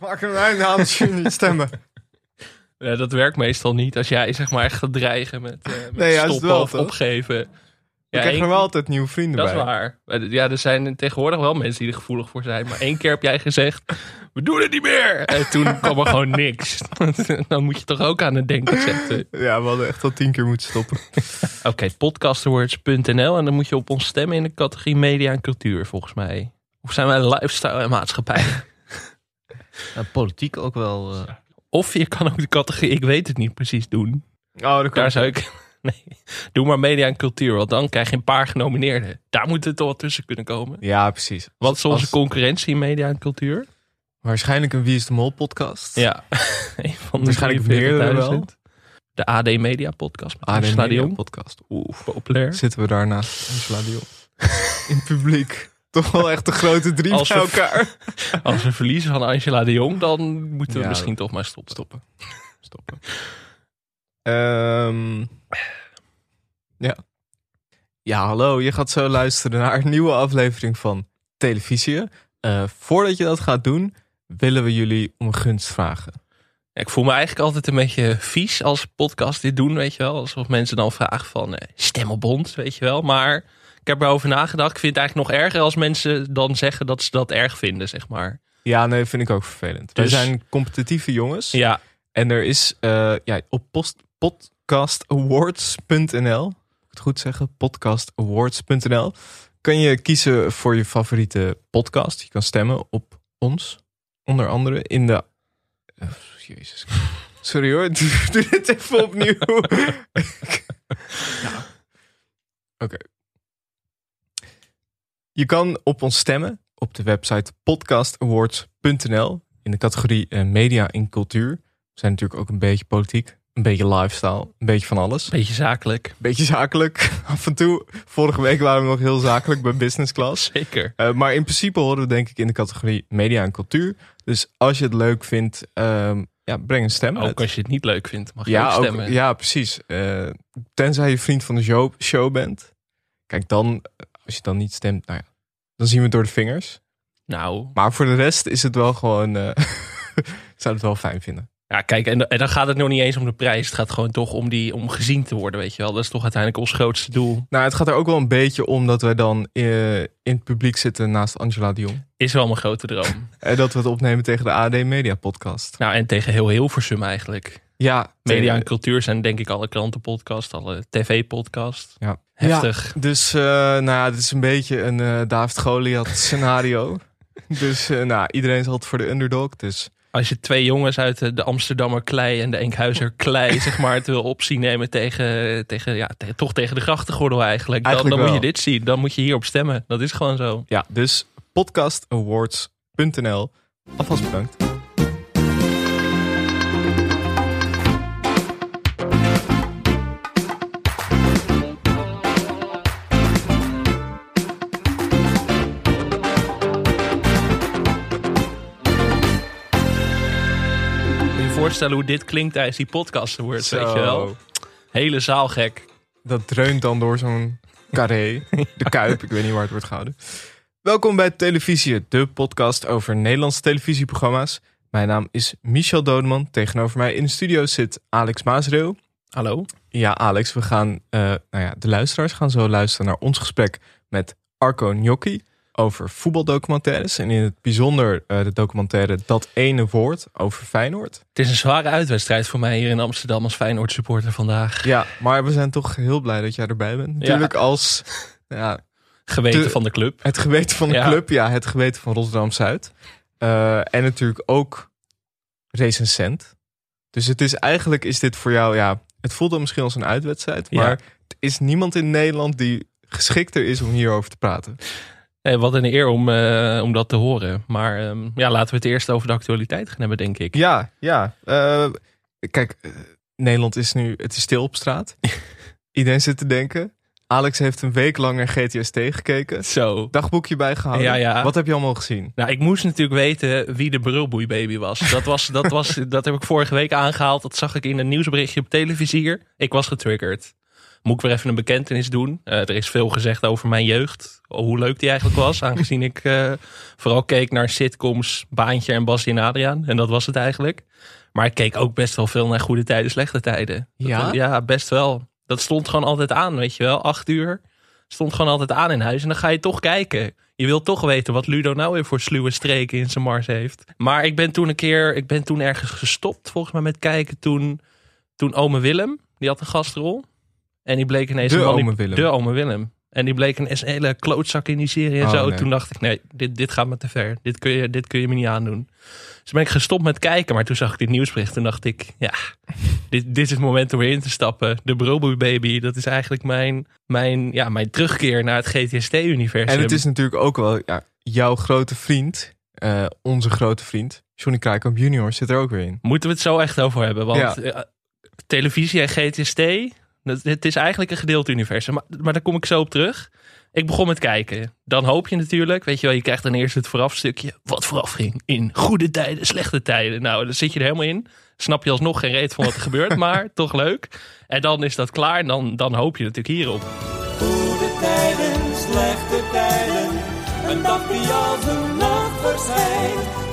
Maak aan als jullie niet stemmen. Ja, dat werkt meestal niet als jij zeg maar echt gaat dreigen met, eh, met Nee, stoppen wel, of toch? opgeven. Ik Ja, krijg één- er wel altijd nieuwe vrienden dat bij. is waar. Ja, er zijn tegenwoordig wel mensen die er gevoelig voor zijn. Maar één keer heb jij gezegd, we doen het niet meer. En toen kwam er gewoon niks. Dan moet je toch ook aan het denken zetten. Ja, we hadden echt al tien keer moeten stoppen. Oké, podcastawards.nl. En dan moet je op ons stemmen in de categorie media en cultuur, volgens mij. Of zijn wij lifestyle en maatschappij? Ja, politiek ook wel. eh, Of je kan ook de categorie ik weet het niet precies doen. Oh, daar Daar zou ik... Nee, doe maar media en cultuur, want dan krijg je een paar genomineerden. Daar moet het toch wat tussen kunnen komen. Ja, precies. Wat is onze Als- concurrentie in media en cultuur? Waarschijnlijk een Wie is de Mol podcast. Ja, een van de Waarschijnlijk meerdere wel. 43.000. De AD Media podcast met AD Media podcast. Oeh, Populair. zitten we daar naast Angela de Jong. In het publiek. Toch wel echt de grote drie Als bij we- elkaar. Als we verliezen van Angela de Jong, dan moeten we Ja, misschien toch maar stoppen. Stoppen. Stoppen. Ehm, ja. Ja, hallo. Je gaat zo luisteren naar een nieuwe aflevering van Televisie. Eh, voordat je dat gaat doen, willen we jullie om een gunst vragen. Ja, Ik voel me eigenlijk altijd een beetje vies als podcast dit doen, weet je wel. Alsof mensen dan vragen van eh, stem op ons, weet je wel. Maar heb erover nagedacht. Ik vind het eigenlijk nog erger als mensen dan zeggen dat ze dat erg vinden, zeg maar. Ja, nee, vind ik ook vervelend. Wij Dus- zijn competitieve jongens. Ja, En er is eh, ja, op post, podcastawards.nl, ik het goed zeggen, podcastawards.nl, kan je kiezen voor je favoriete podcast. Je kan stemmen op ons, onder andere in de... Oh, jezus. Sorry hoor, doe, doe dit even opnieuw. Ja. Oké. Je kan op ons stemmen op de website podcastawards.nl in de categorie eh, media en cultuur. We zijn natuurlijk ook een beetje politiek, een beetje lifestyle, een beetje van alles. beetje zakelijk. Beetje zakelijk af en toe. Vorige week waren we nog heel zakelijk bij business class. Zeker. Eh, maar in principe horen we denk ik in de categorie media en cultuur. Dus als je het leuk vindt, ehm, ja, breng een stem uit. Ook als je het niet leuk vindt, mag je ja, ook ook- stemmen. ja, precies. Eh, tenzij je vriend van de show, show bent. Kijk, dan, als je dan niet stemt, nou ja, dan zien we het door de vingers. Nou, Maar voor de rest is het wel gewoon, eh zou het wel fijn vinden. ja, kijk, en, en dan gaat het nog niet eens om de prijs. Het gaat gewoon toch om, die, om gezien te worden, weet je wel. Dat is toch uiteindelijk ons grootste doel. Nou, het gaat er ook wel een beetje om dat wij dan eh, in het publiek zitten naast Angela de Jong. Is wel mijn grote droom. En dat we het opnemen tegen de AD Media podcast. nou, en tegen heel Hilversum eigenlijk. Ja, Media en cultuur zijn denk ik alle krantenpodcast, alle tv-podcast. Ja. Heftig. Dus, eh, nou ja, dit is een beetje een eh David Goliath scenario. dus, eh, nou, iedereen is altijd voor de underdog. Dus Als je twee jongens uit de, Amsterdammer klei en de Enkhuizer klei, zeg maar, het wil opzien nemen tegen, tegen, ja, te- toch tegen de grachtengordel eigenlijk. Dan, Eigenlijk dan moet je dit zien. Dan moet je hierop stemmen. Dat is gewoon zo. ja, dus podcastawards.nl. Alvast bedankt. Voorstellen hoe dit klinkt tijdens die podcast wordt, Zo. weet je wel. Hele zaal gek. Dat dreunt dan door zo'n carré. De Kuip, ik weet niet waar het wordt gehouden. Welkom bij Televisie, de podcast over Nederlandse televisieprogramma's. Mijn naam is Michel Dodeman. Tegenover mij in de studio zit Alex Maasreel. Hallo? Ja, Alex, we gaan, eh, nou ja, de luisteraars gaan zo luisteren naar ons gesprek met Arco Gnocchi over voetbaldocumentaires. En in het bijzonder eh, de documentaire Dat Ene Woord over Feyenoord. Het is een zware uitwedstrijd voor mij hier in Amsterdam als Feyenoord supporter vandaag. Ja, maar we zijn toch heel blij dat jij erbij bent. Natuurlijk als ja, Geweten De- van de club. het geweten van de Ja. club. Ja, het geweten van Rotterdam-Zuid. Eh, en natuurlijk ook recensent. Dus het is eigenlijk, is dit voor jou, ja, het voelt dan misschien als een uitwedstrijd. Ja. Maar er is niemand in Nederland die geschikter is om hierover te praten. Eh, wat een eer om, eh, om dat te horen. Maar ehm, ja, laten we het eerst over de actualiteit gaan hebben, denk ik. Ja, ja. Eh, kijk, Nederland is nu, het is stil op straat. Iedereen zit te denken. Alex heeft een week lang naar GTST gekeken. Zo. Dagboekje bijgehouden. Ja, ja. Wat heb je allemaal gezien? Nou, ik moest natuurlijk weten wie de brulboeibaby was. Dat, was, dat, was. dat heb ik vorige week aangehaald. Dat zag ik in een nieuwsberichtje op televisie. Ik was getriggerd. Moet ik weer even een bekentenis doen. Eh, er is veel gezegd over mijn jeugd. Hoe leuk die eigenlijk was. aangezien ik eh, vooral keek naar sitcoms, Baantje en Basje en Adriaan. En dat was het eigenlijk. Maar ik keek ook best wel veel naar goede tijden, slechte tijden. Dat Ja? was- ja, best wel. Dat stond gewoon altijd aan, weet je wel. Acht uur stond gewoon altijd aan in huis. En dan ga je toch kijken. Je wilt toch weten wat Ludo nou weer voor sluwe streken in zijn mars heeft. Maar ik ben toen een keer, ik ben toen ergens gestopt volgens mij met kijken. Toen, toen ome Willem, die had een gastrol. En die bleek ineens... De ome Willem. De ome Willem. En die bleek een, hele klootzak in die serie en Oh, zo. nee. Toen dacht ik, nee, dit, dit gaat me te ver. Dit kun, je, dit kun je me niet aandoen. Dus ben ik gestopt met kijken. Maar toen zag ik dit nieuwsbericht. Toen dacht ik, ja, dit, dit is het moment om weer in te stappen. De Broboy Baby, dat is eigenlijk mijn, mijn, ja, mijn terugkeer naar het GTST-universum. En het is natuurlijk ook wel ja, jouw grote vriend, eh, onze grote vriend, Johnny Krijkamp junior zit er ook weer in. Moeten we het zo echt over hebben? Want Ja. eh, televisie en GTST, het is eigenlijk een gedeeld universum. Maar, maar daar kom ik zo op terug. Ik begon met kijken. Dan hoop je natuurlijk, weet je wel, je krijgt dan eerst het voorafstukje. Wat vooraf ging in goede tijden, slechte tijden. Nou, dan zit je er helemaal in. Snap je alsnog geen reet van wat er gebeurt, maar toch leuk. En dan is dat klaar en dan, dan hoop je natuurlijk hierop. Goede tijden, slechte tijden, een dag die als een nacht verschijnt.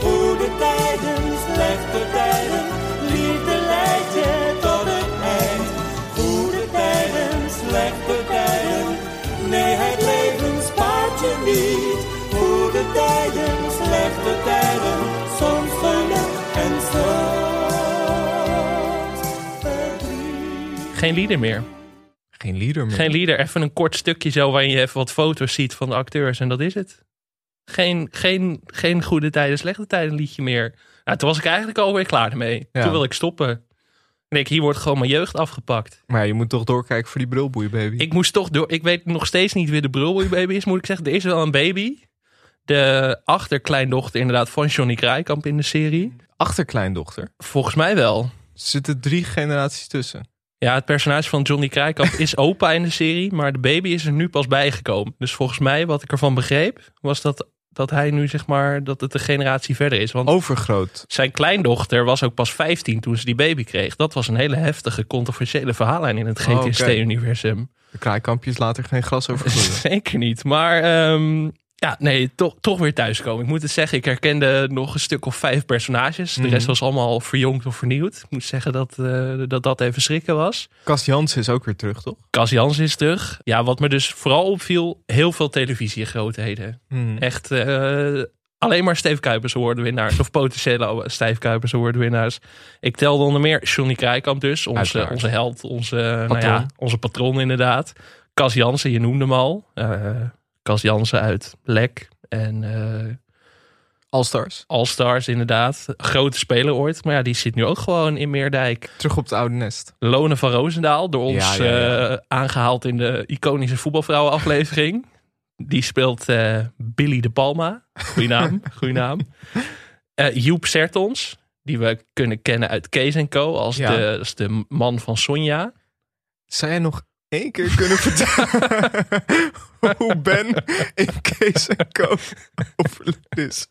Geen lieder meer. Geen leader meer. Geen lieder, even een kort stukje zo waarin je even wat foto's ziet van de acteurs en dat is het. Geen, geen, geen goede tijden, slechte tijden liedje meer. Nou, toen was ik eigenlijk alweer klaar ermee. Ja. Toen wilde ik stoppen. Ik denk, hier wordt gewoon mijn jeugd afgepakt. Maar je moet toch doorkijken voor die brulboei baby. Ik moest toch door. Ik weet nog steeds niet wie de Brulboy baby is, moet ik zeggen. Er is wel een baby. De achterkleindochter inderdaad van Johnny Kraaikamp in de serie. Achterkleindochter. Volgens mij wel. Er zitten drie generaties tussen. Ja, het personage van Johnny Kraaikamp is opa in de serie, maar de baby is er nu pas bijgekomen. Dus volgens mij, wat ik ervan begreep, was dat, dat hij nu zeg maar, dat het een generatie verder is. Want Overgroot. zijn kleindochter was ook pas 15 toen ze die baby kreeg. Dat was een hele heftige, controversiële verhaallijn in het Oh. GTST-universum. De kraaikampjes later geen gras over groeien. Zeker niet. Maar ehm, ja, nee, toch, toch weer thuiskomen. Ik moet het zeggen, ik herkende nog een stuk of vijf personages. De Mhm. rest was allemaal verjongd of vernieuwd. Ik moet zeggen dat eh, dat, dat even schrikken was. Cas Jansen is ook weer terug, toch? Cas Jans is terug. Ja, wat me dus vooral opviel, heel veel televisiegrootheden. Hmm. Echt eh, alleen maar Steve Kuipers winnaars. Of potentiële Steve Kuipers winnaars. Ik telde onder meer Johnny Krijkamp dus. Onze, Uiteraard. onze held, onze nou Patron. ja, onze patron inderdaad. Cas Jansen, je noemde hem al. Eh Cas Jansen uit Lek. En eh All-Stars. All-Stars inderdaad. Grote speler ooit. Maar ja, die zit nu ook gewoon in Meerdijk. Terug op het oude nest. Lone van Roosendaal, door ons Ja, ja, ja. eh, aangehaald in de iconische voetbalvrouwen aflevering. Die speelt eh, Billy de Palma. Goeie naam, goeie naam. Eh, Joep Sertons, die we kunnen kennen uit Kees Co. Als, Ja. de, als de man van Sonja. Zou jij nog één keer kunnen vertellen hoe Ben in Kees en Co overleden is?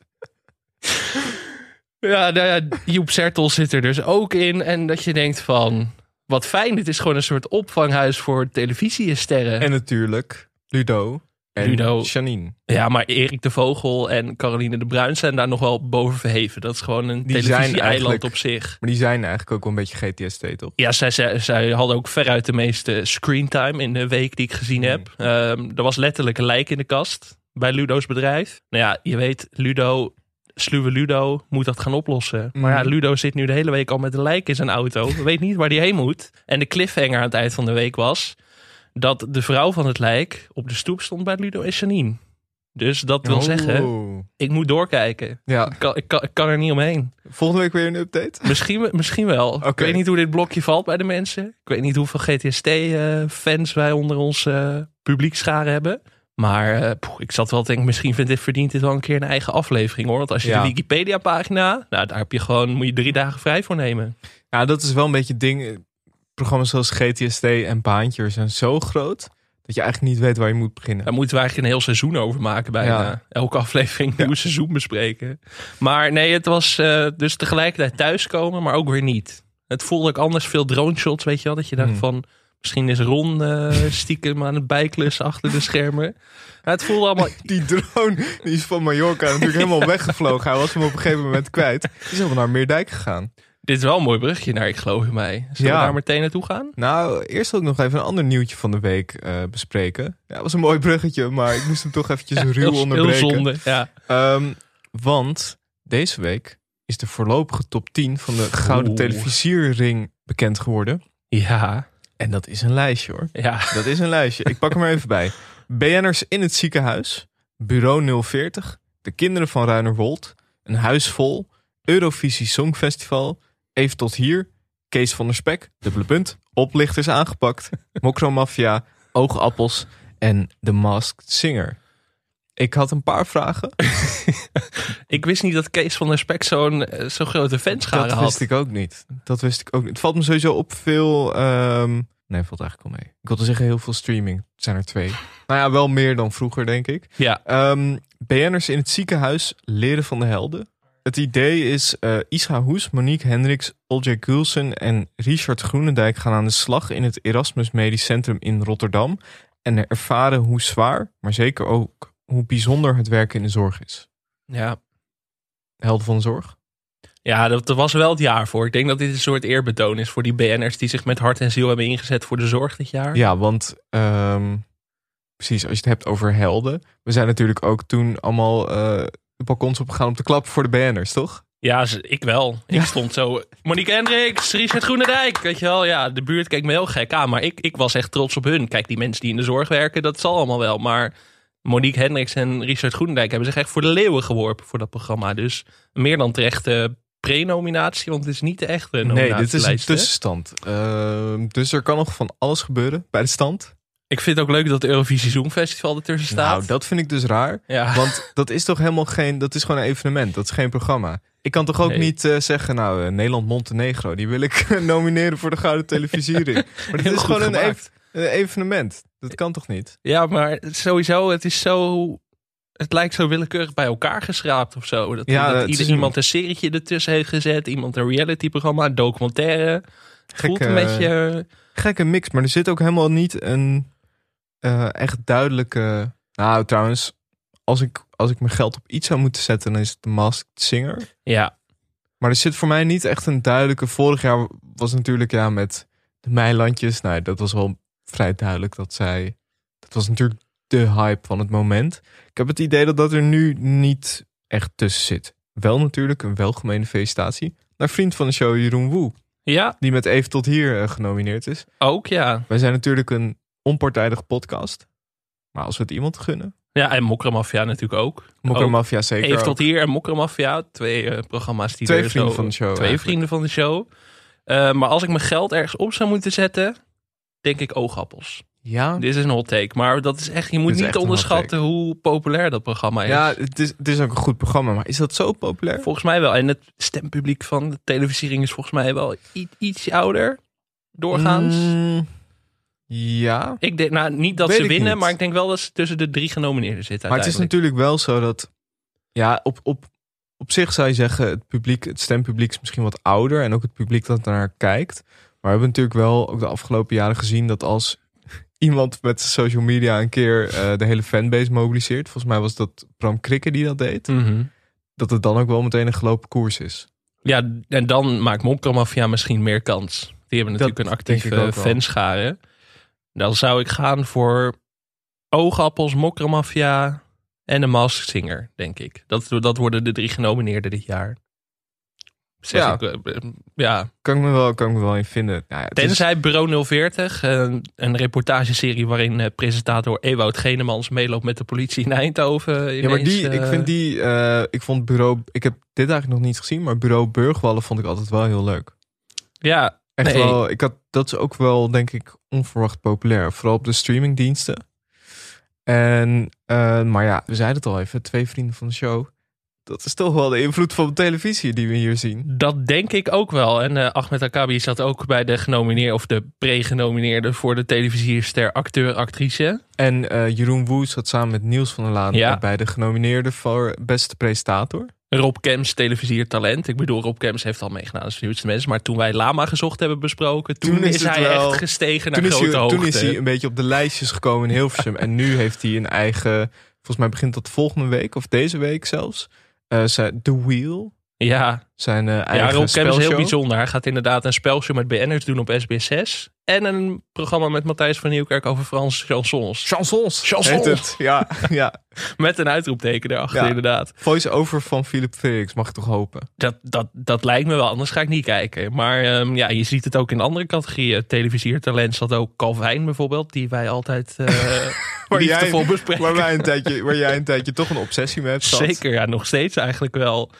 Ja, nou ja, Joep Sertons zit er dus ook in. En dat je denkt van, wat fijn, dit is gewoon een soort opvanghuis voor televisiesterren. En natuurlijk Ludo en Ludo. Janine. Ja, maar Erik de Vogel en Caroline de Bruin zijn daar nog wel boven verheven. Dat is gewoon een televisie-eiland op zich. Maar die zijn eigenlijk ook wel een beetje GTST, toch? Ja, zij, zij, zij hadden ook veruit de meeste screentime in de week die ik gezien Hmm. heb. Ehm, er was letterlijk een lijk in de kast bij Ludo's bedrijf. Nou ja, je weet, Ludo, sluwe Ludo moet dat gaan oplossen. Maar ja, Mhm. Ludo zit nu de hele week al met een lijk in zijn auto. Weet niet waar die heen moet. En de cliffhanger aan het eind van de week was dat de vrouw van het lijk op de stoep stond bij Ludo en Janine. Dus dat wil Oh. zeggen, ik moet doorkijken. Ja, Ik kan, ik, kan, ik kan er niet omheen. volgende week weer een update. Misschien, misschien wel. Ik weet niet hoe dit blokje valt bij de mensen. Ik weet niet hoeveel GTST-fans wij onder ons eh publiekscharen hebben. Maar eh, poeh, ik zat wel te denken, misschien vindt dit, verdient dit wel een keer een eigen aflevering hoor. Want als je Ja. de Wikipedia-pagina, nou daar heb je gewoon, moet je drie dagen vrij voor nemen. Ja, dat is wel een beetje het ding. Programma's zoals GTST en Baantje zijn zo groot dat je eigenlijk niet weet waar je moet beginnen. Daar moeten we eigenlijk een heel seizoen over maken bijna. Ja. Elke aflevering een nieuw seizoen bespreken. Maar nee, het was eh, dus tegelijkertijd thuiskomen, maar ook weer niet. Het voelde ook anders, veel drone shots, weet je wel. Dat je dacht Hmm. van, Misschien is Ron eh, stiekem aan het bijklussen achter de schermen. Ja, het voelde allemaal... Die drone die is van Mallorca natuurlijk helemaal weggevlogen. Hij was hem op een gegeven moment kwijt. Die is helemaal naar Meerdijk gegaan. Dit is wel een mooi brugje naar Ik Geloof in Mij. Zullen Ja. we daar meteen naartoe gaan? Nou, eerst wil ik nog even een ander nieuwtje van de week eh, bespreken. Ja, het was een mooi bruggetje, maar ik moest hem toch eventjes ruw heel, onderbreken. heel zonde, ja. Ehm, want deze week is de voorlopige top 10 van de Gouden Oeh. Televisierring bekend geworden. Ja, En dat is een lijstje hoor. ja. Dat is een lijstje. Ik pak hem er even bij. BN'ers in het ziekenhuis. Bureau 040. De kinderen van Ruinerwold. Een huis vol. Eurovisie Songfestival. Even tot hier. Kees van der Spek. Dubbele punt. Oplichters aangepakt. Mokro Mafia. Oogappels. En The Masked Singer. Ik had een paar vragen. Ik wist niet dat Kees van der Spek zo'n eh, zo'n grote fanschare Dat had. wist ik ook niet. Dat wist ik ook niet. Het valt me sowieso op veel... ehm, Nee, valt eigenlijk wel mee. Ik wilde zeggen heel veel streaming. Het zijn er twee. Nou ja, wel meer dan vroeger, denk ik. Ja, Ehm BN'ers in het ziekenhuis leren van de helden. Het idee is eh Isha Hoes, Monique Hendricks, Olje Gulsen en Richard Groenendijk gaan aan de slag in het Erasmus Medisch Centrum in Rotterdam. En ervaren hoe zwaar, maar zeker ook hoe bijzonder het werken in de zorg is. ja. Helden van de zorg? ja dat, dat was wel het jaar voor. Ik denk dat dit een soort eerbetoon is voor die BN'ers die zich met hart en ziel hebben ingezet voor de zorg dit jaar. Ja, want ehm, precies, als je het hebt over helden. We zijn natuurlijk ook toen allemaal eh, de balkons opgegaan om te klappen voor de BN'ers, toch? Ja, ik wel. Ik stond zo. Monique Hendricks, Richard Groenendijk. Weet je wel, ja, de buurt keek me heel gek aan. Maar ik, ik was echt trots op hun. Kijk, die mensen die in de zorg werken, dat zal allemaal wel. Maar Monique Hendricks en Richard Groenendijk hebben zich echt voor de leeuwen geworpen voor dat programma. Dus meer dan terecht pre-nominatie, want het is niet de echte Nee, nominatielijst. dit is een tussenstand. Ehm, dus er kan nog van alles gebeuren bij de stand. Ik vind het ook leuk dat het Eurovisie Songfestival ertussen staat. Nou, dat vind ik dus raar. ja. Want dat is toch helemaal geen... Dat is gewoon een evenement. Dat is geen programma. Ik kan toch ook Nee. niet eh, zeggen... Nou, eh, Nederland-Montenegro... Die wil ik nomineren voor de Gouden Televisiering. Maar Heel is gewoon een, gemaakt. ev- een evenement. Dat kan toch niet? ja, maar sowieso, het is zo... Het lijkt zo willekeurig bij elkaar geschraapt of zo. Dat, Ja, dat het ieder iemand een serietje ertussen heeft gezet. Iemand een reality-programma, een documentaire. Het voelt Gekke- een beetje... Gekke mix. Maar er zit ook helemaal niet een eh, echt duidelijke... Nou, trouwens... Als ik, als ik mijn geld op iets zou moeten zetten... Dan is het de Masked Singer. Ja, Maar er zit voor mij niet echt een duidelijke. Vorig jaar was natuurlijk ja met de Meilandjes. Nou, dat was wel vrij duidelijk dat zij. Dat was natuurlijk de hype van het moment. Ik heb het idee dat dat er nu niet echt tussen zit. Wel natuurlijk een welgemeende felicitatie naar vriend van de show Jeroen Woe, ja die met Even tot hier eh, genomineerd is. ook ja. Wij zijn natuurlijk een onpartijdige podcast. Maar als we het iemand gunnen. Ja, en Mokromafia natuurlijk ook. Mokker Ook. Mafia zeker. Even ook. tot hier en Mokromafia. Twee eh, programma's die Twee vrienden zo- van de show. Twee eigenlijk. vrienden van de show. Eh, maar als ik mijn geld ergens op zou moeten zetten, denk ik oogappels. Ja, Dit is een hot take. Maar dat is echt, je moet niet onderschatten hoe populair dat programma is. ja het, is, het is ook een goed programma. Maar is dat zo populair? Volgens mij wel. En het stempubliek van de televisiering is volgens mij wel iets ouder. Doorgaans. Mm, ja. Ik denk, nou, niet dat Weet ze winnen, niet. maar ik denk wel dat ze tussen de drie genomineerden zitten. Maar het is natuurlijk wel zo dat. Ja, op, op, op zich zou je zeggen, het publiek, het stempubliek is misschien wat ouder. En ook het publiek dat naar kijkt. Maar we hebben natuurlijk wel ook de afgelopen jaren gezien dat als iemand met social media een keer eh, de hele fanbase mobiliseert. Volgens mij was dat Bram Krikke die dat deed. Mhm. Dat het dan ook wel meteen een gelopen koers is. Ja, en dan maakt Mokromafia misschien meer kans. Die hebben natuurlijk een actieve ik ook wel. fanschare. Dan zou ik gaan voor Oogappels, Mokromafia en de Masked Singer, denk ik. Dat, dat worden de drie genomineerden dit jaar. Zeg Ja. ik, eh, eh, ja. Kan ik me wel, kan ik me wel in vinden. Nou ja, het is- Tenzij Bureau 040, een, een reportageserie waarin eh, presentator Ewout Genemans meeloopt met de politie in Eindhoven. ja, maar die, ik eh, vind die, eh, ik vond bureau, ik heb dit eigenlijk nog niet gezien, maar bureau Burgwallen vond ik altijd wel heel leuk. Ja, Echt Nee. wel, ik had, dat is ook wel, denk ik, onverwacht populair. Vooral op de streamingdiensten. En, eh, maar ja, we zeiden het al even, twee vrienden van de show. Dat is toch wel de invloed van de televisie die we hier zien. Dat denk ik ook wel. En eh, Ahmed Akabi zat ook bij de genomineerde of de pre-genomineerde voor de televisierster acteur actrice. En eh, Jeroen Woe zat samen met Niels van der Laan Ja. bij de genomineerde voor beste presentator. Rob Kems televisiertalent. Ik bedoel, Rob Kems heeft al meegedaan als nieuwste mensen. Maar toen wij Lama gezocht hebben besproken, toen, Toen is hij wel- echt gestegen naar Toen grote hij, hoogte. toen is hij een beetje op de lijstjes gekomen in Hilversum. en nu heeft hij een eigen, volgens mij begint dat volgende week of deze week zelfs. Zijn The Wheel, Ja, zijn eh, ja eigen Rob Kems is heel bijzonder. Hij gaat inderdaad een spelshow met BN'ers doen op SBS6. En een programma met Matthijs van Nieuwkerk over Franse chansons. Chansons. Chansons. heet het. Ja, ja. Met een uitroepteken erachter Ja. inderdaad. Voice-over van Philip Felix, mag ik toch hopen. Dat, dat, dat lijkt me wel, anders ga ik niet kijken. Maar ehm, ja, je ziet het ook in andere categorieën. Televisiertalent zat ook Calvijn bijvoorbeeld, die wij altijd eh Waar jij, bespreken. waar, wij een tijdje, waar jij een tijdje toch een obsessie mee hebt. Zeker, ja, nog steeds eigenlijk wel.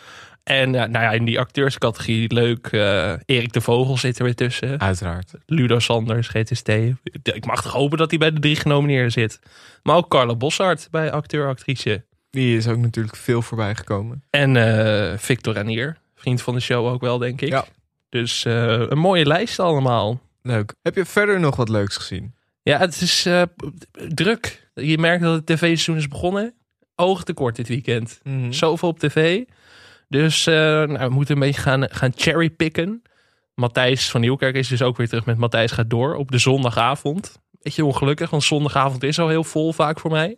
En eh, nou ja, in die acteurscategorie leuk. eh, Erik de Vogel zit er weer tussen. Uiteraard. Ludo Sanders, GTST. Ik mag toch hopen dat hij bij de drie genomineerden zit. Maar ook Carla Bossart bij acteur-actrice. Die is ook natuurlijk veel voorbij gekomen. En eh, Victor Ranier, vriend van de show ook wel, denk ik. Ja. Dus een mooie lijst allemaal. Leuk. Heb je verder nog wat leuks gezien? Ja, het is druk. Je merkt dat het tv-seizoen is begonnen. Oogtekort dit weekend. Mhm. Zoveel op tv. Dus eh, nou, we moeten een beetje gaan, gaan cherrypicken. Matthijs van Nieuwkerk is dus ook weer terug met Matthijs gaat door op de zondagavond. Beetje ongelukkig, want zondagavond is al heel vol vaak voor mij.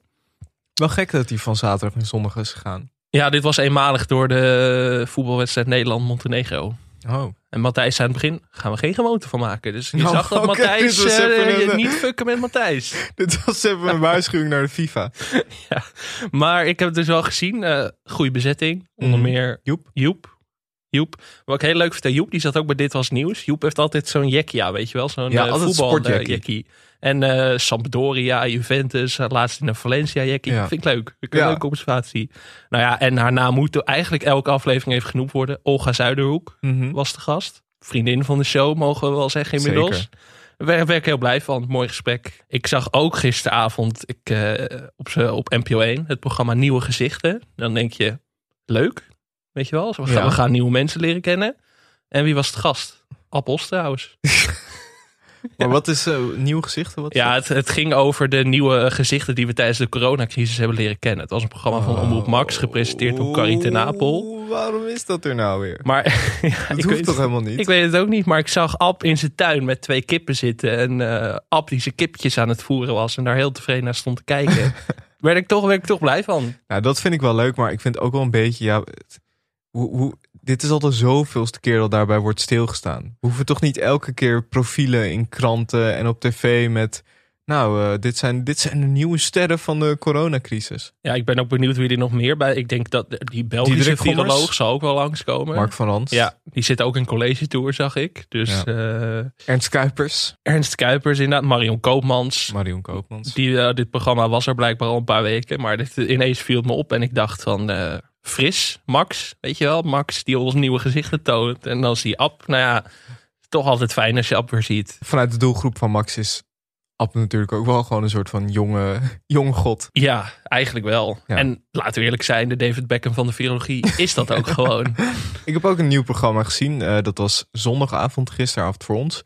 Wel gek dat hij van zaterdag naar zondag is gegaan. Ja, dit was eenmalig door de voetbalwedstrijd Nederland-Montenegro. Oh. En Matthijs zei aan het begin, gaan we geen gewoonte van maken. Dus je Nou, zag dat Matthijs, even een- je niet fucken met Matthijs. Dit was even een waarschuwing naar de FIFA. Maar ik heb het dus wel gezien. eh goede bezetting. Onder Mhm. meer Joep. Joep. Joep. Wat ik heel leuk vind aan Joep, die zat ook bij Dit Was Nieuws. Joep heeft altijd zo'n jekkie aan, weet je wel? Zo'n Ja, jekkie. En eh Sampdoria, Juventus, laatst in de Valencia jekkie. Ja. Vind ik leuk. Vind ik een Ja. leuke observatie. Nou ja, en haar naam moet eigenlijk elke aflevering even genoemd worden. Olga Zuiderhoek Mhm. was de gast. Vriendin van de show, mogen we wel zeggen inmiddels. Zeker. Daar ben ik heel blij van. Mooi gesprek. Ik zag ook gisteravond ik, eh, op, op NPO 1 het programma Nieuwe Gezichten. Dan denk je, leuk. Weet je wel, we gaan, Ja. we gaan nieuwe mensen leren kennen. En wie was het gast? Appels trouwens. Maar wat is eh, nieuwe gezichten? Wat Ja, het, het ging over de nieuwe gezichten die we tijdens de coronacrisis hebben leren kennen. Het was een programma van Omroep Max, gepresenteerd door Carrie ten Apel. Waarom is dat er nou weer? Maar ja, Dat ik hoeft weet- toch helemaal niet? Ik weet het ook niet, maar ik zag Ab in zijn tuin met twee kippen zitten. En eh Ab die zijn kippetjes aan het voeren was en daar heel tevreden naar stond te kijken. werd, ik toch, werd ik toch blij van. Nou, dat vind ik wel leuk, maar ik vind ook wel een beetje, ja, het- hoe, hoe, dit is al de zoveelste keer dat daarbij wordt stilgestaan. We hoeven toch niet elke keer profielen in kranten en op tv met, nou, eh, dit, zijn, dit zijn de nieuwe sterren van de coronacrisis. Ja, ik ben ook benieuwd wie er nog meer bij. Ik denk dat die Belgische Gommers? viroloog zal ook wel langskomen. Mark van Rans, Ja, die zit ook in college tour, zag ik. Dus eh, Ernst Kuipers, Ernst Kuipers inderdaad, Marion Koopmans. Marion Koopmans. Die, eh, dit programma was er blijkbaar al een paar weken. Maar dit, ineens viel het me op en ik dacht van... fris, Max, weet je wel? Max die ons nieuwe gezichten toont. En dan zie je Ab. Nou ja, toch altijd fijn als je Ab weer ziet. Vanuit de doelgroep van Max is Ab natuurlijk ook wel gewoon een soort van jonge, jonge god. Ja, eigenlijk wel. Ja. En laten we eerlijk zijn, de David Beckham van de virologie is dat ook gewoon. Ik heb ook een nieuw programma gezien. Eh, dat was zondagavond, gisteravond voor ons.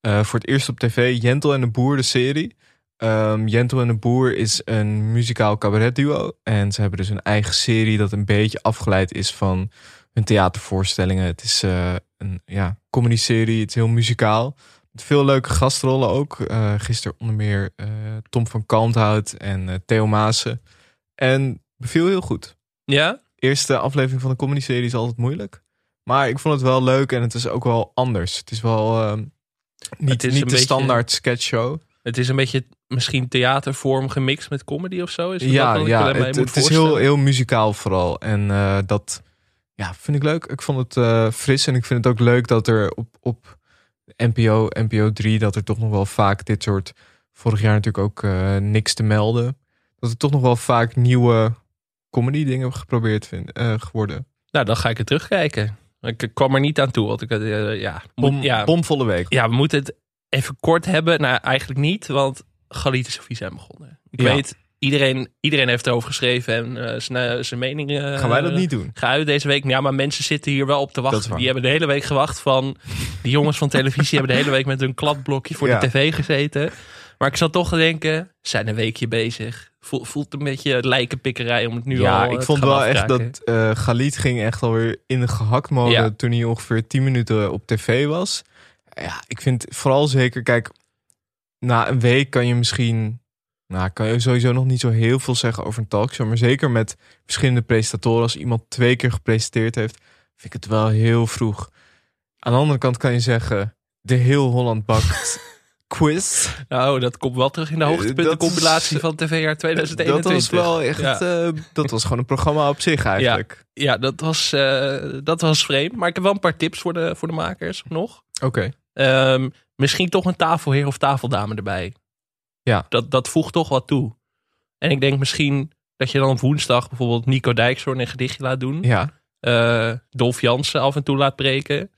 Eh, voor het eerst op tv, Jentel en de Boer, de serie. Ehm Jentel en de Boer is een muzikaal cabaretduo. En ze hebben dus een eigen serie dat een beetje afgeleid is van hun theatervoorstellingen. Het is eh, een ja, comedy-serie, het is heel muzikaal. Met veel leuke gastrollen ook. Eh gisteren onder meer eh, Tom van Kalmthout en Theo Maassen. En beviel heel goed ja? eerste aflevering van een comedy-serie is altijd moeilijk. Maar ik vond het wel leuk en het is ook wel anders. Het is wel ehm, niet, Het is niet de beetje- standaard sketchshow. Het is een beetje misschien theatervorm gemixt met comedy of zo. Is dat Ja, ja het, het is heel, heel muzikaal vooral. En eh, dat ja, vind ik leuk. Ik vond het eh, fris en ik vind het ook leuk dat er op, op NPO, NPO 3, dat er toch nog wel vaak dit soort, vorig jaar natuurlijk ook eh, niks te melden. Dat er toch nog wel vaak nieuwe comedy dingen geprobeerd vind, geworden. Nou, dan ga ik het terugkijken. Ik ik kwam er niet aan toe. Want ik, ja, moet, Bom, ja, bomvolle week. ja, we moeten het even kort hebben. Nou, eigenlijk niet, want Galit en Sofie zijn begonnen. Ik Ja. weet, iedereen, iedereen heeft erover geschreven en eh, zijn, eh, zijn mening. eh, Gaan wij dat niet doen? Geuit deze week. Ja, maar mensen zitten hier wel op te wachten. Die hebben de hele week gewacht van... Die jongens van televisie hebben de hele week met hun kladblokje voor Ja. de tv gezeten. Maar ik zat toch te denken, ze zijn een weekje bezig. Voelt, voelt een beetje lijkenpikkerij om het nu al ja, eh, ik te vond wel echt dat eh Galit ging echt alweer in de gehaktmode Ja. toen hij ongeveer 10 minuten op tv was. Ja, ik vind vooral zeker, kijk, na een week kan je misschien, nou kan je sowieso nog niet zo heel veel zeggen over een talkshow, maar zeker met verschillende presentatoren, als iemand twee keer gepresenteerd heeft, vind ik het wel heel vroeg. Aan de andere kant kan je zeggen, de heel Holland bakt quiz. Nou, dat komt wel terug in de Eh, is- van TV-jaar 2021. Dat was wel echt, Ja. eh, dat was gewoon een programma op zich eigenlijk. Ja, dat was, eh, dat was vreemd. Maar ik heb wel een paar tips voor de, voor de makers nog. Oké. Ehm, misschien toch een tafelheer of tafeldame erbij. Ja. Dat, dat voegt toch wat toe. En ik denk misschien dat je dan op woensdag bijvoorbeeld Nico Dijkshoorn een gedichtje laat doen. Ja. Eh, Dolf Jansen af en toe laat breken.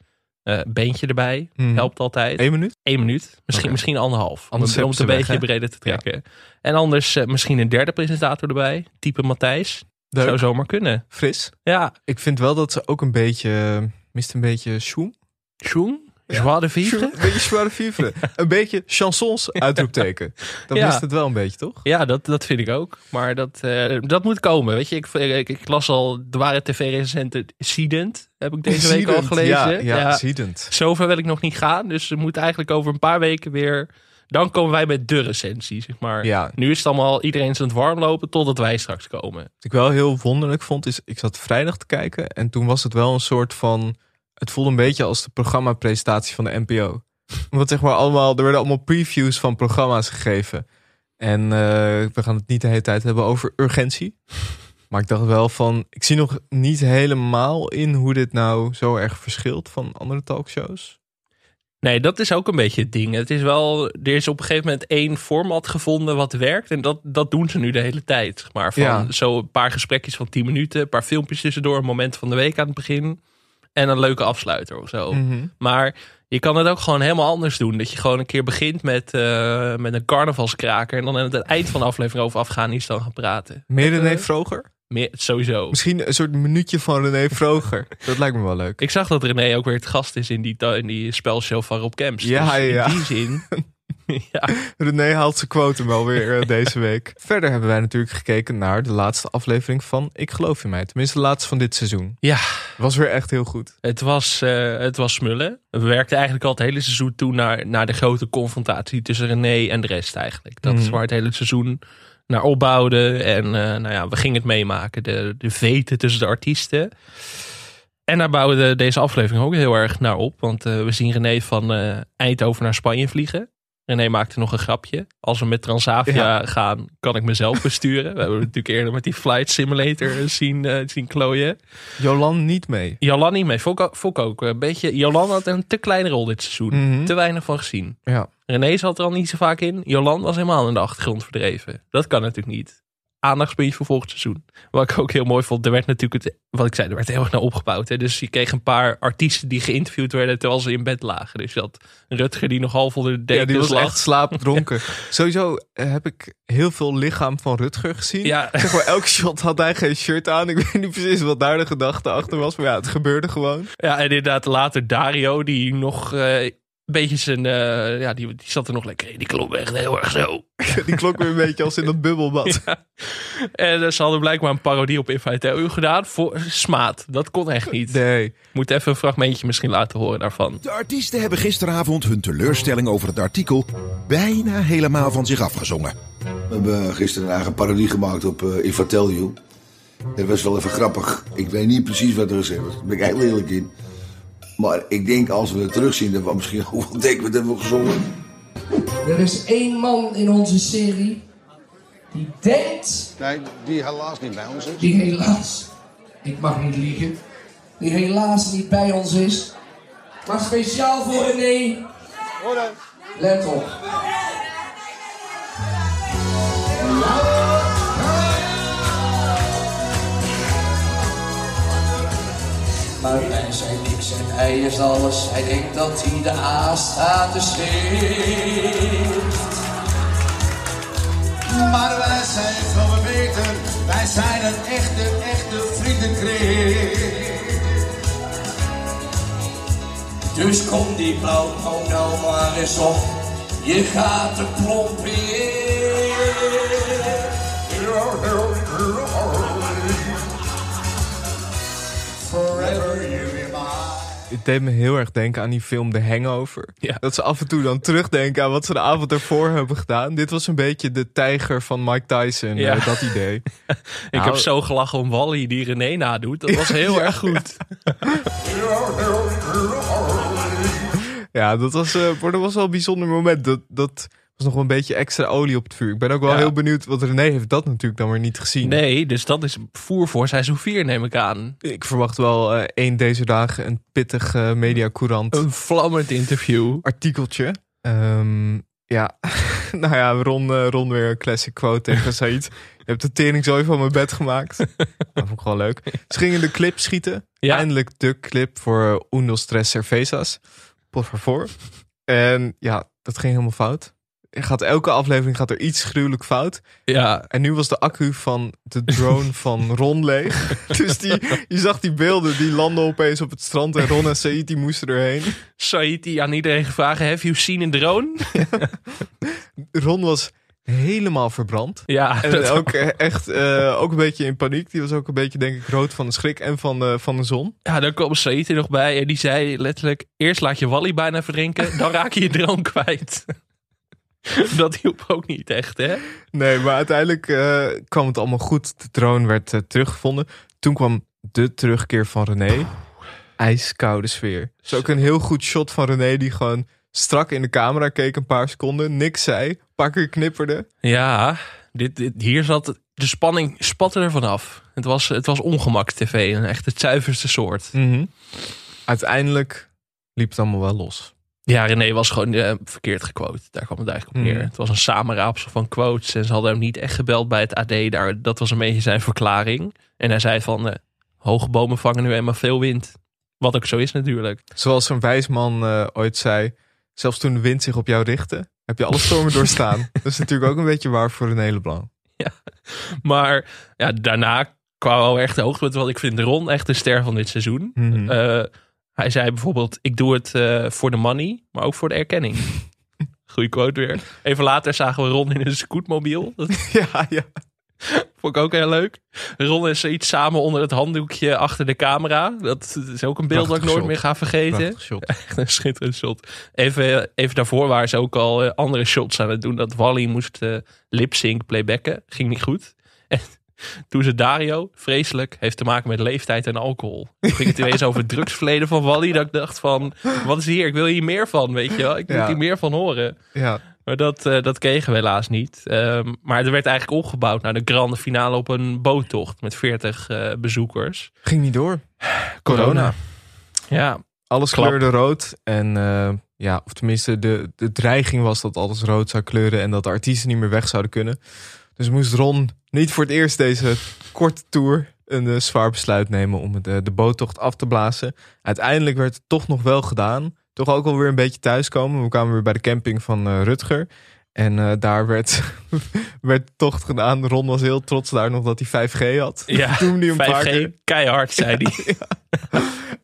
Eh beentje erbij. Mhm. Helpt altijd. Eén minuut? Eén minuut. Misschien, misschien anderhalf. Anders om, om het een beetje breder te trekken. En anders eh, misschien een derde presentator erbij. Type Matthijs. Leuk. Zou zomaar kunnen. Fris. Ja. Ik vind wel dat ze ook een beetje, mist een beetje schoen. Schoen. Joie de vivre. Een beetje vivre. een beetje chansons uitroepteken. Dat Ja. mist het wel een beetje, toch? Ja, dat, dat vind ik ook. Maar dat, eh, dat moet komen. Weet je, ik, ik, ik las al, er waren tv-recensenten Seedent. Heb ik deze week al gelezen. Ja, ja. Zover wil ik nog niet gaan. Dus we moeten eigenlijk over een paar weken weer... Dan komen wij met de recensie, zeg maar. Ja. Nu is het allemaal, iedereen is aan het warmlopen totdat wij straks komen. Wat ik wel heel wonderlijk vond, is ik zat vrijdag te kijken. En toen was het wel een soort van... Het voelde een beetje als de programmapresentatie van de NPO. Omdat zeg maar allemaal... Er werden allemaal previews van programma's gegeven. En eh, we gaan het niet de hele tijd hebben over urgentie. Maar ik dacht wel van... Ik zie nog niet helemaal in hoe dit nou zo erg verschilt van andere talkshows. Nee, dat is ook een beetje het ding. Het is wel, er is op een gegeven moment één format gevonden wat werkt. En dat, dat doen ze nu de hele tijd. Maar van Ja. zo een paar gesprekjes van 10 minuten, een paar filmpjes tussendoor, een moment van de week aan het begin. En een leuke afsluiter of zo. Mhm. Maar je kan het ook gewoon helemaal anders doen. Dat je gewoon een keer begint met, eh, met een carnavalskraker. En dan aan het eind van de aflevering over Afghanistan gaan praten. Meer René Eh, Vroger? Meer, sowieso. Misschien een soort minuutje van René Vroger. Dat lijkt me wel leuk. Ik zag dat René ook weer het gast is in die, in die spelshow van Rob Kemps. Ja, Dus ja. In die zin. ja. René haalt zijn quote wel weer eh, deze week. Verder hebben wij natuurlijk gekeken naar de laatste aflevering van Ik Geloof in Mij. Tenminste, de laatste van dit seizoen. ja, Was weer echt heel goed. Het was, eh, het was smullen. We werkten eigenlijk al het hele seizoen toe naar, naar de grote confrontatie tussen René en de rest eigenlijk. Dat is Mhm. waar het hele seizoen naar opbouwde. En eh, nou ja, we gingen het meemaken. De, de veten tussen de artiesten. En daar bouwde deze aflevering ook heel erg naar op. Want we zien René van Eindhoven naar Spanje vliegen. René maakte nog een grapje. Als we met Transavia Ja. gaan, kan ik mezelf besturen. We hebben het natuurlijk eerder met die Flight Simulator zien, eh, zien klooien. Jolan niet mee. Jolan niet mee. Ook- ik ook een beetje. Jolan had een te kleine rol dit seizoen. Mhm. Te weinig van gezien. Ja. René zat er al niet zo vaak in. Jolan was helemaal in de achtergrond verdreven. Dat kan natuurlijk niet. Aandachtspuntje voor volgend seizoen. Wat ik ook heel mooi vond. Er werd natuurlijk, het, wat ik zei, er werd heel erg naar opgebouwd. Hè. Dus je kreeg een paar artiesten die geïnterviewd werden terwijl ze in bed lagen. Dus je had Rutger die nog half onder de Ja, dekens die was lag. echt slaapdronken. Sowieso eh, heb ik heel veel lichaam van Rutger gezien. Ja. Zeg maar, elk shot had hij geen shirt aan. Ik weet niet precies wat daar de gedachte achter was. Maar ja, het gebeurde gewoon. Ja, en inderdaad later Dario die nog eh, een beetje zijn... eh, ja, die, die zat er nog lekker in. Die klonk echt heel erg zo. Die klonk weer een beetje als in dat bubbelbad. En eh, ze hadden blijkbaar een parodie op Invite gedaan voor Smaat. Dat kon echt niet. Nee. Moet even een fragmentje misschien laten horen daarvan. De artiesten hebben gisteravond hun teleurstelling over het artikel bijna helemaal van zich afgezongen. We hebben gisteren een eigen parodie gemaakt op eh If I Tell You. Dat was wel even grappig. Ik weet niet precies wat er gezegd was. Daar ben ik heel eerlijk in. Maar ik denk als we het terugzien, dat we misschien hoeveel dekens hebben we gezongen. Er is één man in onze serie die denkt, Nee, die helaas niet bij ons is. die helaas, ik mag niet liegen, die helaas niet bij ons is, maar speciaal voor René. Let op. zijn hij is alles. Hij denkt dat hij de A-status heeft. Maar wij zijn veel beter. Wij zijn een echte, echte vriendenkring. Dus kom die blauwtong nou maar eens op. Je gaat de plomp in. Deed me heel erg denken aan die film The Hangover. Ja. Dat ze af en toe dan terugdenken aan wat ze de avond ervoor hebben gedaan. Dit was een beetje de tijger van Mike Tyson, Ja. eh, dat idee. Ik Nou, heb zo gelachen om Wally die René nadoet. Dat was heel Ja. erg goed. Ja, dat was, eh, dat was wel een bijzonder moment. Dat, dat was nog wel een beetje extra olie op het vuur. Ik ben ook wel Ja. heel benieuwd, want René heeft dat natuurlijk dan weer niet gezien. Nee, dus dat is voer voor seizoen 4 neem ik aan. Ik verwacht wel eh, één deze dagen een pittig eh mediacourant Een vlammend interview. artikeltje. Ehm, ja, nou ja, Ron, eh, Ron weer een classic quote tegen Said. Je hebt de tering zo van mijn bed gemaakt. dat vond ik gewoon leuk. Ze gingen de clip schieten. Ja. Eindelijk de clip voor Uno Stress Cervezas. Por favor. En ja, dat ging helemaal fout. Gaat, elke aflevering gaat er iets gruwelijk fout. Ja, En nu was de accu van de drone van Ron leeg. Dus die, je zag die beelden, die landden opeens op het strand. En Ron en Said die moesten erheen. Said die aan iedereen gevraagd, have you seen a drone? Ron was helemaal verbrand. Ja, En ook echt eh, ook een beetje in paniek. Die was ook een beetje, denk ik, rood van de schrik en van de, van de zon. Ja, daar kwam Said er nog bij en die zei letterlijk... Eerst laat je Wally bijna verdrinken, dan raak je je droom kwijt. Dat hielp ook niet echt, hè? Nee, maar uiteindelijk eh, kwam het allemaal goed. De drone werd eh, teruggevonden. Toen kwam de terugkeer van René. Ijskoude sfeer. Is ook een heel goed shot van René die gewoon strak in de camera keek een paar seconden. Niks zei. Een paar keer knipperde. Ja, dit, dit, hier zat de spanning spatte er vanaf. Het was, het was ongemak tv, een echt het zuiverste soort. Uiteindelijk liep het allemaal wel los. Ja, René was gewoon eh, verkeerd gequote. Daar kwam het eigenlijk op neer. Mhm. Het was een samenraapsel van quotes. En ze hadden hem niet echt gebeld bij het AD. Daar, dat was een beetje zijn verklaring. En hij zei van, eh, hoge bomen vangen nu eenmaal veel wind. Wat ook zo is natuurlijk. Zoals een wijs man eh, ooit zei. Zelfs toen de wind zich op jou richtte, heb je alle stormen doorstaan. Dat is natuurlijk ook een beetje waar voor een hele belang. Maar ja, daarna kwam wel echt de hoogtepunt. Want ik vind Ron echt de ster van dit seizoen. Eh, hij zei bijvoorbeeld, ik doe het eh, voor de money, maar ook voor de erkenning. Goeie quote weer. Even later zagen we Ron in een scootmobiel. Ja, ja. vond ik ook heel leuk. Ron en Said samen onder het handdoekje achter de camera. Dat is ook een beeld dat ik nooit shot. meer ga vergeten. Echt een schitterend shot. Even, even daarvoor waren ze ook al eh, andere shots aan het doen. Dat Wally moest eh lip-sync playbacken. Ging niet goed. En toen ze Dario, vreselijk, heeft te maken met leeftijd en alcohol. Toen ging het ineens over drugsverleden van Wally. Dat ik dacht van, wat is hier? Ik wil hier meer van, weet je wel. Ik Ja. hier meer van horen. Ja, Maar dat, eh, dat kregen we helaas niet. Ehm, maar er werd eigenlijk opgebouwd naar de grande finale op een boottocht met 40 eh, bezoekers. ging niet door. Corona. Ja, Alles Klap. kleurde rood. En eh, ja, of tenminste, de, de dreiging was dat alles rood zou kleuren en dat de artiesten niet meer weg zouden kunnen. Dus moest Ron niet voor het eerst deze korte tour een eh, zwaar besluit nemen om het, eh, de boottocht af te blazen. Uiteindelijk werd het toch nog wel gedaan. Toch ook alweer een beetje thuiskomen. We kwamen weer bij de camping van eh, Rutger. En daar werd, werd tocht gedaan. Ron was heel trots daar nog dat hij 5G had. ja Toen die een paar 5G, keer. keihard, zei hij.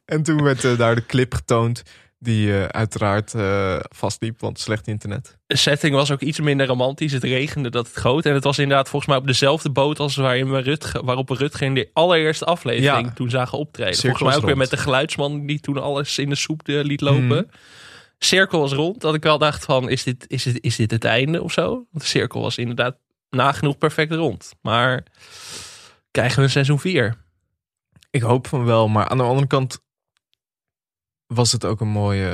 En toen werd daar de clip getoond. Die eh, uiteraard eh, vastliep, want slecht internet. De setting was ook iets minder romantisch. Het regende dat het goot. En het was inderdaad volgens mij op dezelfde boot als waarin we Rutger, waarop we Rutger in de allereerste aflevering Ja. toen zagen optreden. Cirkels volgens mij ook weer met de geluidsman die toen alles in de soep eh, liet lopen. Mhm. Cirkel was rond. Dat ik wel dacht van, is dit, is, dit, is dit het einde of zo? Want de cirkel was inderdaad nagenoeg perfect rond. Maar krijgen we een seizoen 4? Ik hoop van wel, maar aan de andere kant was het ook een mooie,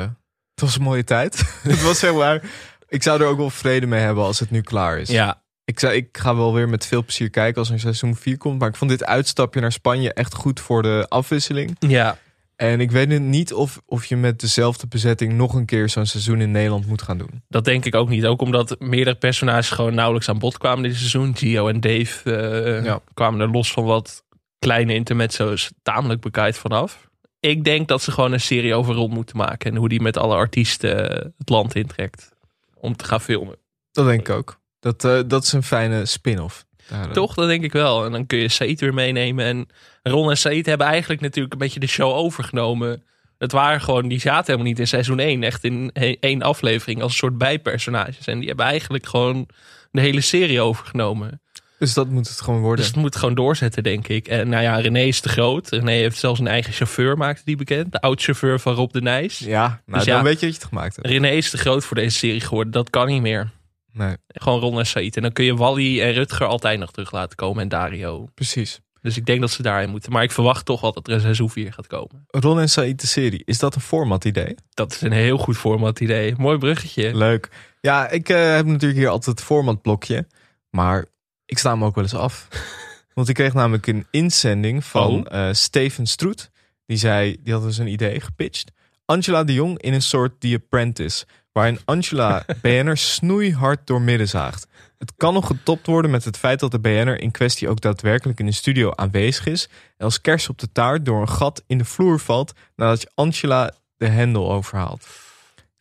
het was een mooie tijd. het was zeg maar, ik zou er ook wel vrede mee hebben als het nu klaar is. Ja, Ik, zou, ik ga wel weer met veel plezier kijken als er seizoen 4 komt. Maar ik vond dit uitstapje naar Spanje echt goed voor de afwisseling. ja. En ik weet niet of, of je met dezelfde bezetting nog een keer zo'n seizoen in Nederland moet gaan doen. Dat denk ik ook niet. Ook omdat meerdere personages gewoon nauwelijks aan bod kwamen dit seizoen. Gio en Dave eh, Ja. kwamen er los van wat kleine intermezzo's tamelijk bekijkt vanaf. Ik denk dat ze gewoon een serie over Ron moeten maken. En hoe die met alle artiesten eh, het land intrekt. Om te gaan filmen. Dat denk ik ook. Dat, eh, dat is een fijne spin-off. Eh, Toch? Dat denk ik wel. En dan kun je Said weer meenemen. En Ron en Said hebben eigenlijk natuurlijk een beetje de show overgenomen. Het waren gewoon, die zaten helemaal niet in seizoen 1. Echt in één aflevering als een soort bijpersonages. En die hebben eigenlijk gewoon de hele serie overgenomen. Dus dat moet het gewoon worden. Dus het moet gewoon doorzetten, denk ik. En nou ja, René is te groot. René heeft zelfs een eigen chauffeur, maakte die bekend. De oud-chauffeur van Rob de Nijs. ja, nou, Dus dan ja. weet je wat je het gemaakt hebt. René is te groot voor deze serie geworden. Dat kan niet meer. Nee, Gewoon Ron en Said. En dan kun je Wally en Rutger altijd nog terug laten komen. En Dario. precies. Dus ik denk dat ze daarin moeten. Maar ik verwacht toch wel dat er een seizoen 4 gaat komen. Ron en Said de serie, is dat een format idee? Dat is een heel goed format idee. Mooi bruggetje. Leuk. Ja, ik eh, heb natuurlijk hier altijd het formatblokje. Maar ik sta hem ook wel eens af. Want ik kreeg namelijk een inzending van Oh. eh, Steven Stroet. Die zei, die had dus een idee gepitcht. Angela de Jong in een soort The Apprentice. Waarin Angela BN'er snoeihard doormidden zaagt. Het kan nog getopt worden met het feit dat de BN'er in kwestie ook daadwerkelijk in de studio aanwezig is. En als kers op de taart door een gat in de vloer valt nadat je Angela de hendel overhaalt.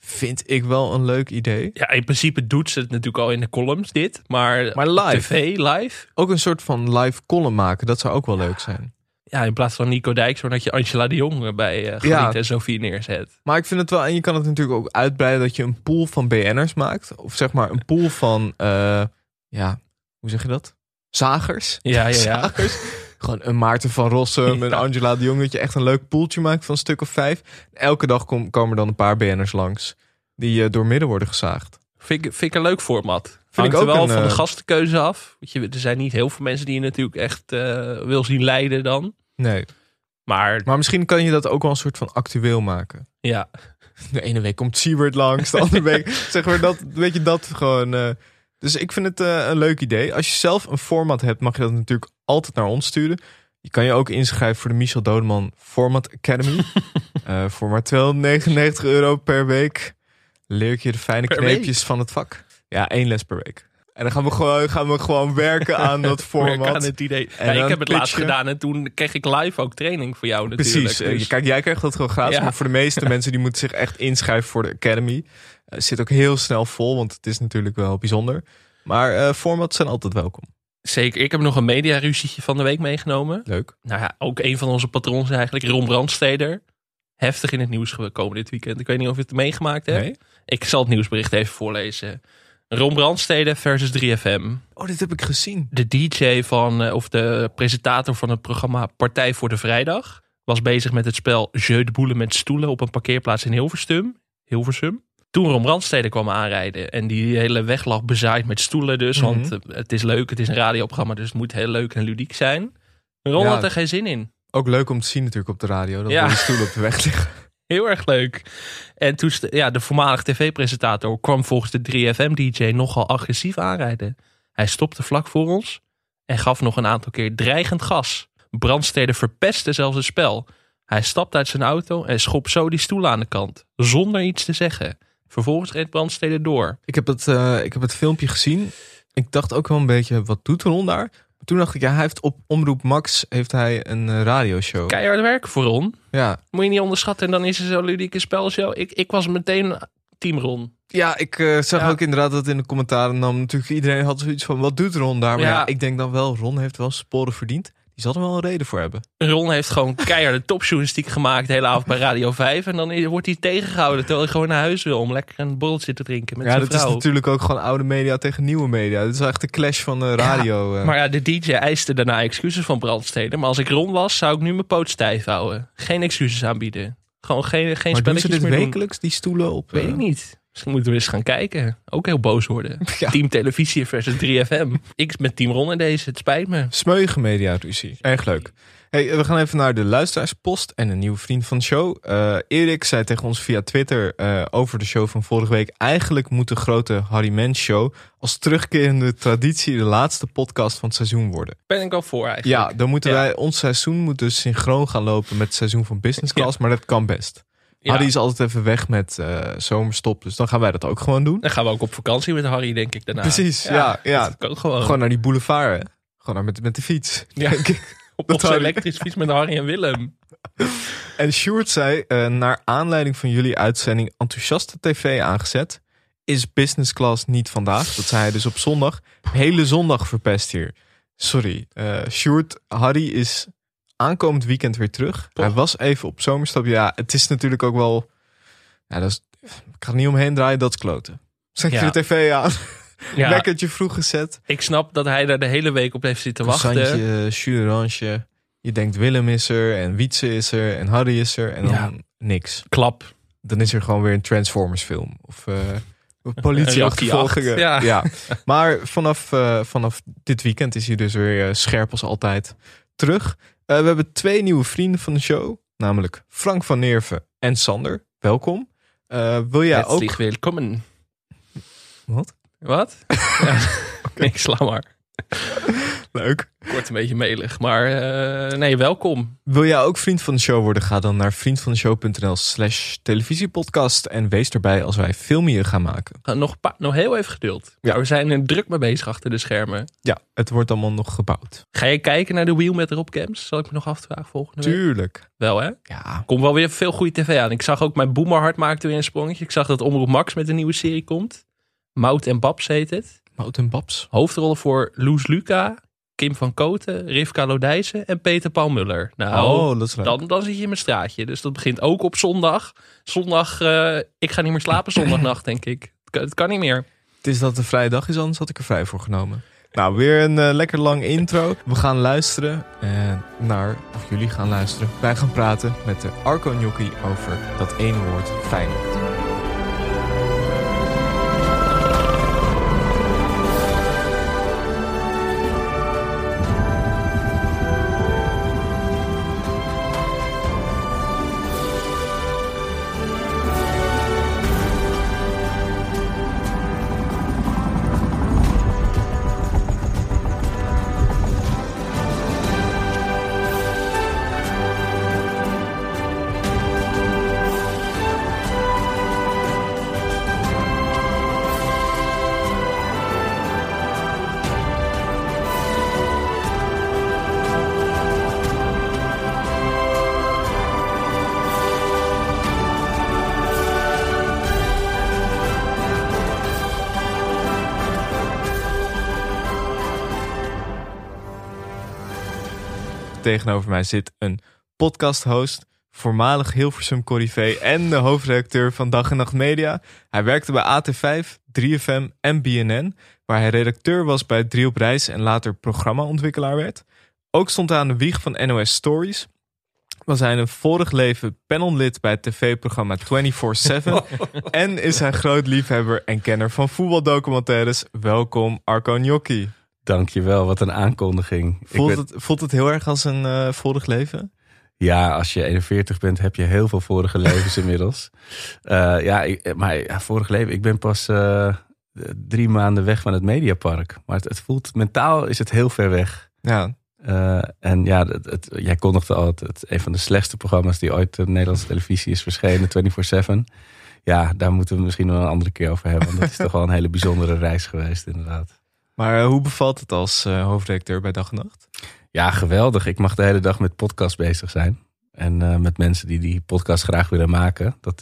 Vind ik wel een leuk idee. Ja, in principe doet ze het natuurlijk al in de columns, dit. Maar, Maar live. tv, live. Ook een soort van live column maken, dat zou ook wel leuk zijn. Ja, in plaats van Nico Dijk, zodat je Angela de Jong bij uh, Ja. en Sofie neerzet. Maar ik vind het wel, en je kan het natuurlijk ook uitbreiden dat je een pool van BN'ers maakt. Of zeg maar een pool van, eh, ja, hoe zeg je dat? Zagers. Ja, ja, ja. Zagers. Gewoon een Maarten van Rossum, een. Angela de Jong. Dat je echt een leuk poeltje maakt van een stuk of vijf. Elke dag kom- komen er dan een paar BN'ers langs. Die eh, door midden worden gezaagd. Vind ik, vind ik een leuk format. Vind Hangt ik er ook wel een, van de eh, gastenkeuze af. Want je, er zijn niet heel veel mensen die je natuurlijk echt eh, wil zien lijden dan. Nee. Maar Maar misschien kan je dat ook wel een soort van actueel maken. ja, De ene week komt Siebert langs, de andere week zeg maar dat, weet je dat gewoon. Dus ik vind het eh, een leuk idee. Als je zelf een format hebt, mag je dat natuurlijk altijd naar ons sturen. Je kan je ook inschrijven voor de Michel Dodeman Format Academy. Eh, voor maar 299 euro per week leer ik je de fijne Per kneepjes van het vak. Ja, één les per week. En dan gaan we gewoon, gaan we gewoon werken aan dat format. aan het idee. En Ja, ik heb het laatst gedaan en toen kreeg ik live ook training voor jou natuurlijk. Precies. Eh, Dus- Kijk, jij krijgt dat gewoon gratis. Ja. Maar voor de meeste mensen die moeten zich echt inschrijven voor de Academy. Eh, zit ook heel snel vol, want het is natuurlijk wel bijzonder. Maar eh formats zijn altijd welkom. Zeker. Ik heb nog een mediaruzietje van de week meegenomen. Leuk. Nou ja, ook een van onze patrons eigenlijk, Ron Brandsteder. Heftig in het nieuws gekomen dit weekend. Ik weet niet of je het meegemaakt hebt. Nee? Ik zal het nieuwsbericht even voorlezen. Ron Brandstede versus 3FM. Oh, dit heb ik gezien. De DJ van, eh, of de presentator van het programma Partij voor de Vrijdag... was bezig met het spel Jeu de Boelen met stoelen... op een parkeerplaats in Hilversum. Hilversum. Toen Ron Brandstede kwam aanrijden... en die hele weg lag bezaaid met stoelen dus... Mhm. want eh, het is leuk, het is een radioprogramma... dus het moet heel leuk en ludiek zijn. Ron Ja. had er geen zin in. Ook leuk om te zien natuurlijk op de radio. Dat Ja. er een stoel op de weg liggen. Heel erg leuk. En toen, ja, de voormalig tv-presentator kwam volgens de 3FM-DJ nogal agressief aanrijden. Hij stopte vlak voor ons en gaf nog een aantal keer dreigend gas. Brandstede verpestte zelfs het spel. Hij stapte uit zijn auto en schop zo die stoel aan de kant, zonder iets te zeggen. Vervolgens reed Brandstede door. Ik heb, het, eh, ik heb het filmpje gezien. Ik dacht ook wel een beetje, wat doet Ron daar? Maar toen dacht ik, ja, hij heeft op Omroep Max heeft hij een eh, radioshow. Keihard werken voor Ron. Ja, Moet je niet onderschatten en dan is er zo'n ludieke spelshow. Ik, ik was meteen team Ron. Ja, ik eh, zag Ja. ook inderdaad dat in de commentaren nam natuurlijk iedereen had zoiets van wat doet Ron daar? Maar ja. Ja. ik denk dan wel, Ron heeft wel sporen verdiend. Die zal er wel een reden voor hebben. Ron heeft gewoon keiharde topjournalistiek gemaakt de hele avond bij Radio 5. En dan wordt hij tegengehouden terwijl hij gewoon naar huis wil om lekker een borreltje te drinken met ja, zijn dat is vrouw. natuurlijk ook gewoon oude media tegen nieuwe media. Dit is echt de clash van de radio. eh. Maar ja, de DJ eiste daarna excuses van Brandstede. Maar als ik Ron was, zou ik nu mijn poot stijf houden. Geen excuses aanbieden. Gewoon geen, geen maar doen ze spelletjes dit meer doen. wekelijks, die stoelen op? Weet eh, ik niet. Misschien moeten we eens gaan kijken. Ook heel boos worden. Ja. Team Televisie versus 3FM. ik met Team Ron in deze. Het spijt me. Smeuïge media-ruzie. Erg leuk. Hey, we gaan even naar de luisteraarspost en een nieuwe vriend van de show. Eh, Erik zei tegen ons via Twitter eh, over de show van vorige week... eigenlijk moet de grote Harry Mens show als terugkerende traditie... de laatste podcast van het seizoen worden. Ben ik al voor eigenlijk. Ja, dan moeten Ja. wij... Ons seizoen moet dus synchroon gaan lopen met het seizoen van Business Class... maar dat kan best. Ja. Harry is altijd even weg met eh, zomerstop... dus dan gaan wij dat ook gewoon doen. Dan gaan we ook op vakantie met Harry, denk ik, daarna. Precies, ja, ja. Dat gewoon. Gewoon naar die boulevard, hè. Gewoon naar met, met de fiets. Ja. op onze Harry- elektrische fiets met Harry en Willem. En Sjoerd zei, eh, naar aanleiding van jullie uitzending Enthousiaste TV aangezet, is business class niet vandaag. Dat zei hij dus op zondag. Hele zondag verpest hier. Sorry. Sjoerd, Harry is aankomend weekend weer terug. Toch? Hij was even op zomerstap. Ja, het is natuurlijk ook wel... Ja, dat is, ik ga er niet omheen draaien, dat is kloten. Zet je Ja. de tv aan. Ja, Wekkertje vroeg gezet. ik snap dat hij daar de hele week op heeft zitten wachten. Croissantje, jus d'orange. Je denkt Willem is er en Wietse is er en Harry is er en dan Ja. niks. Klap. Dan is er gewoon weer een Transformers film. Of eh Een politieachtervolgingen. Ja. Maar vanaf, eh, vanaf dit weekend is hij dus weer eh, scherp als altijd terug. Eh, we hebben twee nieuwe vrienden van de show. Namelijk Frank van Neerven en Sander. Welkom. Eh, wil jij ook... Welkom. Wat? Wat? ja, ik sla maar. Leuk. Kort een beetje melig, maar eh, nee, welkom. Wil jij ook vriend van de show worden? Ga dan naar vriendvandeshow.nl slash televisiepodcast. En wees erbij als wij filmien gaan maken. Uh, nog, pa- nog heel even geduld. Ja. Ja. We zijn er druk mee bezig achter de schermen. Ja, het wordt allemaal nog gebouwd. Ga je kijken naar de wheel met erop cams? Zal ik me nog afvragen volgende week? Tuurlijk. Wel hè? Ja. Komt wel weer veel goede tv aan. Ik zag ook mijn Boomerhart maakte weer een sprongetje. Ik zag dat Omroep Max met een nieuwe serie komt. Mout en Babs heet het. Mout en Babs. Hoofdrollen voor Loes Luca, Kim van Koten, Rivka Lodijzen en Peter Paul Muller. Nou, Oh, dat is leuk. dan, dan zit je in mijn straatje. Dus dat begint ook op zondag. Zondag, eh, ik ga niet meer slapen zondagnacht, denk ik. Het kan, het kan niet meer. Het is dat het een vrije dag is, anders had ik er vrij voor genomen. Nou, weer een eh, lekker lang intro. We gaan luisteren eh, naar, of jullie gaan luisteren. Wij gaan praten met de Arco Gnocchi over dat ene woord Feyenoord. Tegenover mij zit een podcast-host, voormalig Hilversum Corrivé en de hoofdredacteur van Dag en Nacht Media. Hij werkte bij AT5, 3FM en BNN, waar hij redacteur was bij 3 op Reis en later programmaontwikkelaar werd. Ook stond hij aan de wieg van NOS Stories. Was hij in een vorig leven panellid bij het tv-programma 24-7. en is hij groot liefhebber en kenner van voetbaldocumentaires. Welkom Arco Gnocchi. Dankjewel, wat een aankondiging. Voelt, ben- het, voelt het heel erg als een eh, vorig leven? Ja, als je 41 bent, heb je heel veel vorige levens inmiddels. Eh, ja, ik- maar ja, vorig leven, ik ben pas eh, drie maanden weg van het Mediapark. Maar het, het voelt, mentaal is het heel ver weg. Ja, en ja, het, het- jij kondigde al het, een van de slechtste programma's die ooit op de Nederlandse televisie is verschenen, 24-7. Ja, daar moeten we misschien nog een andere keer over hebben. Want dat is toch wel een hele bijzondere reis geweest, inderdaad. Maar eh, hoe bevalt het als eh, hoofdredacteur bij Dag en Nacht? Ja, geweldig. Ik mag de hele dag met podcast bezig zijn. En eh, met mensen die die podcast graag willen maken. Dat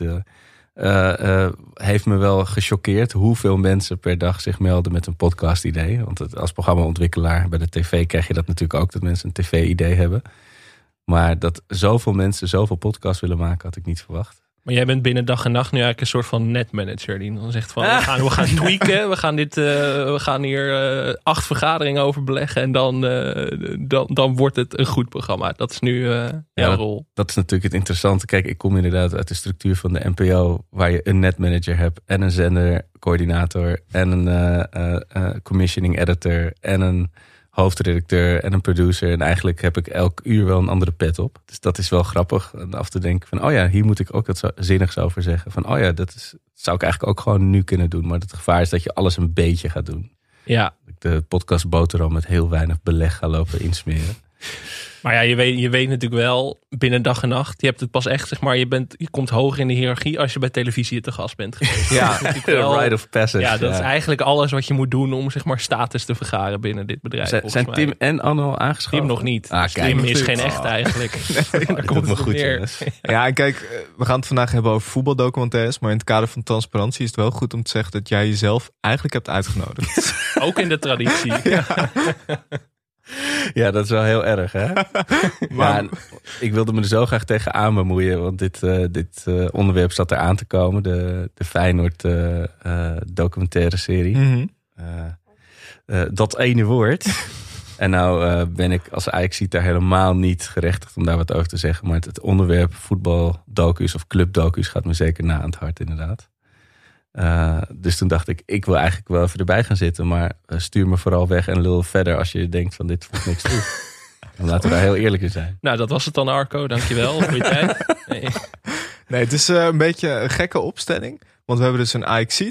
heeft me wel gechoqueerd hoeveel mensen per dag zich melden met een podcast idee. Want als programmaontwikkelaar bij de tv krijg je dat natuurlijk ook. Dat mensen een tv-idee hebben. Maar dat zoveel mensen zoveel podcast willen maken had ik niet verwacht. Maar jij bent binnen dag en nacht nu eigenlijk een soort van netmanager. Die dan zegt van, we gaan, we gaan tweaken. We gaan, dit, eh, we gaan hier eh, acht vergaderingen over beleggen. En dan, eh, dan, dan wordt het een goed programma. Dat is nu eh, jouw dat- rol. Dat is natuurlijk het interessante. Kijk, ik kom inderdaad uit de structuur van de NPO, waar je een netmanager hebt en een zendercoördinator en een eh, eh, eh, commissioning editor en een hoofdredacteur en een producer. En eigenlijk heb ik elk uur wel een andere pet op. Dus dat is wel grappig. En af te denken van, oh ja, hier moet ik ook wat zinnigs over zeggen. Van, oh ja, dat is, zou ik eigenlijk ook gewoon nu kunnen doen. Maar het gevaar is dat je alles een beetje gaat doen. Ja, ik de podcast boterham met heel weinig beleg ga lopen insmeren. Maar ja, je weet, je weet natuurlijk wel binnen dag en nacht. Je hebt het pas echt, zeg maar, je, bent, je komt hoger in de hiërarchie als je bij televisie te gast bent geweest. Ja, natuurlijk wel- Rite of passage. ja, dat is eigenlijk alles wat je moet doen om zeg maar status te vergaren binnen dit bedrijf. Zijn, volgens zijn mij. Tim en Anno al aangeschoven? Tim nog niet. Ah, Dus kijk. Tim is geen echt Oh. eigenlijk. Daar komt het op goed, neer. ja en kijk, eh, we gaan het vandaag hebben over voetbaldocumentaires. Maar in het kader van transparantie is het wel goed om te zeggen dat jij jezelf eigenlijk hebt uitgenodigd. Ook in de traditie. Ja, dat is wel heel erg, hè? ja, en ik wilde me er zo graag tegenaan bemoeien, want dit, eh, dit eh, onderwerp zat er aan te komen. De, de Feyenoord eh, documentaire serie. Mhm. dat ene woord. en nou ben ik als Ajax daar helemaal niet gerechtigd om daar wat over te zeggen. Maar het, het onderwerp voetbaldocu's of clubdocu's gaat me zeker na aan het hart inderdaad. Eh, dus toen dacht ik, ik wil eigenlijk wel even erbij gaan zitten. Maar eh, stuur me vooral weg en lul verder als je denkt van dit voegt niks toe. Dan laten we daar heel eerlijk in zijn. Nou, dat was het dan, Arco. Dankjewel voor je tijd. Nee. Nee, het is eh, een beetje een gekke opstelling. Want we hebben dus een ajax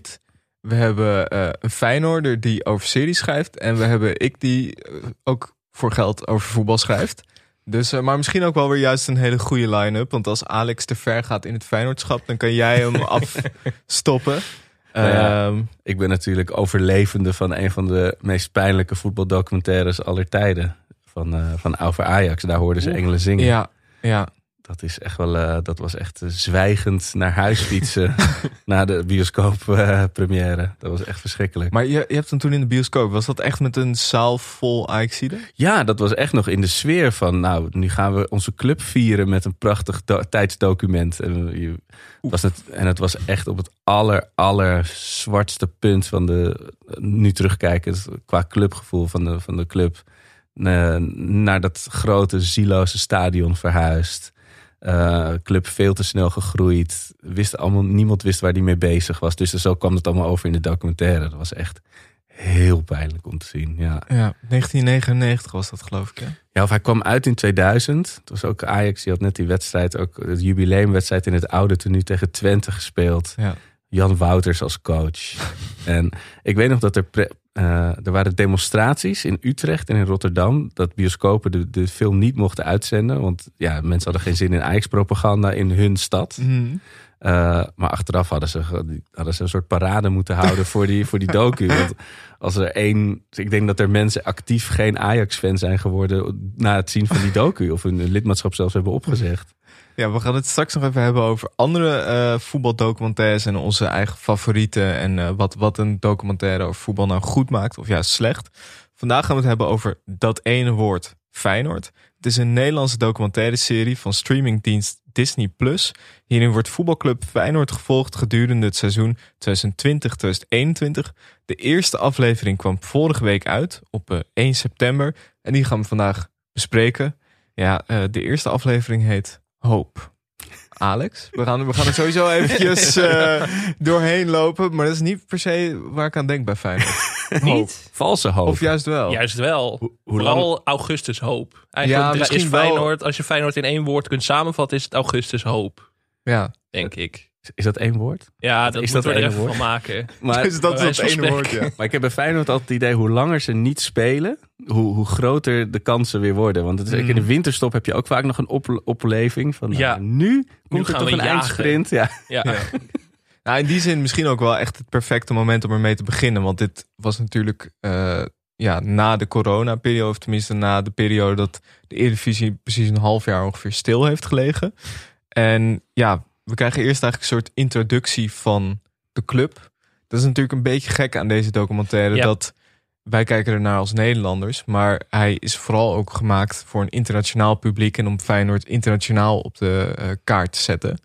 We hebben eh, een Feyenoorder die over series schrijft. En we hebben ik die ook voor geld over voetbal schrijft. Dus, eh, maar misschien ook wel weer juist een hele goede line-up. Want als Alex te ver gaat in het Feyenoordschap, dan kan jij hem afstoppen. Nou ja. Ehm, Ik ben natuurlijk overlevende van een van de meest pijnlijke voetbaldocumentaires aller tijden. Van, eh, van over Ajax. Daar hoorden ze engelen zingen. ja, ja. Dat, is echt wel, eh, dat was echt eh, zwijgend naar huis fietsen na de bioscoop eh, première. Dat was echt verschrikkelijk. Maar je, je hebt hem toen in de bioscoop. Was dat echt met een zaal vol ajax Ja, dat was echt nog in de sfeer van, nou, nu gaan we onze club vieren met een prachtig do- tijdsdocument. En, je- was het, en het was echt op het aller, aller zwartste punt van de, nu terugkijkend, qua clubgevoel van de, van de club. naar dat grote, zieloze stadion verhuisd. Eh, club veel te snel gegroeid. Wist allemaal, niemand wist waar die mee bezig was. Dus zo kwam het allemaal over in de documentaire. Dat was echt heel pijnlijk om te zien. Ja. Ja, 1999 was dat geloof ik. Hè? Ja, of hij kwam uit in 2000. Het was ook Ajax, die had net die wedstrijd, ook het jubileumwedstrijd in het oude tenue tegen Twente gespeeld. Ja. Jan Wouters als coach. en ik weet nog dat er, pre- eh, er waren demonstraties in Utrecht en in Rotterdam. Dat bioscopen de, de film niet mochten uitzenden. Want ja, mensen hadden geen zin in Ajax-propaganda in hun stad. Eh, maar achteraf hadden ze, hadden ze een soort parade moeten houden voor die, voor die docu. Want als er één. Ik denk dat er mensen actief geen Ajax-fan zijn geworden. na het zien van die docu. of hun lidmaatschap zelfs hebben opgezegd. Ja, we gaan het straks nog even hebben over andere eh, voetbaldocumentaires en onze eigen favorieten. En eh, wat, wat een documentaire over voetbal nou goed maakt of juist slecht. Vandaag gaan we het hebben over dat ene woord Feyenoord. Het is een Nederlandse documentaire serie van streamingdienst Disney+. Plus. Hierin wordt voetbalclub Feyenoord gevolgd gedurende het seizoen 2020-2021. De eerste aflevering kwam vorige week uit op eh, 1 september. En die gaan we vandaag bespreken. Ja, eh, de eerste aflevering heet Hoop. Alex, we gaan, we gaan er sowieso eventjes eh, doorheen lopen. Maar dat is niet per se waar ik aan denk bij Feyenoord. Niet? Valse hoop. Of juist wel. Juist wel. hoe Vooral Augustus Hoop. Eigenlijk Ja, is wel. Feyenoord, als je Feyenoord in één woord kunt samenvatten, is het Augustus Hoop. Ja, Denk ik. Is dat één woord? Ja, dat Is moeten dat we er even woord? van maken. Maar, dus dat is van ene woord, ja. maar ik heb bij Feyenoord altijd het idee... hoe langer ze niet spelen... hoe, hoe groter de kansen weer worden. Want het is, Mm. in de winterstop heb je ook vaak nog een op, opleving. Van, nou, Ja. nu komt er gaan toch een jagen. eindsprint. Ja. Ja. Ja. Nou, in die zin misschien ook wel echt het perfecte moment om ermee te beginnen. Want dit was natuurlijk eh, ja, na de corona-periode, of tenminste na de periode dat de Eredivisie precies een half jaar ongeveer stil heeft gelegen. En ja, we krijgen eerst eigenlijk een soort introductie van de club. Dat is natuurlijk een beetje gek aan deze documentaire. Ja. Dat wij kijken ernaar als Nederlanders. Maar hij is vooral ook gemaakt voor een internationaal publiek. En om Feyenoord internationaal op de eh, kaart te zetten.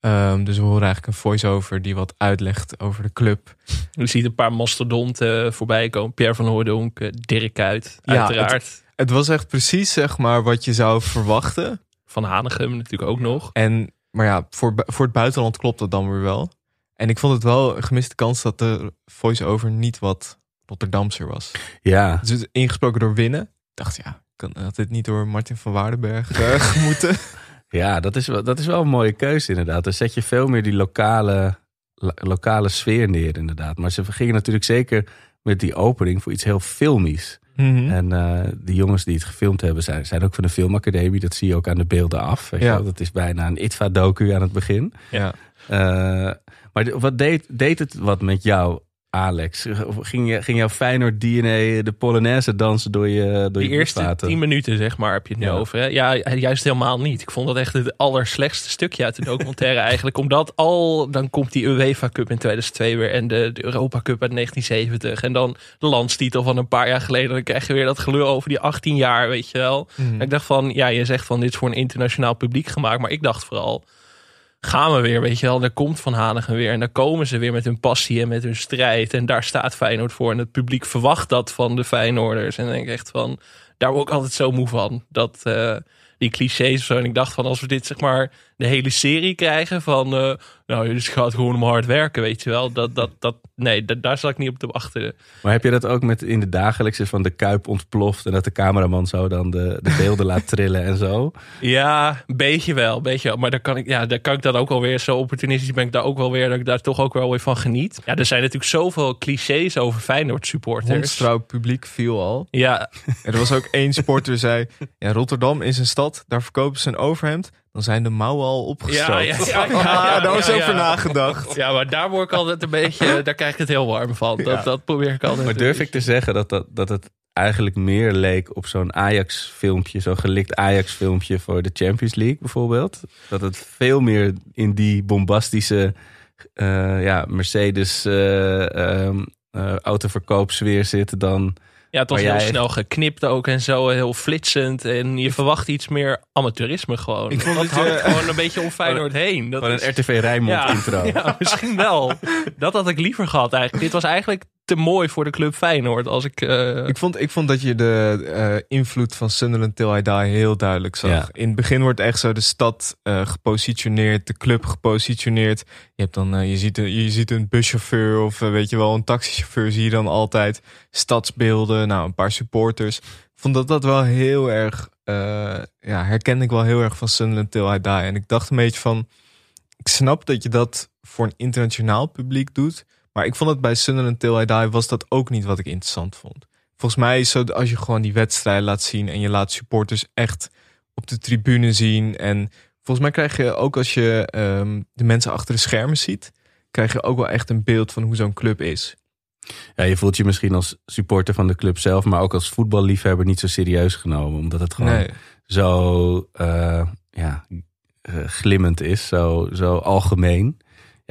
Ehm, dus we horen eigenlijk een voice-over die wat uitlegt over de club. Je ziet een paar mastodonten eh, voorbij komen. Pierre van Hooydonk, eh, Dirk Kuyt, Ja, uiteraard. Het was echt precies zeg maar wat je zou verwachten. Van Hanegem natuurlijk ook nog. En, maar ja, voor, voor het buitenland klopt dat dan weer wel. En ik vond het wel een gemiste kans dat de voice-over niet wat Rotterdamser was. ja. Dus ingesproken door Winnen. Ik dacht, ja, kan, had dit niet door Martin van Waardenberg eh, gemoeten? Ja, dat is, wel, dat is wel een mooie keuze inderdaad. Dan zet je veel meer die lokale, lo- lokale sfeer neer inderdaad. Maar ze gingen natuurlijk zeker met die opening voor iets heel filmisch. Mhm. En eh de jongens die het gefilmd hebben zijn, zijn ook van de filmacademie. Dat zie je ook aan de beelden af. Weet Ja. wel. Dat is bijna een ITVA-docu aan het begin. Ja. Eh, maar de- wat deed, deed het wat met jou, Alex? Ging, je, ging jouw Feyenoord DNA de Polonaise dansen door je door je eerste bloedvaten? tien minuten, zeg maar, heb je het nu Ja. over. Hè? Ja, juist helemaal niet. Ik vond dat echt het allerslechtste stukje uit de documentaire eigenlijk. Omdat al, dan komt die UEFA Cup in 2002 weer en de, de Europa Cup uit 1970. En dan de landstitel van een paar jaar geleden. Dan krijg je weer dat gelul over die 18 jaar, weet je wel. Mhm. En ik dacht van, ja, je zegt van dit is voor een internationaal publiek gemaakt. Maar ik dacht vooral, gaan we weer, weet je wel. Daar komt Van Hanegem weer. En daar komen ze weer met hun passie en met hun strijd. En daar staat Feyenoord voor. En het publiek verwacht dat van de Feyenoorders. En denk ik echt van, daar word ik altijd zo moe van. Dat eh, die clichés of zo. En ik dacht van, als we dit zeg maar de hele serie krijgen van... eh, nou, dus het gaat gewoon om hard werken, weet je wel. Dat, dat, dat, nee, da- daar zat ik niet op te wachten. Maar heb je dat ook met in de dagelijkse van de kuip ontploft en dat de cameraman zo dan de, de beelden laat trillen en zo? Ja, een beetje wel, een beetje wel. Maar daar kan ik, ja, daar kan ik dan ook wel weer, zo opportunistisch ben ik daar ook wel weer, dat ik daar toch ook wel weer van geniet. Ja, er zijn natuurlijk zoveel clichés over Feyenoord supporters. Hondstrouw publiek viel al. Ja, En er was ook één sporter zei... Ja, Rotterdam is een stad, daar verkopen ze een overhemd. Dan zijn de mouwen al opgestroopt. Ja, ja, ja, ja, ja, Ah, daar was ja, over ja. nagedacht. ja, maar daar word ik altijd een beetje, daar krijg ik het heel warm van. Dat, Ja. dat probeer ik altijd. Maar durf ik te zeggen dat, dat, dat het eigenlijk meer leek op zo'n Ajax-filmpje, zo'n gelikt Ajax-filmpje voor de Champions League bijvoorbeeld? Dat het veel meer in die bombastische eh, ja, Mercedes eh, ehm, eh, autoverkoopsfeer zit dan... Ja, het was heel jij- snel geknipt ook en zo, heel flitsend. En je verwacht iets meer amateurisme gewoon. Ik vond dat het, hangt eh, gewoon een beetje om Feyenoord heen. Dat Van is- een RTV Rijnmond ja, intro. Ja, misschien wel. Dat had ik liever gehad eigenlijk. Dit was eigenlijk te mooi voor de club Feyenoord. Als ik, eh, Ik vond, ik vond dat je de eh, invloed van Sunderland Till I Die heel duidelijk zag. Ja. In het begin wordt echt zo de stad eh, gepositioneerd, de club gepositioneerd. Je, hebt dan, je, ziet een, je ziet een buschauffeur of weet je wel, een taxichauffeur zie je dan altijd. Stadsbeelden, nou een paar supporters. Ik vond dat dat wel heel erg, eh, ja, herkende ik wel heel erg van Sunderland Till I Die. En ik dacht een beetje van, ik snap dat je dat voor een internationaal publiek doet. Maar ik vond het bij Sunderland Till I Die was dat ook niet wat ik interessant vond. Volgens mij is zo als je gewoon die wedstrijd laat zien en je laat supporters echt op de tribune zien. En volgens mij krijg je ook als je ehm, de mensen achter de schermen ziet, krijg je ook wel echt een beeld van hoe zo'n club is. Ja, je voelt je misschien als supporter van de club zelf, maar ook als voetballiefhebber niet zo serieus genomen. Omdat het gewoon Nee. zo eh, ja, eh, glimmend is, zo, zo algemeen.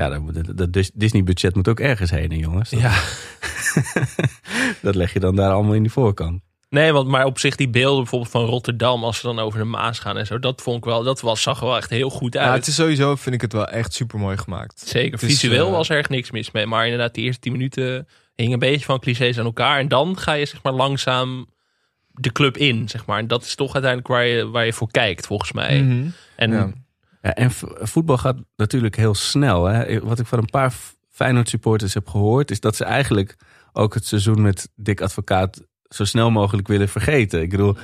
Ja, dat, Disney-budget moet ook ergens heen, hè, jongens. Dat, ja. dat leg je dan daar allemaal in die voorkant. Nee, want maar op zich die beelden bijvoorbeeld van Rotterdam, als ze dan over de Maas gaan en zo, dat vond ik wel, dat was, zag er wel echt heel goed uit. Ja, het is sowieso, vind ik het wel echt super mooi gemaakt. Zeker, Het is, visueel eh, was er echt niks mis mee. Maar inderdaad, die eerste tien minuten hing een beetje van clichés aan elkaar. En dan ga je zeg maar langzaam de club in, zeg maar. En dat is toch uiteindelijk waar je, waar je voor kijkt, volgens mij. Mhm. En Ja. Ja, en voetbal gaat natuurlijk heel snel. Hè. Wat ik van een paar Feyenoord supporters heb gehoord, is dat ze eigenlijk ook het seizoen met Dick Advocaat zo snel mogelijk willen vergeten. Ik bedoel,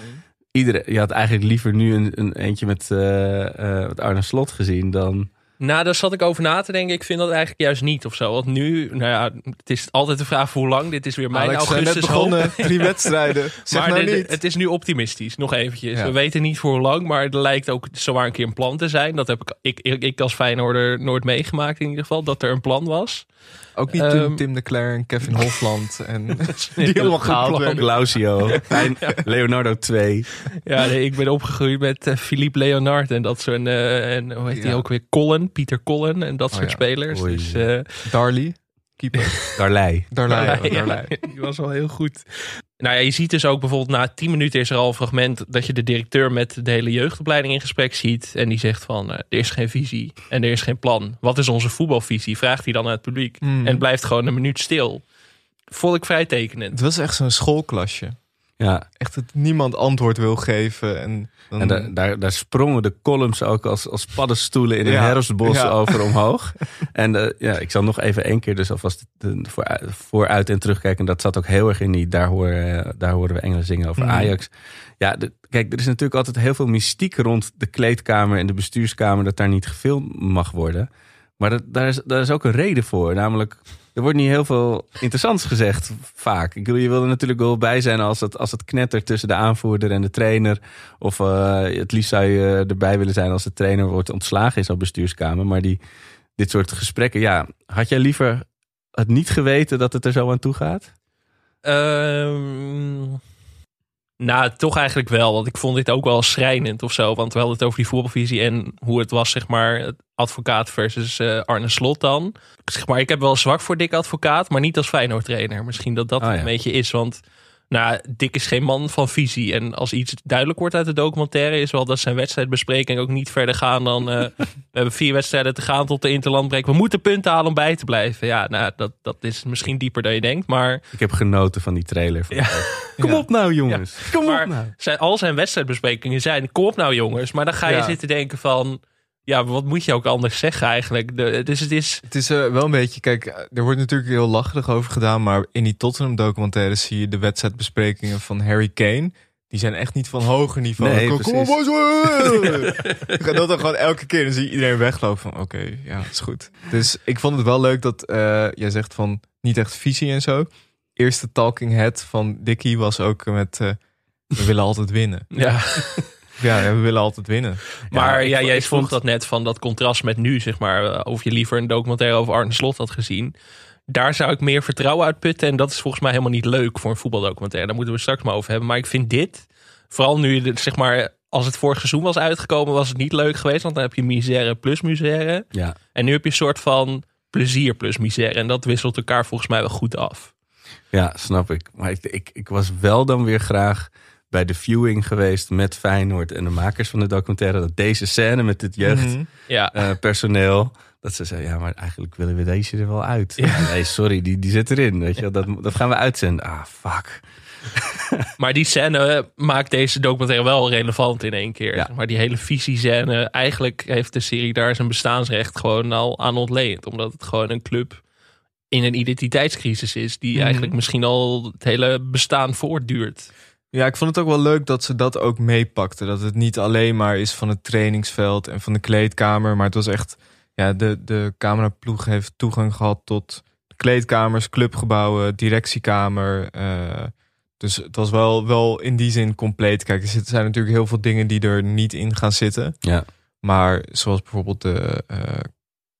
iedereen, je had eigenlijk liever nu een, een eentje met, eh, met Arne Slot gezien dan. Nou, daar zat ik over na te denken. Ik vind dat eigenlijk juist niet of zo. Want nu, nou ja, het is altijd de vraag voor hoe lang. Dit is weer mijn Alex, we zijn net augustus hoop. begonnen, drie wedstrijden. Zeg maar nou dit- niet. het is nu optimistisch, nog eventjes. Ja. We weten niet voor hoe lang, maar er lijkt ook zowaar een keer een plan te zijn. Dat heb ik, ik, ik, ik als Feyenoorder nooit meegemaakt in ieder geval, dat er een plan was. Ook niet Ehm, Tim de Cler en Kevin Hofland en die allemaal goed gehaald werden. Glausio, Fijn- Leonardo 2. Ja, nee, ik ben opgegroeid met eh, Philippe Leonard en dat soort. eh, en hoe heet die Ja. ook weer? Colin, Pieter Colin en dat Oh soort ja. spelers. Oei. Dus eh, Darley, keeper. Darley, ja, oh, Darley. die was wel heel goed. Nou ja, je ziet dus ook bijvoorbeeld na 10 minuten is er al een fragment dat je de directeur met de hele jeugdopleiding in gesprek ziet. En die zegt van, eh, er is geen visie en er is geen plan. Wat is onze voetbalvisie? Vraagt hij dan aan het publiek. Hmm. En blijft gewoon een minuut stil. Vond ik vrij tekenend. Het was echt zo'n schoolklasje. Ja, Echt dat niemand antwoord wil geven. En, dan, en daar, daar, daar sprongen de columns ook als, als paddenstoelen in een Ja, herfstbos ja. over omhoog. En eh, ja, ik zal nog even één keer dus alvast voor, vooruit en terugkijken. Dat zat ook heel erg in die, daar, horen, daar horen we Engelen zingen over Mhm. Ajax. Ja, de- kijk, er is natuurlijk altijd heel veel mystiek rond de kleedkamer en de bestuurskamer dat daar niet gefilmd mag worden. Maar dat, daar, is, daar is ook een reden voor. Namelijk, er wordt niet heel veel interessants gezegd vaak. Ik bedoel, je wil er natuurlijk wel bij zijn als het, als het knettert tussen de aanvoerder en de trainer. Of eh, het liefst zou je erbij willen zijn als de trainer wordt ontslagen in zo'n bestuurskamer. Maar die, dit soort gesprekken, ja, had jij liever het niet geweten dat het er zo aan toe gaat? Ehm, nou, toch eigenlijk wel. Want ik vond dit ook wel schrijnend of zo. Want we hadden het over die voetbalvisie en hoe het was, zeg maar, advocaat versus eh, Arne Slot dan. Zeg maar, ik heb wel zwak voor Dick Advocaat, maar niet als Feyenoord trainer. Misschien dat dat ja. een beetje is. Want Nou, Dick is geen man van visie. En als iets duidelijk wordt uit de documentaire, is wel dat zijn wedstrijdbespreking ook niet verder gaan dan. eh, we hebben vier wedstrijden te gaan tot de Interlandbreek. We moeten punten halen om bij te blijven. Ja, nou, dat, dat is misschien dieper dan je denkt. Maar Ik heb genoten van die trailer. Van, Kom Ja. op nou jongens. Kom Maar op nou. zijn, al zijn wedstrijdbesprekingen zijn, kom op nou jongens. Maar dan ga je Ja. zitten denken van, ja, wat moet je ook anders zeggen eigenlijk? De, dus het is, Het is eh, wel een beetje, kijk, eh, er wordt natuurlijk heel lacherig over gedaan, maar in die Tottenham documentaire zie je de wedstrijdbesprekingen van Harry Kane. Die zijn echt niet van hoger niveau. Nee, kom, kom op, precies. boys. Gaat dat dan gewoon elke keer. Dan zie je iedereen weglopen van oké, ja, is goed. Dus ik vond het wel leuk dat eh, jij zegt van niet echt visie en zo. Eerste talking head van Dickie was ook met eh, we willen altijd winnen. ja. Ja, we willen altijd winnen. Maar ja, jij ik vroeg vond- dat net van dat contrast met nu, zeg maar. eh, Of je liever een documentaire over Arne Slot had gezien. Daar zou ik meer vertrouwen uit putten. En dat is volgens mij helemaal niet leuk voor een voetbaldocumentaire. Daar moeten we straks maar over hebben. Maar ik vind dit, vooral nu, zeg maar, als het vorig seizoen was uitgekomen, was het niet leuk geweest. Want dan heb je misère plus misère. Ja. En nu heb je een soort van plezier plus misère. En dat wisselt elkaar volgens mij wel goed af. Ja, snap ik. Maar ik, ik, ik was wel dan weer graag bij de viewing geweest met Feyenoord en de makers van de documentaire. Dat deze scène met het Mhm. Ja, jeugdpersoneel. dat ze zei, ja, maar eigenlijk willen we deze er wel uit. Ja. Nee, sorry, die, die zit erin. Weet je, dat, dat gaan we uitzenden. Ah, fuck. Maar die scène maakt deze documentaire wel relevant in één keer. Ja. Maar die hele visiescène, eigenlijk heeft de serie daar zijn bestaansrecht gewoon al aan ontleend. Omdat het gewoon een club in een identiteitscrisis is. Die Mhm. eigenlijk misschien al het hele bestaan voortduurt. Ja, ik vond het ook wel leuk dat ze dat ook meepakten. Dat het niet alleen maar is van het trainingsveld en van de kleedkamer. Maar het was echt, ja, de, de cameraploeg heeft toegang gehad tot kleedkamers, clubgebouwen, directiekamer. eh, dus het was wel, wel in die zin compleet. Kijk, er zijn natuurlijk heel veel dingen die er niet in gaan zitten. Ja. Maar zoals bijvoorbeeld de eh,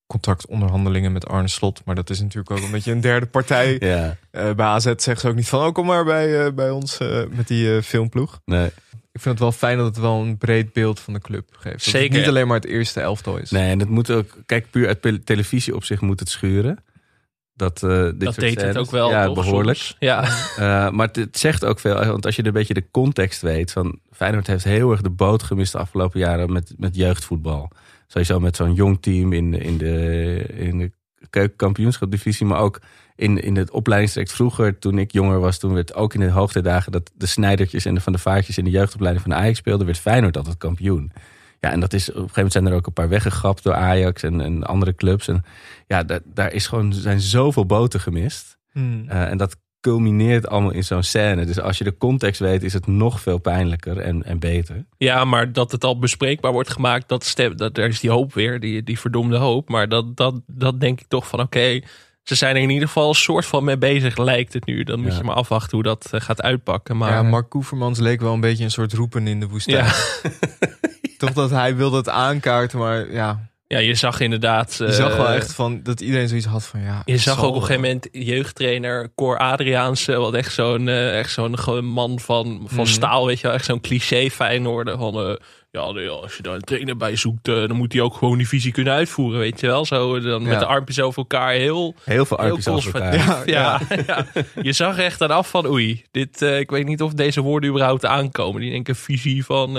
contractonderhandelingen met Arne Slot. Maar dat is natuurlijk ook een beetje een derde partij. Ja, Eh, bij AZ zegt ze ook niet van, oh kom maar bij, eh, bij ons eh, met die eh, filmploeg. nee. Ik vind het wel fijn dat het wel een breed beeld van de club geeft. Dat Zeker. het niet alleen maar het eerste elftal is. Nee, en het moet ook, kijk, puur uit televisie op zich moet het schuren. Dat, eh, dit dat deed het ook wel. Ja, toch, behoorlijk. soms? Ja. Eh, maar het, het zegt ook veel, want als je een beetje de context weet. Van Feyenoord heeft heel erg de boot gemist de afgelopen jaren met, met jeugdvoetbal. Sowieso met zo'n jong team in de, in de, in de keukenkampioenschapdivisie. Maar ook in, in het opleidingstraject vroeger, toen ik jonger was. Toen werd ook in de hoogtijdagen dat de Snijdertjes en de Van de Vaartjes in de jeugdopleiding van de Ajax speelden. Werd Feyenoord altijd kampioen. Ja, en dat is, op een gegeven moment zijn er ook een paar weggegrapt door Ajax en, en andere clubs. En ja, da- daar is gewoon, zijn zoveel boten gemist. Hmm. Eh, en dat culmineert allemaal in zo'n scène. Dus als je de context weet, is het nog veel pijnlijker en, en beter. ja, maar dat het al bespreekbaar wordt gemaakt, dat stem, dat, daar is die hoop weer, die, die verdomde hoop. Maar dat, dat, dat denk ik toch van oké, ze zijn er in ieder geval een soort van mee bezig, lijkt het nu. Dan moet Ja. je maar afwachten hoe dat eh, gaat uitpakken. Maar Ja, Mark Koevermans leek wel een beetje een soort roepen in de woestijn. Ja. Toch dat hij wilde het aankaarten, maar ja. Ja, je zag inderdaad. Je zag wel eh, echt van dat iedereen zoiets had van ja. Je zag ook op een gegeven moment jeugdtrainer Cor Adriaanse, wat echt zo'n eh, echt zo'n gewoon man van, van Mhm. staal, weet je wel, echt zo'n cliché Feyenoorder van eh, ja, nee, als je daar een trainer bij zoekt, dan moet hij ook gewoon die visie kunnen uitvoeren, weet je wel, zo dan met Ja. de armpjes over elkaar, heel Heel veel heel armpjes over elkaar. Ja, Ja, ja. je zag echt dan af van oei, dit, ik weet niet of deze woorden überhaupt aankomen. Die denken visie van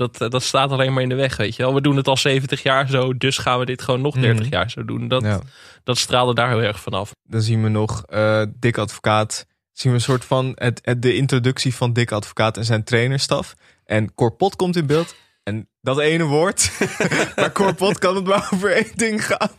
dat, eh, dat staat alleen maar in de weg, weet je wel. We doen het al 70 jaar zo, dus gaan we dit gewoon nog 30 Mhm. jaar zo doen. Dat, Ja. dat straalde daar heel erg vanaf. Dan zien we nog eh Dick Advocaat. Zien we een soort van het, het- de introductie van Dick Advocaat en zijn trainerstaf. En Corpot komt in beeld. En dat ene woord. maar Corpot kan het maar over één ding gaan.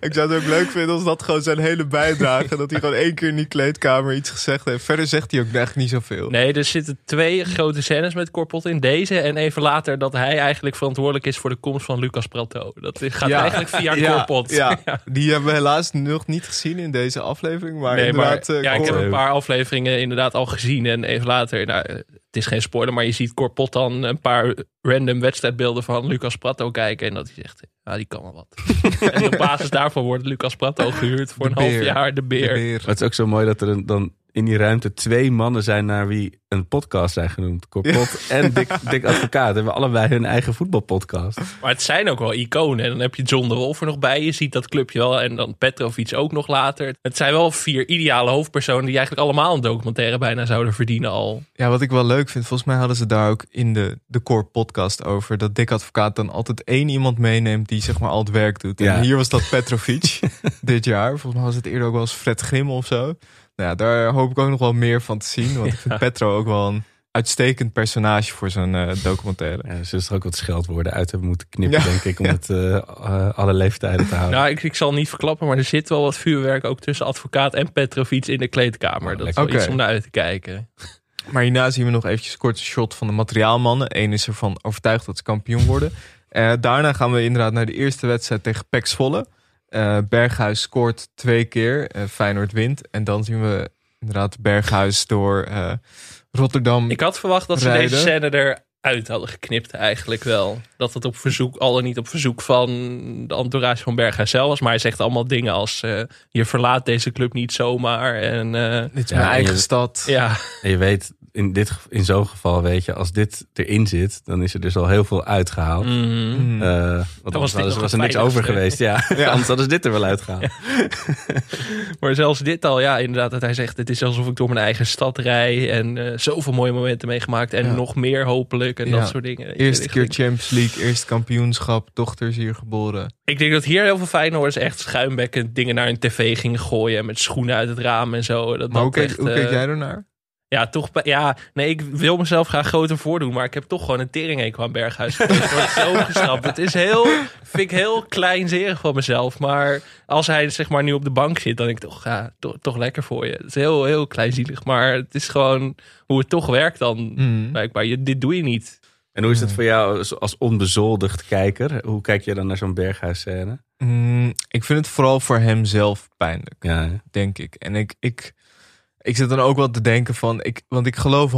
ik zou het ook leuk vinden als dat gewoon zijn hele bijdrage. dat hij gewoon één keer in die kleedkamer iets gezegd heeft. Verder zegt hij ook echt niet zoveel. Nee, er zitten twee grote scènes met Corpot in. Deze en even later dat hij eigenlijk verantwoordelijk is voor de komst van Lucas Prato. Dat gaat Ja. eigenlijk via Ja, Corpot. Ja, die hebben we helaas nog niet gezien in deze aflevering. Maar nee, maar eh, ja, ik heb een paar afleveringen inderdaad al gezien. En even later, nou, eh, het is geen spoiler, maar je ziet Corpot dan een paar random wedstrijdbeelden van Lucas Prato kijken. En dat hij zegt, ja, die kan wel wat. en op basis daarvan wordt Lucas Prato gehuurd voor De een half jaar, de de beer. beer. Maar het is ook zo mooi dat er een, dan in die ruimte twee mannen zijn naar wie een podcast zijn genoemd. Corpot en Dick, Dick Advocaat hebben allebei hun eigen voetbalpodcast. Maar het zijn ook wel iconen. En dan heb je John de Wolf er nog bij. Je ziet dat clubje wel. En dan Petrovic ook nog later. Het zijn wel vier ideale hoofdpersonen die eigenlijk allemaal een documentaire bijna zouden verdienen al. Ja, wat ik wel leuk vind, volgens mij hadden ze daar ook in de, de core podcast over. Dat Dick Advocaat dan altijd één iemand meeneemt die zeg maar al het werk doet. En Ja. hier was dat Petrovic dit jaar. Volgens mij was het eerder ook wel eens Fred Grim of zo. Nou ja, daar hoop ik ook nog wel meer van te zien. Want ik vind Petro ook wel een uitstekend personage voor zo'n eh, documentaire. Ja, ze zullen er ook wat scheldwoorden uit hebben moeten knippen, Ja. denk ik, om het eh, eh, alle leeftijden te houden. Nou, ik, ik zal niet verklappen, maar er zit wel wat vuurwerk ook tussen advocaat en Petrovic in de kleedkamer. Dat is wel iets om naar uit te kijken. Maar hierna zien we nog eventjes kort een shot van de materiaalmannen. Eén is ervan overtuigd dat ze kampioen worden. Eh, daarna gaan we inderdaad naar de eerste wedstrijd tegen Pek Zwolle. Eh, Berghuis scoort twee keer. eh, Feyenoord wint. En dan zien we inderdaad Berghuis door eh, Rotterdam. Ik had verwacht dat ze deze scène eruit hadden geknipt eigenlijk wel. Dat het op verzoek, al en niet op verzoek van de entourage van Berghuis zelf was. Maar hij zegt allemaal dingen als eh, je verlaat deze club niet zomaar. En eh, Dit is Ja, mijn en eigen je- stad. ja, En je weet, in, dit, in zo'n geval weet je, als dit erin zit, dan is er dus al heel veel uitgehaald. Hmm. Eh, want was dit was, nog was er niks over geweest. Ja, anders hadden ze dit er wel uitgehaald. maar zelfs dit al, ja, inderdaad, dat hij zegt: Het is alsof ik door mijn eigen stad rij. En eh, zoveel mooie momenten meegemaakt. En Ja. nog meer hopelijk. En Ja. dat soort dingen. Eerste keer Champions League, eerste kampioenschap, dochter is hier geboren. Ik denk dat hier heel veel Feyenoorders echt schuimbekken dingen naar hun tv gingen gooien. En met schoenen uit het raam en zo. Dat Maar dat hoe keek, echt, hoe keek eh, jij ernaar? Ja, toch. bij- Ja, nee, ik wil mezelf graag groter voordoen. Maar ik heb toch gewoon een teringhekel aan Berghuis. Het wordt zo geschrapt. Het is heel, vind ik heel kleinzerig van mezelf. Maar als hij zeg maar nu op de bank zit, dan denk ik toch, ja, toch, toch lekker voor je. Het is heel, heel kleinzielig. Maar het is gewoon hoe het toch werkt dan. Hmm. Blijkbaar, je, dit doe je niet. En hoe is het voor jou als, als onbezoldigd kijker? Hoe kijk je dan naar zo'n berghuisscène? Hmm, ik vind het vooral voor hem zelf pijnlijk. Ja, denk ik. En ik, ik, ik zit dan ook wel te denken van, ik, want ik geloof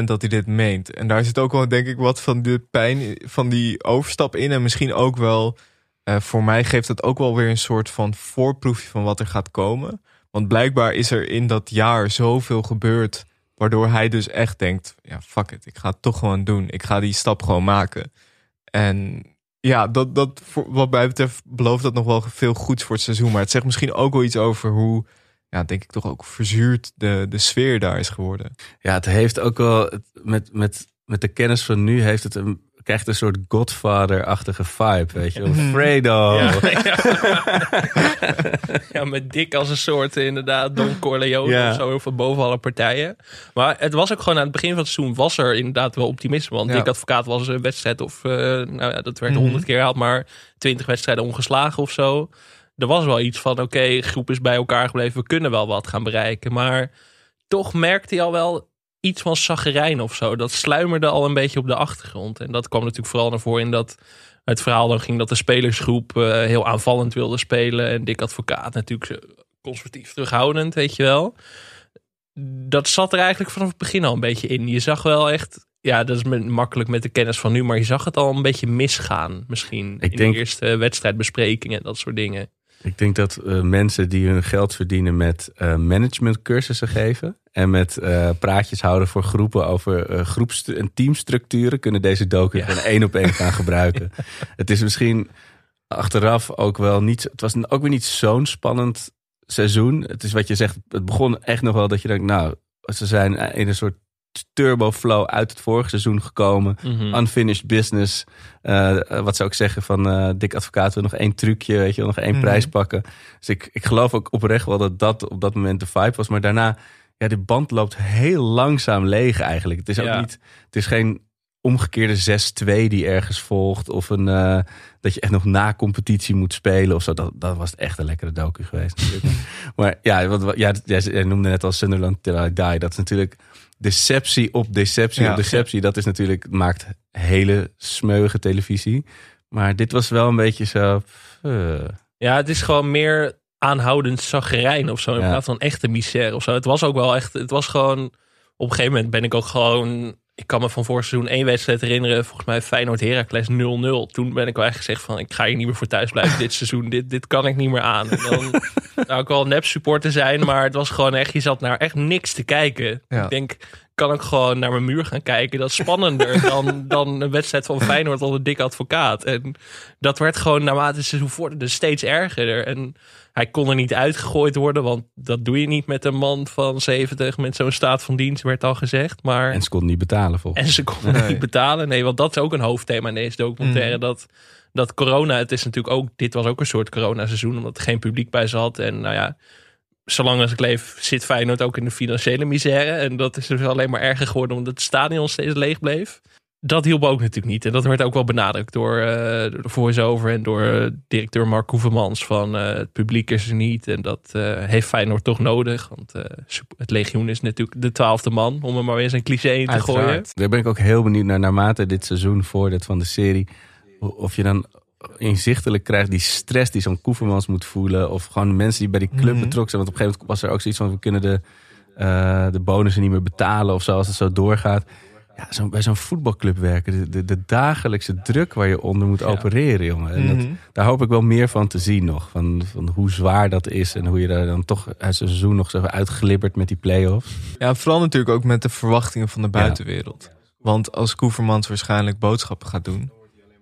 100% dat hij dit meent. En daar zit ook wel, denk ik, wat van de pijn van die overstap in. En misschien ook wel, eh, voor mij geeft het ook wel weer een soort van voorproefje van wat er gaat komen. Want blijkbaar is er in dat jaar zoveel gebeurd, waardoor hij dus echt denkt, ja, fuck it, ik ga het toch gewoon doen. Ik ga die stap gewoon maken. En ja, dat, dat wat mij betreft belooft dat nog wel veel goeds voor het seizoen. Maar het zegt misschien ook wel iets over hoe, ja, denk ik toch ook verzuurd de, de sfeer daar is geworden. ja het heeft ook wel, met, met, met de kennis van nu heeft het een, krijgt een soort Godfather-achtige vibe, weet je wel. Fredo. Ja, met Dick als een soort inderdaad Don Corleone Ja. of zo van boven alle partijen. Maar het was ook gewoon aan het begin van het seizoen was er inderdaad wel optimisme. Want Ja. Dick Advocaat was een wedstrijd of, eh, nou ja, dat werd Mhm. honderd keer gehaald, maar twintig wedstrijden ongeslagen of zo. Er was wel iets van, oké, groep is bij elkaar gebleven, we kunnen wel wat gaan bereiken. Maar toch merkte hij al wel iets van zaggerijn of zo. Dat sluimerde al een beetje op de achtergrond. En dat kwam natuurlijk vooral naar voren in dat het verhaal dan ging dat de spelersgroep eh, heel aanvallend wilde spelen. En Dick Advocaat natuurlijk conservatief terughoudend, weet je wel. Dat zat er eigenlijk vanaf het begin al een beetje in. Je zag wel echt, ja, dat is met- makkelijk met de kennis van nu, maar je zag het al een beetje misgaan misschien. Ik in denk- de eerste wedstrijdbesprekingen en dat soort dingen. Ik denk dat eh, mensen die hun geld verdienen met eh, managementcursussen geven en met eh, praatjes houden voor groepen over groeps- en teamstructuren, kunnen deze docu Ja. gewoon één op één gaan gebruiken. Het is misschien achteraf ook wel niet, het was ook weer niet zo'n spannend seizoen. Het is wat je zegt, het begon echt nog wel dat je denkt, nou, ze zijn in een soort turbo flow uit het vorige seizoen gekomen. Mhm. Unfinished business. Eh, wat zou ik zeggen van eh Dick Advocaat wil nog één trucje, weet je, nog één Mhm. prijs pakken. Dus ik, ik geloof ook oprecht wel dat dat op dat moment de vibe was. Maar daarna, ja, die band loopt heel langzaam leeg eigenlijk. Het is ook Ja. niet, het is geen omgekeerde 6-2 die ergens volgt. Of een, eh, dat je echt nog na competitie moet spelen of zo. Dat, dat was echt een lekkere docu geweest maar ja, wat, wat, ja, jij noemde net al Sunderland Till I Die. Dat is natuurlijk deceptie op deceptie Ja. op deceptie. Dat is natuurlijk, maakt hele smeuige televisie. Maar dit was wel een beetje zo... eh, Ja, het is gewoon meer aanhoudend zaggerijn of zo. In Ja. plaats van echte misère of zo. Het was ook wel echt. Het was gewoon. Op een gegeven moment ben ik ook gewoon ik kan me van vorig seizoen één wedstrijd herinneren. Volgens mij Feyenoord Heracles 0-0. Toen ben ik wel echt gezegd van ik ga hier niet meer voor thuis blijven dit seizoen. Dit, dit kan ik niet meer aan. En dan nou ik wel nep supporter zijn, maar het was gewoon echt, je zat naar echt niks te kijken. Ja. Ik denk, kan ik gewoon naar mijn muur gaan kijken. Dat is spannender dan, dan een wedstrijd van Feyenoord onder dik advocaat. En dat werd gewoon naarmate het seizoen vorderde steeds erger. En hij kon er niet uitgegooid worden, want dat doe je niet met een man van 70 met zo'n staat van dienst, werd al gezegd. Maar... En ze konden niet betalen volgens En ze konden Nee. niet betalen. Nee, want dat is ook een hoofdthema in deze documentaire. Mm. Dat, dat corona, het is natuurlijk ook, dit was ook een soort coronaseizoen, omdat er geen publiek bij zat. En nou ja, zolang als ik leef, zit Feyenoord ook in de financiële misère. En dat is dus alleen maar erger geworden, omdat het stadion steeds leeg bleef. Dat hielp ook natuurlijk niet. En dat werd ook wel benadrukt door, door de voice-over en door eh, directeur Mark Hoevermans van eh, het publiek is er niet. En dat heeft Feyenoord toch nodig. Want het legioen is natuurlijk de twaalfde man, om er maar weer eens een cliché in te gooien. Daar ben ik ook heel benieuwd naar, naarmate dit seizoen voordat van de serie. Of je dan inzichtelijk krijgt die stress die zo'n Koevermans moet voelen. Of gewoon mensen die bij die club Mhm. betrokken zijn. Want op een gegeven moment was er ook zoiets van, we kunnen de, eh, de bonussen niet meer betalen of zo als het zo doorgaat. Ja, zo, bij zo'n voetbalclub werken, de, de, de dagelijkse druk waar je onder moet Ja. opereren, jongen. En dat, Mhm. daar hoop ik wel meer van te zien nog. Van, van hoe zwaar dat is en hoe je daar dan toch uit zo'n seizoen nog zo uitglibbert met die play-offs. Ja, vooral natuurlijk ook met de verwachtingen van de buitenwereld. Want als Koevermans waarschijnlijk boodschappen gaat doen,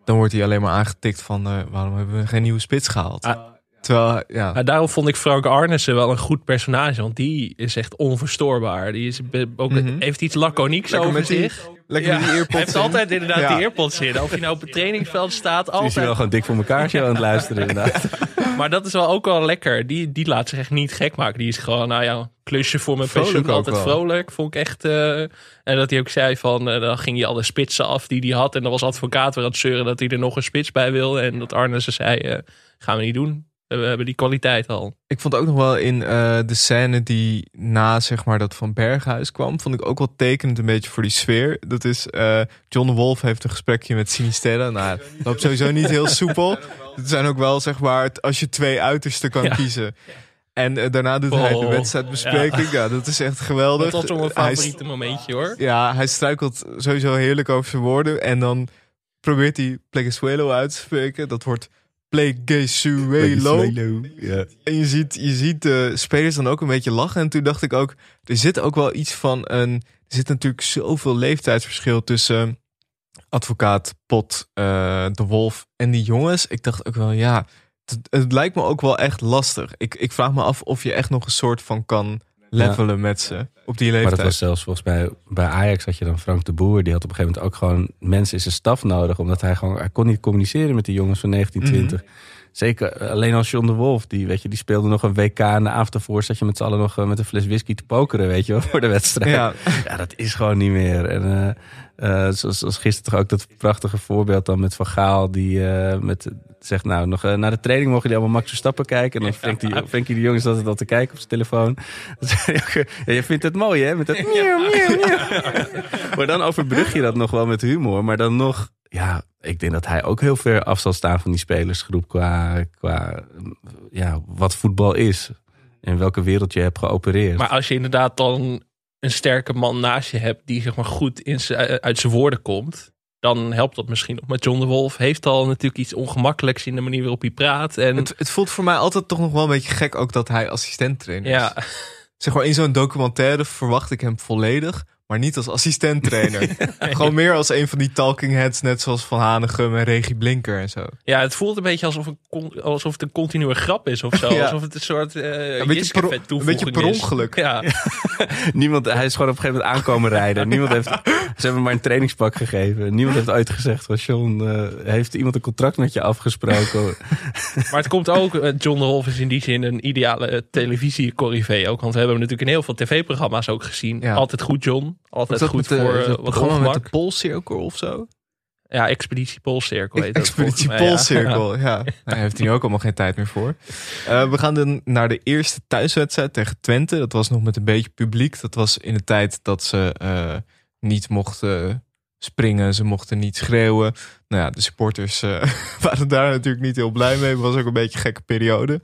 dan wordt hij alleen maar aangetikt van eh, waarom hebben we geen nieuwe spits gehaald. Ah. Terwijl, ja, Maar daarom vond ik Frank Arnissen wel een goed personage. Want die is echt onverstoorbaar. Die is ook, Mhm. heeft iets laconieks Lekker over zich. Lekker Ja, die hij earpods heeft in. altijd inderdaad Ja. die earpods in. Of je nou op het trainingsveld staat, Is hij wel altijd. gewoon dik voor elkaar aan het luisteren inderdaad. Maar dat is wel ook wel lekker. Die, die laat zich echt niet gek maken. Die is gewoon, nou ja, klusje voor mijn pensioen. Altijd vrolijk. Vond ik echt. eh, en dat hij ook zei van, eh, dan ging hij alle spitsen af die hij had. En dan was advocaat weer aan het zeuren dat hij er nog een spits bij wil. En dat Arnissen zei, eh, gaan we niet doen. We hebben die kwaliteit al. Ik vond ook nog wel in eh, de scène die na zeg maar dat van Berghuis kwam, vond ik ook wel tekenend een beetje voor die sfeer. Dat is eh, John Wolf heeft een gesprekje met Sinisterra. Nou, dat loopt sowieso niet heel soepel. Het zijn ook wel zeg maar als je twee uitersten kan Ja. kiezen. En eh, daarna doet hij de Oh, wedstrijdbespreking. Ja. dat is echt geweldig. Dat was wel mijn Hij is- favoriete momentje hoor. Ja, hij struikelt sowieso heerlijk over zijn woorden. En dan probeert hij Plegesuelo uit te spreken. Dat wordt Plegesuelo. Ja. En je ziet, je ziet de spelers dan ook een beetje lachen. En toen dacht ik ook, er zit ook wel iets van een... Er zit natuurlijk zoveel leeftijdsverschil tussen advocaat Pot, eh, de Wolf en die jongens. Ik dacht ook wel, ja, het, het lijkt me ook wel echt lastig. Ik, ik vraag me af of je echt nog een soort van kan levelen met ze op die Maar leeftijd. dat was zelfs volgens mij bij Ajax had je dan Frank de Boer. Die had op een gegeven moment ook gewoon mensen in zijn staf nodig. Omdat hij gewoon, hij kon niet communiceren met die jongens van 1920. Zeker eh, alleen als John de Wolf, die, weet je, die speelde nog een WK en de avond ervoor zat je met z'n allen nog eh, met een fles whisky te pokeren, weet je wel, voor de wedstrijd. Ja, Ja, dat is gewoon niet meer. En eh, zoals, zoals gisteren toch ook dat prachtige voorbeeld dan met Van Gaal. Die met, zegt nou, nog eh, na de training mogen die allemaal Max Verstappen kijken. En dan Frenkie, Frenkie de Jong is altijd al te kijken op zijn telefoon. Hij ja, je vindt het mooi hè, met dat miauw, miauw, miauw. Maar dan overbrug je dat nog wel met humor. Maar dan nog, ja, ik denk dat hij ook heel ver af zal staan van die spelersgroep. Qua, qua ja, wat voetbal is. In welke wereld je hebt geopereerd. Maar als je inderdaad dan een sterke man naast je hebt die zeg maar goed in uit zijn woorden komt, dan helpt dat misschien nog. Maar John de Wolf heeft al natuurlijk iets ongemakkelijks in de manier waarop hij praat. En het, het voelt voor mij altijd toch nog wel een beetje gek ook dat hij assistent-trainer is. ja, Zeg maar, in zo'n documentaire verwacht ik hem volledig, maar niet als assistent-trainer. Gewoon meer als een van die talking heads, net zoals Van Hanegem en Regie Blinker en zo. ja, het voelt een beetje alsof, een, con- alsof het een continue grap is of zo. Ja. Alsof het een soort eh Een beetje, per, een beetje per ongeluk. Ja, Niemand, hij is gewoon op een gegeven moment aankomen rijden. Niemand heeft, ze hebben maar een trainingspak gegeven. Niemand heeft uitgezegd van John, eh, heeft iemand een contract met je afgesproken? maar het komt ook, eh, John de Wolf is in die zin een ideale televisie-corrivee ook. Want we hebben hem natuurlijk in heel veel tv-programma's ook gezien. Ja. Altijd goed John, altijd dat goed de- voor eh, wat programma ongemak. met de Poolcirkel of zo? Ja, Expeditie Poolcirkel heet dat Expeditie volgens mij, ja. Poolcirkel, ja. Daar heeft hij nu ook allemaal geen tijd meer voor. Eh, we gaan dan naar de eerste thuiswedstrijd tegen Twente. Dat was nog met een beetje publiek. Dat was in de tijd dat ze eh, niet mochten springen. Ze mochten niet schreeuwen. Nou ja, de supporters waren daar natuurlijk niet heel blij mee. Het was ook een beetje een gekke periode.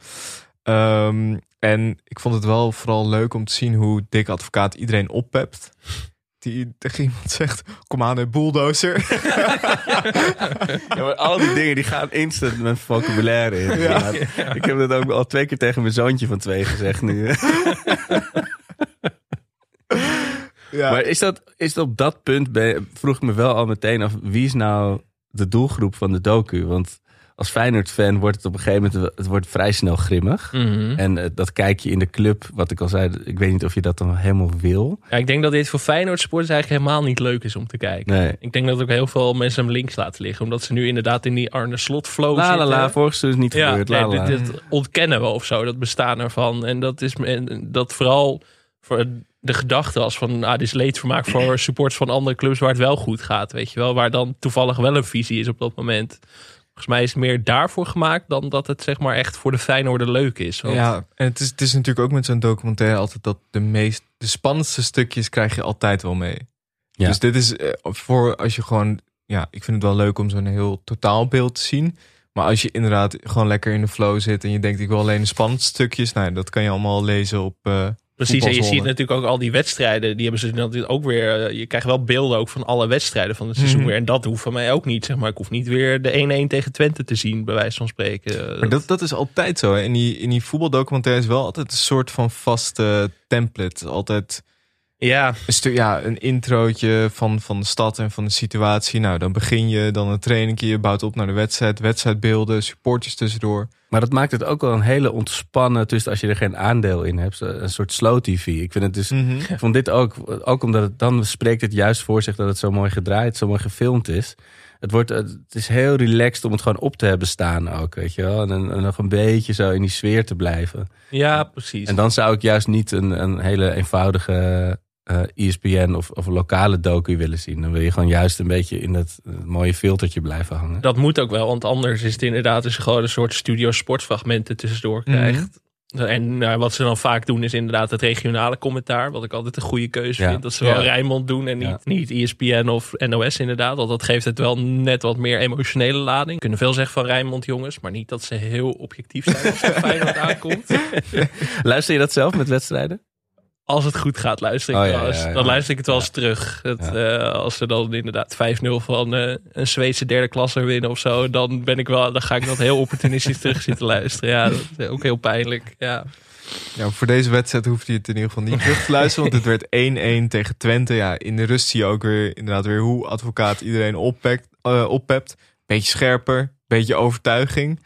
Ehm, en ik vond het wel vooral leuk om te zien hoe Dick Advocaat iedereen oppept. Die tegen iemand zegt, kom aan, hè, bulldozer. Ja, maar al die dingen die gaan instant met vocabulaire in. Ja. Ja. Ik heb dat ook al twee keer tegen mijn zoontje van twee gezegd nu. ja. Maar is dat, is dat op dat punt, ben vroeg ik me wel al meteen af, wie is nou de doelgroep van de docu? Want als Feyenoord-fan wordt het op een gegeven moment het wordt vrij snel grimmig. Mhm. En eh, dat kijk je in de club, wat ik al zei, ik weet niet of je dat dan helemaal wil. Ja, ik denk dat dit voor Feyenoord supporters eigenlijk helemaal niet leuk is om te kijken. Nee. Ik denk dat ook heel veel mensen hem links laten liggen. Omdat ze nu inderdaad in die Arne Slot flow La la zitten. vorig seizoen is niet Ja, gebeurd. nee, dit, dit ontkennen we of zo, dat bestaan ervan. En dat is en dat vooral voor de gedachte als van, ah, dit is leedvermaak voor supporters van andere clubs waar het wel goed gaat, weet je wel. Waar dan toevallig wel een visie is op dat moment. Volgens mij is het meer daarvoor gemaakt dan dat het zeg maar echt voor de Feyenoorder leuk is. Want- Ja, en het is, het is natuurlijk ook met zo'n documentaire altijd dat de meest, de spannendste stukjes krijg je altijd wel mee. Ja. Dus dit is eh, voor als je gewoon, ja, ik vind het wel leuk om zo'n heel totaalbeeld te zien. Maar als je inderdaad gewoon lekker in de flow zit en je denkt ik wil alleen de spannendste stukjes, nou, dat kan je allemaal lezen op. eh, Precies, en je ziet natuurlijk ook al die wedstrijden. Die hebben ze natuurlijk ook weer. eh, Je krijgt wel beelden ook van alle wedstrijden van het seizoen Mhm. weer. En dat hoeft van mij ook niet. Zeg maar. Ik hoef niet weer de 1-1 tegen Twente te zien, bij wijze van spreken. Maar dat, dat is altijd zo. Hè. In die, in die voetbaldocumentaire is wel altijd een soort van vaste template. Altijd ja, een, stuk, ja, een introotje van, van de stad en van de situatie. Nou, dan begin je, dan een trainingje, je bouwt op naar de wedstrijd, wedstrijdbeelden, supporters tussendoor. Maar dat maakt het ook wel een hele ontspannen, dus als je er geen aandeel in hebt, een soort slow tv. Ik vind het dus, ik vond dit ook, ook omdat het dan spreekt het juist voor zich dat het zo mooi gedraaid, zo mooi gefilmd is. Het, wordt, het is heel relaxed om het gewoon op te hebben staan ook, weet je wel. En, en nog een beetje zo in die sfeer te blijven. ja, precies. En dan zou ik juist niet een, een hele eenvoudige eh ESPN of, of lokale docu willen zien. Dan wil je gewoon juist een beetje in dat eh, mooie filtertje blijven hangen. Dat moet ook wel, want anders is het inderdaad je gewoon een soort studio sportfragmenten tussendoor krijgt. En nou, wat ze dan vaak doen is inderdaad het regionale commentaar. Wat ik altijd een goede keuze Ja. vind. Dat ze wel Ja. Rijnmond doen en niet, Ja. niet E ESPN of NOS inderdaad. Want dat geeft het wel net wat meer emotionele lading. We kunnen veel zeggen van Rijnmond jongens. Maar niet dat ze heel objectief zijn als het Feyenoord aankomt. Luister je dat zelf met wedstrijden? Als het goed gaat, luister ik Oh, ja, wel eens. ja, ja. Dan luister ik het wel eens terug. Het, eh, als ze dan inderdaad 5-0 van eh, een Zweedse derde klasse winnen of zo. Dan ben ik wel, dan ga ik dat heel opportunistisch terug zitten luisteren. Ja, dat is ook heel pijnlijk. Ja. Ja, voor deze wedstrijd hoeft hij het in ieder geval niet terug te luisteren. Want het werd 1-1 tegen Twente. Ja, in de rust zie je ook weer inderdaad weer hoe advocaat iedereen oppekt, eh, oppept. Beetje scherper, beetje overtuiging.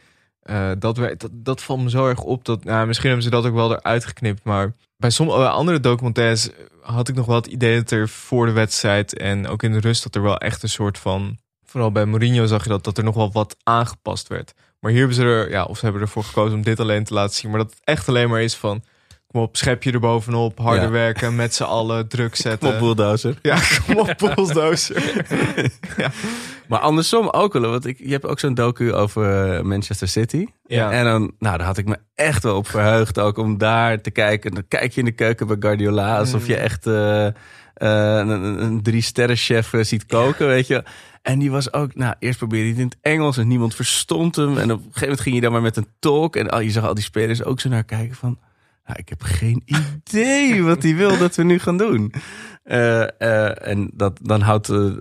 Eh, dat, werd- dat, dat valt me zo erg op. Dat, nou, misschien hebben ze dat ook wel eruit geknipt. Maar bij sommige andere documentaires had ik nog wel het idee dat er voor de wedstrijd en ook in de rust dat er wel echt een soort van. Vooral bij Mourinho zag je dat, dat er nog wel wat aangepast werd. Maar hier hebben ze er, ja, of ze hebben ervoor gekozen om dit alleen te laten zien. Maar dat het echt alleen maar is van. Kom op, schep je er bovenop, harder Ja. werken, met z'n allen druk zetten. Kom op, bulldozer. Ja, kom op, bulldozer. Maar andersom ook wel. Want ik, je hebt ook zo'n docu over eh, Manchester City. Ja. En dan, nou, daar had ik me echt wel op verheugd ook om daar te kijken. Dan kijk je in de keuken bij Guardiola alsof je echt eh, eh, een, een, een drie sterren chef eh, ziet koken, weet je. En die was ook, nou, eerst probeerde hij het in het Engels en niemand verstond hem. En op een gegeven moment ging je dan maar met een talk. En al, je zag al die spelers ook zo naar kijken van... Nou, ik heb geen idee wat hij wil dat we nu gaan doen. Eh, eh, en dat, dan houdt de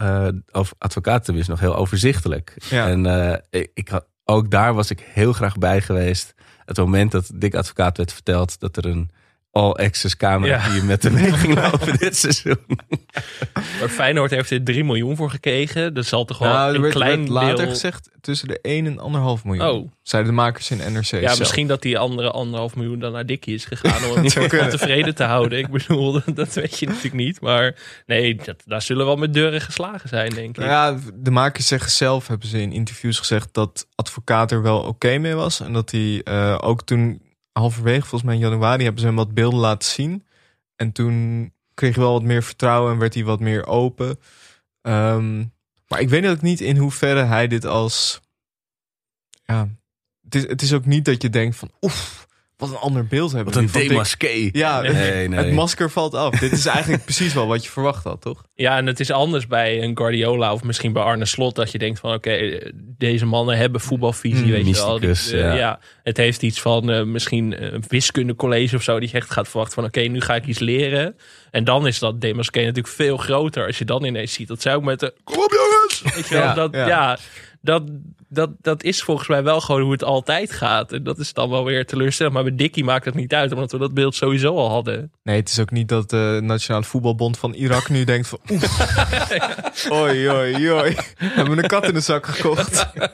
uh, advocaat tenminste nog heel overzichtelijk. Ja. En eh, ik, ik had, ook daar was ik heel graag bij geweest. Het moment dat Dick Advocaat werd verteld dat er een all-access camera Ja. die met hem mee ging lopen dit seizoen. Maar Feyenoord heeft er 3 miljoen voor gekregen. Dat zal toch wel Nou, een werd, klein werd later deel... gezegd tussen de 1 en 1,5 miljoen. Oh. Zeiden de makers in NRC Ja, zelf. misschien dat die andere anderhalf miljoen dan naar Dikkie is gegaan om hem tevreden te houden. Ik bedoel, dat weet je natuurlijk niet. Maar nee, dat, daar zullen wel met deuren geslagen zijn, denk ik. Nou ja, de makers zeggen zelf, hebben ze in interviews gezegd, dat advocaat er wel oké mee was. En dat hij eh, ook toen, halverwege volgens mij in januari, hebben ze hem wat beelden laten zien. En toen kreeg hij wel wat meer vertrouwen en werd hij wat meer open. Ehm, maar ik weet ook niet in hoeverre hij dit als... Ja, het is, het is ook niet dat je denkt van, oef, wat een ander beeld hebben. Wat een demasqué. Ja, Nee, nee. het masker valt af. Dit is eigenlijk precies wel wat je verwacht had, toch? Ja, en het is anders bij een Guardiola of misschien bij Arne Slot. Dat je denkt van oké, deze mannen hebben voetbalvisie, Mm, weet je wel. eh, ja. Het heeft iets van eh, misschien een wiskundecollege of zo. Die je echt gaat verwachten van oké, nu ga ik iets leren. En dan is dat Demasqué natuurlijk veel groter. Als je dan ineens ziet dat zij ook met de... Kom op jongens! Weet je wel, Ja, dat, ja. ja. Dat, dat, dat is volgens mij wel gewoon hoe het altijd gaat. En dat is dan wel weer teleurstellend. Maar bij Dickie maakt het niet uit, omdat we dat beeld sowieso al hadden. Nee, het is ook niet dat de Nationale Voetbalbond van Irak nu denkt van... Oef, oi, oi, oi. We hebben een kat in de zak gekocht. Nou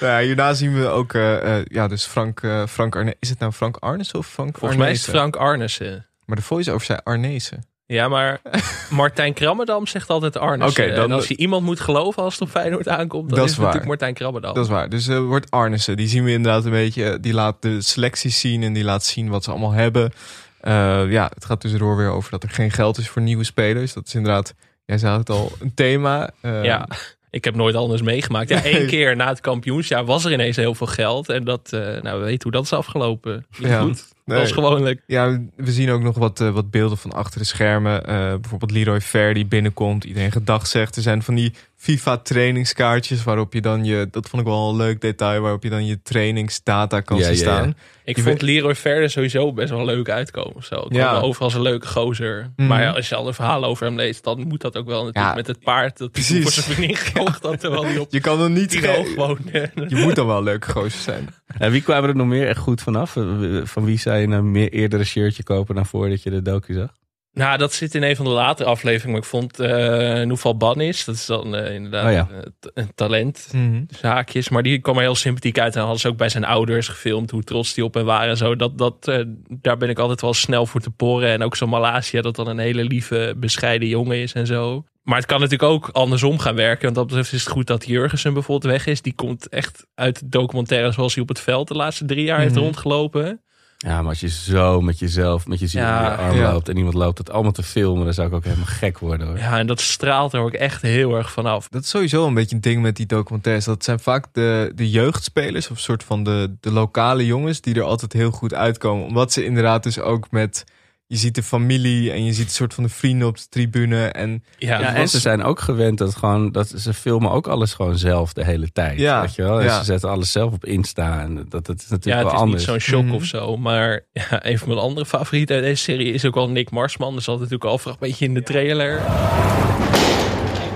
ja, hierna zien we ook, eh, eh, ja, dus Frank, eh Frank Arne Is het nou Frank Arnes of Frank Volgens mij is het Frank Arnissen. Maar de voice-over zei Arnezen. Ja, maar Martijn Krabbedam zegt altijd Arnes. Oké, dan- en als je iemand moet geloven als het op Feyenoord aankomt, dan Dat is is het natuurlijk. Martijn Krabbedam. Dat is waar. Dus eh wordt Arnissen. Die zien we inderdaad een beetje. Die laat de selecties zien en die laat zien wat ze allemaal hebben. Eh, ja, het gaat tussendoor weer over dat er geen geld is voor nieuwe spelers. Dat is inderdaad, jij zei het al, een thema. Eh, Ja, ik heb nooit anders meegemaakt. Ja, één keer na het kampioensjaar was er ineens heel veel geld. En dat, eh, nou, we weten hoe dat is afgelopen. Niet Ja. goed. Nee. Dat was gewoonlijk. Ja, we zien ook nog wat, eh, wat beelden van achter de schermen. Eh, bijvoorbeeld Leroy Ver die binnenkomt. Iedereen gedag zegt. Er zijn van die FIFA trainingskaartjes waarop je dan je... Dat vond ik wel een leuk detail. Waarop je dan je trainingsdata kan Ja, zien ja, ja. staan. Ik Je vond weet- Leroy Verder sowieso best wel leuk uitkomen. Zo. Ja. overal als een leuke gozer. Mhm. Maar ja, als je al een verhaal over hem leest, dan moet dat ook wel natuurlijk Ja, met het paard. Dat hij precies. voor zijn vriendin gekocht had, terwijl hij op Je kan er niet... Tiro ge- woonde. Je moet dan wel een leuke gozer zijn. En wie kwamen er nog meer echt goed vanaf? Eh, Van wie zou je een meer eerder een shirtje kopen dan voordat je de docu zag? Nou, dat zit in een van de latere afleveringen. Maar ik vond eh Noeval Banis, dat is dan eh, inderdaad Oh ja. eh, een talent. zaakjes. Maar die kwam er heel sympathiek uit. En hadden ze ook bij zijn ouders gefilmd hoe trots die op hen waren. En zo. Dat, dat, daar ben ik altijd wel snel voor te poren. En ook zo'n Malasia, dat dan een hele lieve, bescheiden jongen is en zo. Maar het kan natuurlijk ook andersom gaan werken. Want dat betreft is het goed dat Jurgensen bijvoorbeeld weg is. Die komt echt uit de documentaire zoals hij op het veld de laatste drie jaar heeft Mhm. rondgelopen. Ja, maar als je zo met jezelf, met je ziel Ja, in je arm ja. loopt en iemand loopt het allemaal te filmen, dan zou ik ook helemaal gek worden hoor. Ja, en dat straalt er ook echt heel erg vanaf. Dat is sowieso een beetje een ding met die documentaires. Dat zijn vaak de, de jeugdspelers of soort van de, de lokale jongens die er altijd heel goed uitkomen. Omdat ze inderdaad dus ook met... Je ziet de familie en je ziet een soort van de vrienden op de tribune. En Ja, Ja, het en ze zijn ook gewend dat, gewoon, dat ze filmen ook alles gewoon zelf de hele tijd. Ja, Weet je wel? En ja. ze zetten alles zelf op Insta. En dat, dat is Ja, natuurlijk het wel is anders. niet zo'n shock Mhm. of zo. Maar ja, een van mijn andere favorieten uit deze serie is ook wel Nick Marsman. Dus dat natuurlijk al een beetje in de trailer.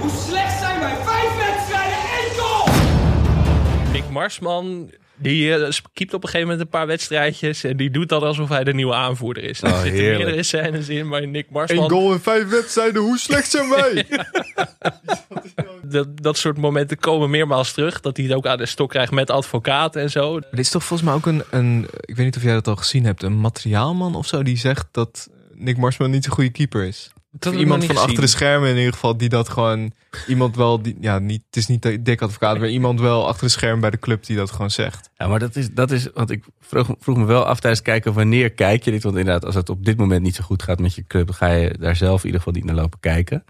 Hoe slecht zijn wij? Vijf wedstrijden, één goal! Nick Marsman, die keept op een gegeven moment een paar wedstrijdjes. En die doet dan alsof hij de nieuwe aanvoerder is. Er Oh, zitten heerlijk. meerdere scènes in, maar Nick één Marsman... goal in vijf wedstrijden, hoe slecht zijn wij? Dat, dat soort momenten komen meermaals terug. Dat hij het ook aan de stok krijgt met advocaten en zo. Er is toch volgens mij ook een, een... Ik weet niet of jij dat al gezien hebt. Een materiaalman of zo die zegt dat Nick Marsman niet een goede keeper is. Iemand van achter de schermen in ieder geval die dat gewoon iemand wel die ja niet het is niet de dik advocaat maar iemand wel achter de schermen bij de club die dat gewoon zegt. Ja, maar dat is, dat is want ik vroeg, vroeg me wel af tijdens het kijken wanneer kijk je dit. Want inderdaad, als het op dit moment niet zo goed gaat met je club, dan ga je daar zelf in ieder geval niet naar lopen kijken.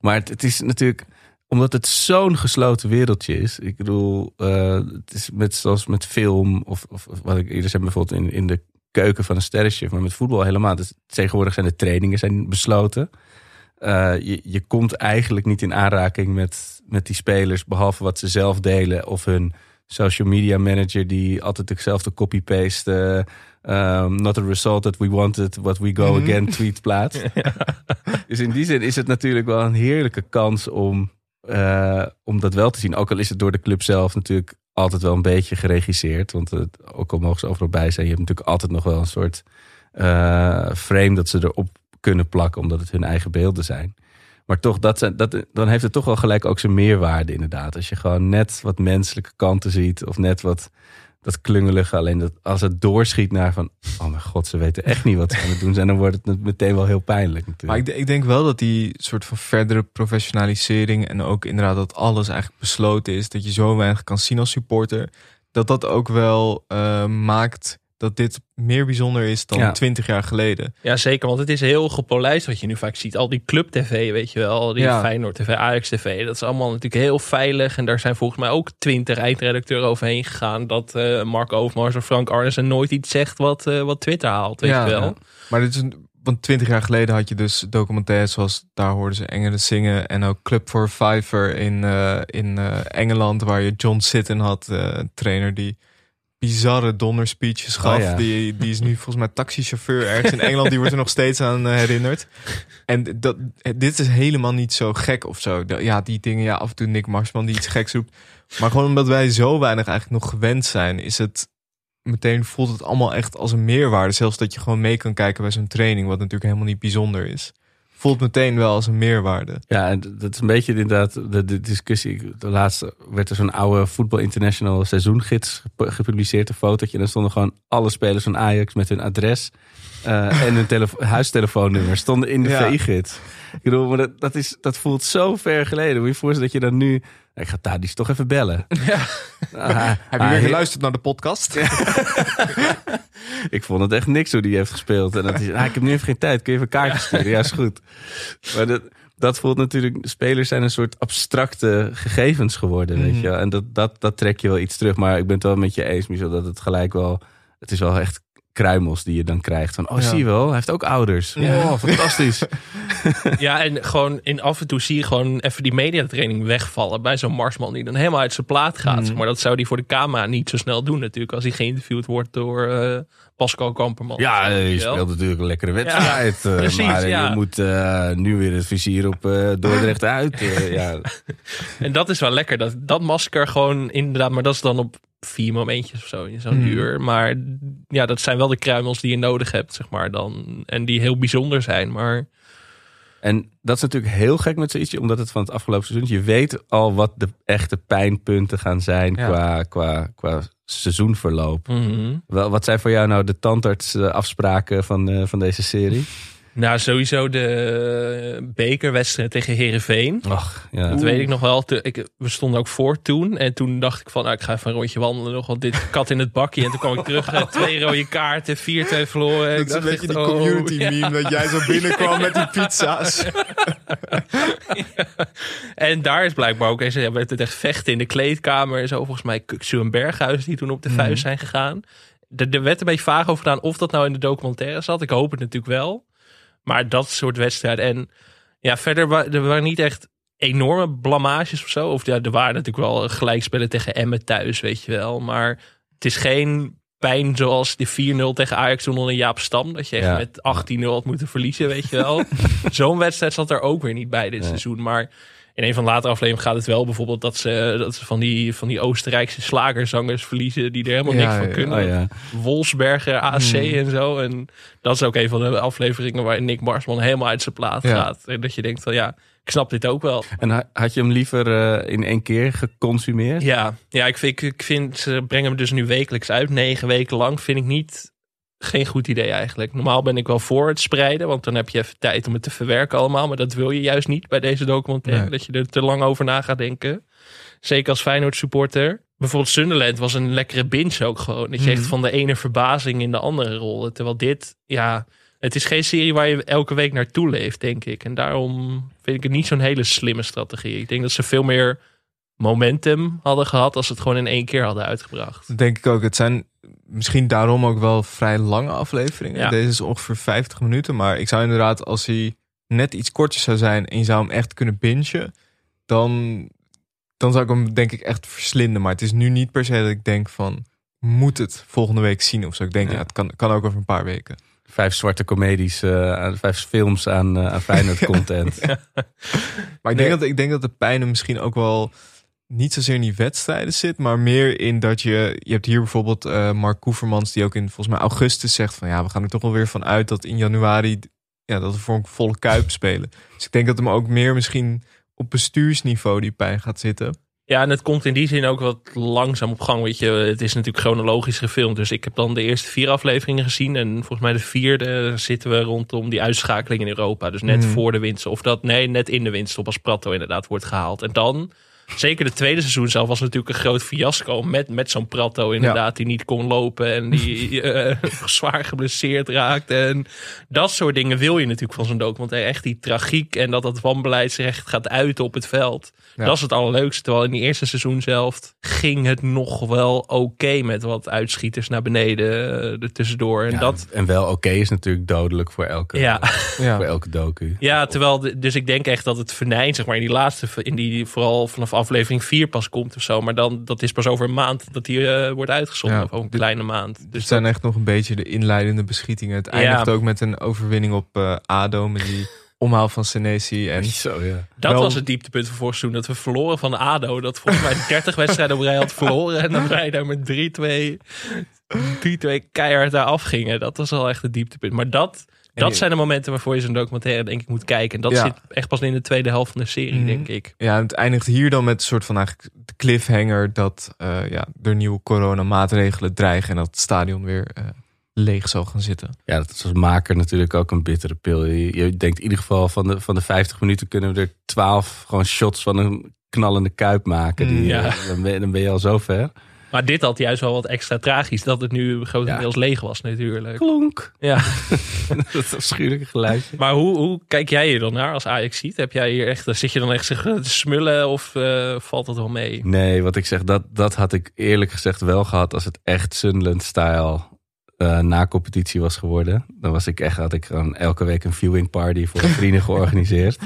Maar het, het is natuurlijk, omdat het zo'n gesloten wereldje is. Ik bedoel, eh, het is met, zoals met film of, of, of wat ik eerder zei, bijvoorbeeld in, in de keuken van een sterrenchef, maar met voetbal helemaal. Dus tegenwoordig zijn de trainingen zijn besloten. Eh, je, je komt eigenlijk niet in aanraking met, met die spelers, behalve wat ze zelf delen of hun social media manager die altijd dezelfde copy-paste. eh, um, not a result that we wanted, but we go Mhm. again tweet plaatst. dus in die zin is het natuurlijk wel een heerlijke kans om, eh, om dat wel te zien. Ook al is het door de club zelf natuurlijk altijd wel een beetje geregisseerd. Want het, ook al mogen ze overal bij zijn, je hebt natuurlijk altijd nog wel een soort eh, frame dat ze erop kunnen plakken, omdat het hun eigen beelden zijn. Maar toch, dat zijn, dat, dan heeft het toch wel gelijk ook zijn meerwaarde inderdaad. Als je gewoon net wat menselijke kanten ziet of net wat dat klungelige. Alleen dat als het doorschiet naar van, oh mijn god, ze weten echt niet wat ze aan het doen zijn. Dan wordt het meteen wel heel pijnlijk Maar natuurlijk. ik, ik denk wel dat die soort van verdere professionalisering en ook inderdaad dat alles eigenlijk besloten is, dat je zo weinig kan zien als supporter, dat dat ook wel eh, maakt dat dit meer bijzonder is dan Ja. 20 jaar geleden. Ja, zeker. Want het is heel gepolijst wat je nu vaak ziet. Al die club tv, weet je wel. Die Ja. Feyenoord tv, Ajax tv. Dat is allemaal natuurlijk heel veilig. En daar zijn volgens mij ook twintig eindredacteuren overheen gegaan. Dat eh, Mark Overmars of Frank Arnissen nooit iets zegt wat, eh, wat Twitter haalt. Weet Ja, je wel. ja. Maar dit is een, want 20 jaar geleden had je dus documentaires zoals daar hoorden ze engelen zingen en ook Club for Fiver in, eh, in eh, Engeland waar je John Sitten had, eh, een trainer die bizarre donderspeeches gaf. Oh ja. die, die is nu volgens mij taxichauffeur ergens in Engeland. Die wordt er nog steeds aan eh, herinnerd. En dat, dit is helemaal niet zo gek of zo. Ja, die dingen, ja, af en toe Nick Marsman die iets geks roept. Maar gewoon omdat wij zo weinig eigenlijk nog gewend zijn, is het meteen voelt het allemaal echt als een meerwaarde. Zelfs dat je gewoon mee kan kijken bij zo'n training, wat natuurlijk helemaal niet bijzonder is. Voelt meteen wel als een meerwaarde. Ja, en dat is een beetje inderdaad de, de discussie. De laatste werd er zo'n oude Voetbal International seizoengids gep- gepubliceerd. Een fotootje. En dan stonden gewoon alle spelers van Ajax met hun adres eh, en hun telefo- huistelefoonnummer stonden in de Ja. VI-gids. Ik bedoel, maar dat, dat, is, dat voelt zo ver geleden. Moet je voorstellen dat je dan nu... Ik ga Tadis toch even bellen. Ja. Ah, Heb je weer geluisterd naar de podcast? ik vond het echt niks hoe die heeft gespeeld. En dat is, ah, ik heb nu even geen tijd. Kun je even kaartjes sturen? Ja, is goed. Maar dat, dat voelt natuurlijk... Spelers zijn een soort abstracte gegevens geworden, weet Mhm. je wel. En dat, dat, dat trek je wel iets terug. Maar ik ben het wel met je eens, Michel, dat het gelijk wel... Het is wel echt kruimels die je dan krijgt. Van, oh, Ja. zie je wel, hij heeft ook ouders. Ja. Oh, fantastisch. Ja, en gewoon in af en toe zie je gewoon even die mediatraining wegvallen bij zo'n Marsman die dan helemaal uit zijn plaat gaat. Mhm. Maar dat zou die voor de camera niet zo snel doen natuurlijk als hij geïnterviewd wordt door eh, Pascal Kamperman. Ja, je speelt natuurlijk een lekkere wedstrijd. eh, precies, maar ja. je moet eh, nu weer het vizier op eh, Dordrecht uit. eh, ja. En dat is wel lekker. Dat, dat masker gewoon inderdaad, maar dat is dan op vier momentjes of zo in zo'n Mhm. uur. Maar ja, dat zijn wel de kruimels die je nodig hebt, zeg maar dan. En die heel bijzonder zijn. Maar En dat is natuurlijk heel gek met zoiets, omdat het van het afgelopen seizoen... je weet al wat de echte pijnpunten gaan zijn Ja. qua, qua, qua seizoenverloop. Wel, Wat zijn voor jou nou de tandartsafspraken van, eh, van deze serie? Nou, sowieso de bekerwedstrijd tegen Herenveen. Ach, ja. Dat weet ik nog wel. Te- Ik, we stonden ook voor toen. En toen dacht ik van, nou, ik ga even een rondje wandelen nog. Want dit kat in het bakje. En toen kwam ik terug. eh, twee rode kaarten, vier, twee verloren. Dat Ik is een dacht beetje echt, die oh, community ja. meme dat jij zo binnenkwam met die pizza's. En daar is blijkbaar ook eens, ja, werd het echt vechten in de kleedkamer. en Zo volgens mij Kuksu en Berghuis die toen op de vuist zijn gegaan. Er, er werd een beetje vaag over gedaan of dat nou in de documentaire zat. Ik hoop het natuurlijk wel. Maar dat soort wedstrijden. En ja, verder wa- er waren niet echt enorme blamages of zo. Of ja, er waren natuurlijk wel gelijkspellen tegen Emmen thuis, weet je wel. Maar het is geen pijn zoals de 4-0 tegen Ajax toen onder Jaap Stam. Dat je echt Ja. met 18-0 had moeten verliezen, weet je wel. Zo'n wedstrijd zat er ook weer niet bij dit Nee. seizoen. Maar in een van de latere afleveringen gaat het wel bijvoorbeeld dat ze, dat ze van, die, van die Oostenrijkse slagerzangers verliezen die er helemaal Ja, niks van ja, kunnen. Oh, ja. Wolfsberger, AC Hmm. en zo. En dat is ook een van de afleveringen waar Nick Marsman helemaal uit zijn plaat gaat. En dat je denkt van ja, ik snap dit ook wel. En ha- had je hem liever eh, in één keer geconsumeerd? Ja, ja ik, vind, ik vind, ze brengen hem dus nu wekelijks uit. Negen weken lang vind ik niet geen goed idee eigenlijk. Normaal ben ik wel voor het spreiden, want dan heb je even tijd om het te verwerken allemaal. Maar dat wil je juist niet bij deze documentaire, Nee. dat je er te lang over na gaat denken. Zeker als Feyenoord supporter. Bijvoorbeeld Sunderland was een lekkere binge ook gewoon. Dat je echt Mhm. van de ene verbazing in de andere rolde. Terwijl dit, ja, het is geen serie waar je elke week naartoe leeft, denk ik. En daarom vind ik het niet zo'n hele slimme strategie. Ik denk dat ze veel meer momentum hadden gehad als ze het gewoon in één keer hadden uitgebracht. Denk ik ook. Het zijn misschien daarom ook wel vrij lange afleveringen. Ja. Deze is ongeveer 50 minuten. Maar ik zou inderdaad, als hij net iets korter zou zijn en je zou hem echt kunnen bingen, dan, dan zou ik hem denk ik echt verslinden. Maar het is nu niet per se dat ik denk van, moet het volgende week zien of zo. Ik denk, Ja. ja, het kan, kan ook over een paar weken. Vijf zwarte comedies, aan- vijf films aan, eh aan Feyenoord content. Maar ik denk, dat, ik denk dat de pijn hem misschien ook wel niet zozeer in die wedstrijden zit, maar meer in dat je. Je hebt hier bijvoorbeeld eh, Mark Koevermans, die ook in volgens mij augustus zegt van ja, we gaan er toch wel weer van uit dat in januari ja, dat we voor een volle kuip spelen. Dus ik denk dat hem ook meer misschien op bestuursniveau die pijn gaat zitten. Ja, en het komt in die zin ook wat langzaam op gang. Weet je, het is natuurlijk chronologisch gefilmd. Dus ik heb dan de eerste vier afleveringen gezien. En volgens mij de vierde zitten we rondom die uitschakeling in Europa. Dus net Mhm. voor de winst. Of dat, nee, net in de winst. Op als Prato inderdaad wordt gehaald. En dan zeker de tweede seizoen zelf was natuurlijk een groot fiasco. Met, met zo'n Prato inderdaad, die niet kon lopen. En die eh, zwaar geblesseerd raakt. En dat soort dingen wil je natuurlijk van zo'n documentaire. Echt die tragiek en dat dat wanbeleid zich echt gaat uiten op het veld. Ja. Dat is het allerleukste. Terwijl in die eerste seizoen zelf ging het nog wel oké met wat uitschieters naar beneden eh, er tussendoor. En Ja, dat, En wel oké is natuurlijk dodelijk voor elke, ja. Ja. voor elke docu. Ja, terwijl, de- dus ik denk echt dat het venijn, zeg maar, in die laatste, in die vooral vanaf aflevering 4 pas komt of zo. Maar dan, dat is pas over een maand dat die eh, wordt uitgezonden, Ja, of een dit- kleine maand. Dus het zijn echt nog een beetje de inleidende beschietingen. Het eindigt Ja. ook met een overwinning op eh, ADO. Met die omhaal van Senesi. En Zo, ja. dat wel- was het dieptepunt van vorig seizoen. Dat we verloren van ADO. Dat volgens mij 30 wedstrijden op rij had verloren. En dat wij daar met 3-2 3-2 keihard daar afgingen. Dat was wel echt het dieptepunt. Maar dat, dat die- zijn de momenten waarvoor je zo'n documentaire denk ik moet kijken. En dat Ja. zit echt pas in de tweede helft van de serie, Mhm. denk ik. Ja, het eindigt hier dan met een soort van eigenlijk de cliffhanger dat eh, ja, er nieuwe coronamaatregelen dreigen en dat het stadion weer eh, leeg zal gaan zitten. Ja, dat is als maker natuurlijk ook een bittere pil. Je, je denkt in ieder geval van de, van de 50 minuten kunnen we er 12 gewoon shots van een knallende kuip maken. Die, Mm, ja. eh, dan, ben, je- dan ben je al zo ver. Maar dit had juist wel wat extra tragisch. Dat het nu grotendeels leeg was natuurlijk. Klonk. Ja. dat afschuwelijke geluidje. Maar hoe, hoe kijk jij hier dan naar als Ajax ziet? Heb jij hier echt, zit je dan echt te smullen of eh, valt dat wel mee? Nee, wat ik zeg, dat, dat had ik eerlijk gezegd wel gehad als het echt Sunderland-style eh, na competitie was geworden. Dan was ik echt, had ik gewoon elke week een viewing party voor vrienden georganiseerd.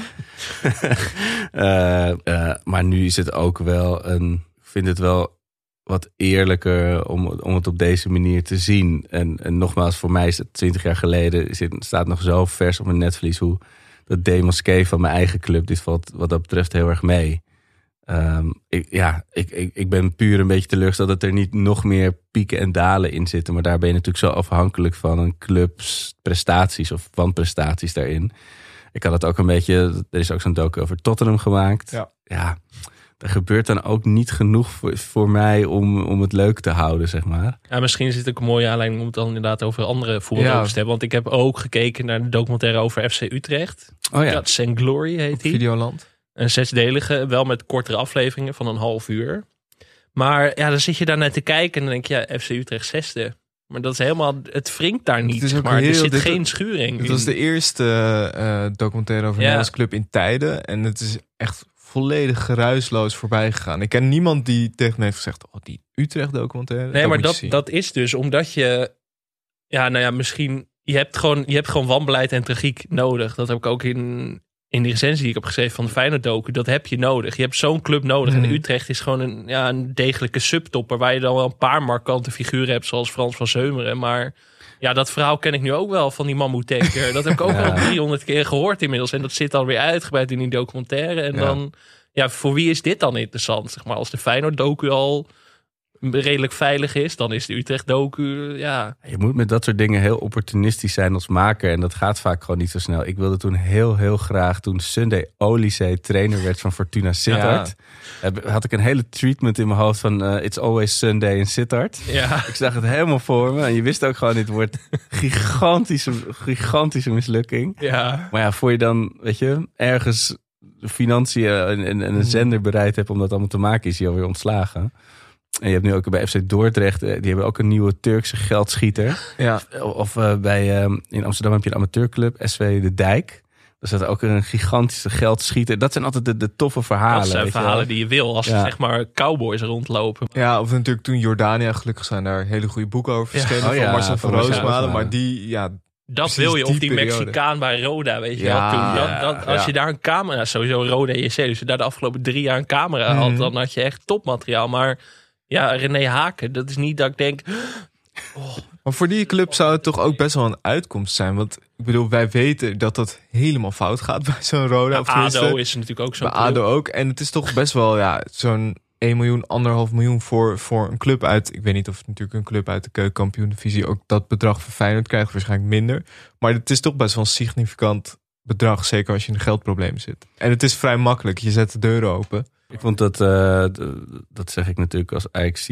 Eh, eh, maar nu is het ook wel een, ik vind het wel wat eerlijker om, om het op deze manier te zien. En, en nogmaals, voor mij is het 20 jaar geleden, zit, staat nog zo vers op mijn netvlies hoe dat demoskee van mijn eigen club, dit valt wat dat betreft heel erg mee. Ehm, ik, ja, ik, ik, ik ben puur een beetje teleurgesteld dat er niet nog meer pieken en dalen in zitten. Maar daar ben je natuurlijk zo afhankelijk van een clubs prestaties of wanprestaties daarin. Ik had het ook een beetje, er is ook zo'n docu over Tottenham gemaakt. Ja. ja er gebeurt dan ook niet genoeg voor, voor mij om, om het leuk te houden, zeg maar. Ja, misschien is het ook een mooie aanleiding om het dan inderdaad over andere voetbaldocu's Ja. te hebben. Want ik heb ook gekeken naar de documentaire over FC Utrecht. Oh ja. Guts and Glory heet die. Videoland. Een zesdelige, wel met kortere afleveringen van een half uur. Maar ja, dan zit je daar naar te kijken en dan denk je, ja, FC Utrecht zesde. Maar dat is helemaal, het wringt daar niet. zeg maar er zit dit- geen schuring. Het was de eerste eh, documentaire over Ja. een Nederlands club in tijden. En het is echt volledig geruisloos voorbij gegaan. Ik ken niemand die tegen me heeft gezegd... Oh, die Utrecht documentaire. Nee, maar dat, dat is dus omdat je... Ja, nou ja, misschien... Je hebt gewoon, je hebt gewoon wanbeleid en tragiek nodig. Dat heb ik ook in, in de recensie die ik heb geschreven van de Feyenoord docu. Dat heb je nodig. Je hebt zo'n club nodig. En Utrecht is gewoon een, ja, een degelijke subtopper... waar je dan wel een paar markante figuren hebt... zoals Frans van Zeumeren. Maar ja, dat verhaal ken ik nu ook wel van die mammoetanker. Dat heb ik ook al 300 keer gehoord inmiddels. En dat zit dan weer uitgebreid in die documentaire. En dan... Ja, voor wie is dit dan interessant? Zeg maar, als de Feyenoord docu al redelijk veilig is, dan is de Utrecht docu, ja. Je moet met dat soort dingen heel opportunistisch zijn als maker. En dat gaat vaak gewoon niet zo snel. Ik wilde toen heel, heel graag, toen Sunday Olysee trainer werd van Fortuna Sittard. Had ik een hele treatment in mijn hoofd van eh, It's Always Sunday in Sittard. Ja, Ik zag het helemaal voor me. En je wist ook gewoon, dit wordt gigantische, gigantische mislukking. ja. Maar ja, voor je dan, weet je, ergens financiën en, en, en een zender bereid hebt om dat allemaal te maken, is hij alweer ontslagen. En je hebt nu ook bij FC Dordrecht, eh, die hebben ook een nieuwe Turkse geldschieter. Ja, Of eh, bij, eh, in Amsterdam heb je een amateurclub, SV De Dijk. Daar zit ook een gigantische geldschieter. Dat zijn altijd de, de toffe verhalen. Dat zijn je verhalen die je wil als er zeg maar cowboys rondlopen. ja, of natuurlijk toen Jordania, gelukkig zijn daar hele goede boeken over Ja. verschenen. Oh van ja, Marcel van Roosmalen. Maar die, ja, Dat Precies wil je. Of die. Mexicaan bij Roda, weet je Ja, wel. Toen, dat, dat, als ja. je daar een camera, sowieso Roda JC, dus je daar de afgelopen drie jaar een camera Mhm. had, dan had je echt topmateriaal. Maar ja, René Haken, dat is niet dat ik denk, Maar voor die club zou het toch ook best wel een uitkomst zijn. Want ik bedoel, wij weten dat dat helemaal fout gaat bij zo'n Roda. of tenminste, ADO is natuurlijk ook zo'n bij ADO ook. En het is toch best wel ja, zo'n 1 miljoen, anderhalf miljoen voor, voor een club uit. Ik weet niet of natuurlijk een club uit de keukenkampioen-divisie ook dat bedrag voor Feyenoord krijgt. Waarschijnlijk minder. Maar het is toch best wel een significant bedrag. Zeker als je in een geldprobleem zit. En het is vrij makkelijk. Je zet de deuren open. Ik vond dat, eh, dat zeg ik natuurlijk als Ajax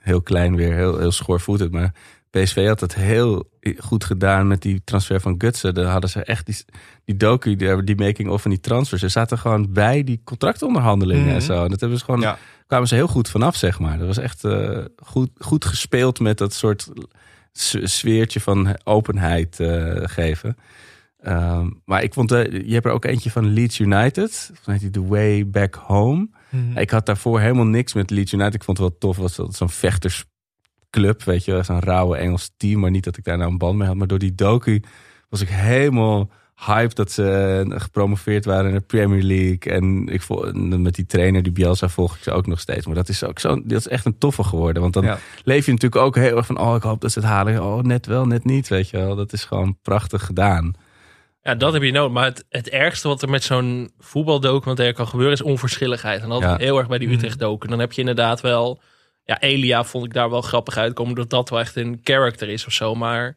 heel klein weer, heel, heel schoorvoetend. Maar PSV had het heel goed gedaan met die transfer van Gutsen. Daar hadden ze echt die, die docu, die, die making of van die transfers. Ze zaten gewoon bij die contractonderhandelingen Mhm. en zo. En dat hebben ze gewoon, Ja. kwamen ze heel goed vanaf, zeg maar. Dat was echt eh, goed, goed gespeeld met dat soort sfeertje van openheid eh, geven. Ehm, maar ik vond, je hebt er ook eentje van Leeds United. Volgens mij heet die The Way Back Home. Mhm. Ik had daarvoor helemaal niks met Leeds United. Ik vond het wel tof. Het was dat zo'n vechtersclub, weet je wel. Zo'n rauwe Engels team. Maar niet dat ik daar nou een band mee had. Maar door die docu was ik helemaal hyped dat ze eh, gepromoveerd waren in de Premier League. En ik met die trainer, die Bielsa, volg ik ze ook nog steeds. Maar dat is ook zo, dat is echt een toffe geworden. Want dan Ja. leef je natuurlijk ook heel erg van, oh, ik hoop dat ze het halen. Oh, net wel, net niet, weet je wel. Dat is gewoon prachtig gedaan. Ja, dat heb je nodig. Maar het, het ergste wat er met zo'n voetbaldocumentaire kan gebeuren is onverschilligheid. En dat Ja. heel erg bij die Mhm. Utrecht docu. Dan heb je inderdaad wel... Ja, Elia vond ik daar wel grappig uitkomen. Dat dat wel echt een character is of zo. Maar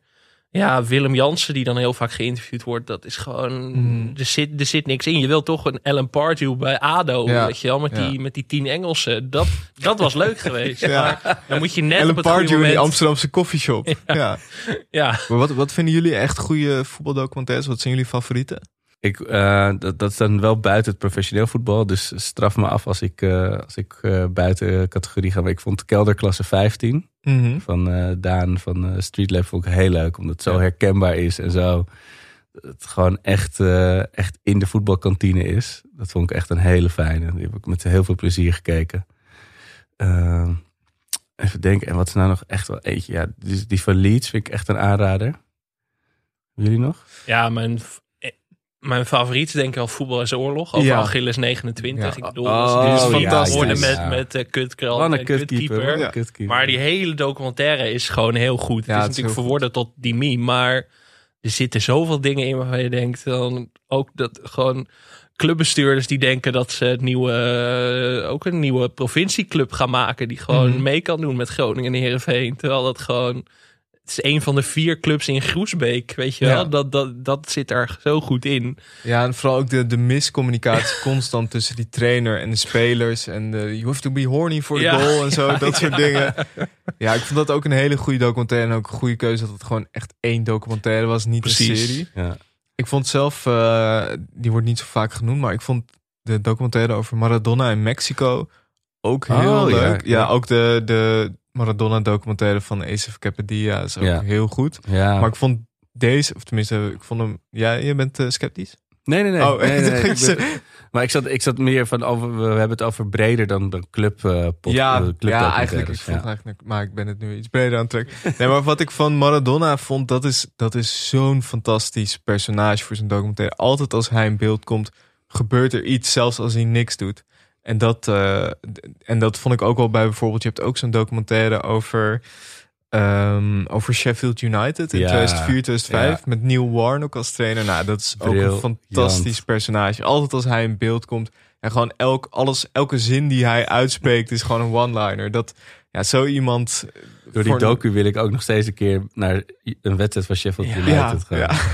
ja, Willem Jansen die dan heel vaak geïnterviewd wordt. Dat is gewoon... Mhm. Er, zit, er zit niks in. Je wilt toch een Ellen Pardew bij ADO. Ja. Weet je wel, met, Ja. die, met die tien Engelsen. Dat, dat was leuk geweest. Ja. Maar dan moet je net Ellen op het Pardew in die moment... Amsterdamse koffieshop. Ja. Ja, Maar wat, wat vinden jullie echt goede voetbaldocumentaires? Wat zijn jullie favorieten? Ik, eh, dat, dat is dan wel buiten het professioneel voetbal. Dus straf me af als ik, eh, als ik eh, buiten categorie ga. Maar ik vond kelderklasse 15 van eh, Daan van eh Street Lab vond ik heel leuk. Omdat het zo Ja. herkenbaar is en zo. Het gewoon echt, echt in de voetbalkantine is. Dat vond ik echt een hele fijne. Die heb ik met heel veel plezier gekeken. Eh, even denken. En wat is nou nog echt wel eentje? Ja, die, die van Leeds vind ik echt een aanrader. Jullie nog? Ja, mijn, mijn favoriet denk ik wel Voetbal is Oorlog. Over Ja. Achilles 29. Ja. Ik bedoel, Oh, die is fantastisch. ja, met, ja. met uh, kutkrel Wat en kutkeeper. Ja. Maar die hele documentaire is gewoon heel goed. Ja, het is natuurlijk verworden tot die meme. Maar er zitten zoveel dingen in waarvan je denkt... Dan ook dat gewoon clubbestuurders die denken dat ze het nieuwe, eh, ook een nieuwe provincieclub gaan maken. Die gewoon Mhm. mee kan doen met Groningen en Heerenveen. Terwijl dat gewoon... Is een van de vier clubs in Groesbeek, weet je wel? Ja. Dat, dat, dat zit er zo goed in. Ja, en vooral ook de, de miscommunicatie constant tussen die trainer en de spelers. En de, you have to be horny for the Ja. goal en zo, dat soort dingen. Ja, ik vond dat ook een hele goede documentaire. En ook een goede keuze dat het gewoon echt één documentaire was, niet een Precies. serie. Ja. Ik vond zelf, eh, die wordt niet zo vaak genoemd, maar ik vond de documentaire over Maradona in Mexico ook heel Oh, ja, leuk. Ja, ja. ook de, de Maradona documentaire van Acef Capedia is ook Ja. heel goed. Ja. Maar ik vond deze, of tenminste, ik vond hem... Ja, je bent eh, sceptisch? Nee, nee, nee. Oh, nee, nee, ik nee. dacht Ik ben- maar ik zat, ik zat meer van over. We hebben het over breder dan de club. eh pod- ja, eh, ja, eigenlijk. Ik Ja. eigenlijk, maar ik ben het nu iets breder aan het trekken. Nee, maar wat ik van Maradona vond, dat is, dat is zo'n fantastisch personage voor zijn documentaire. Altijd als hij in beeld komt, gebeurt er iets, zelfs als hij niks doet. En dat, eh, en dat vond ik ook wel bij bijvoorbeeld, je hebt ook zo'n documentaire over, ehm, over Sheffield United in Ja, 2004, 2005. ja. Met Neil Warnock als trainer. Nou, dat is ook een fantastisch personage. Altijd als hij in beeld komt, en gewoon elk, alles, elke zin die hij uitspreekt is gewoon een one-liner. Dat, ja, zo iemand... Door die voor- docu wil ik ook nog steeds een keer naar een wedstrijd van Sheffield. United Ja, gaan.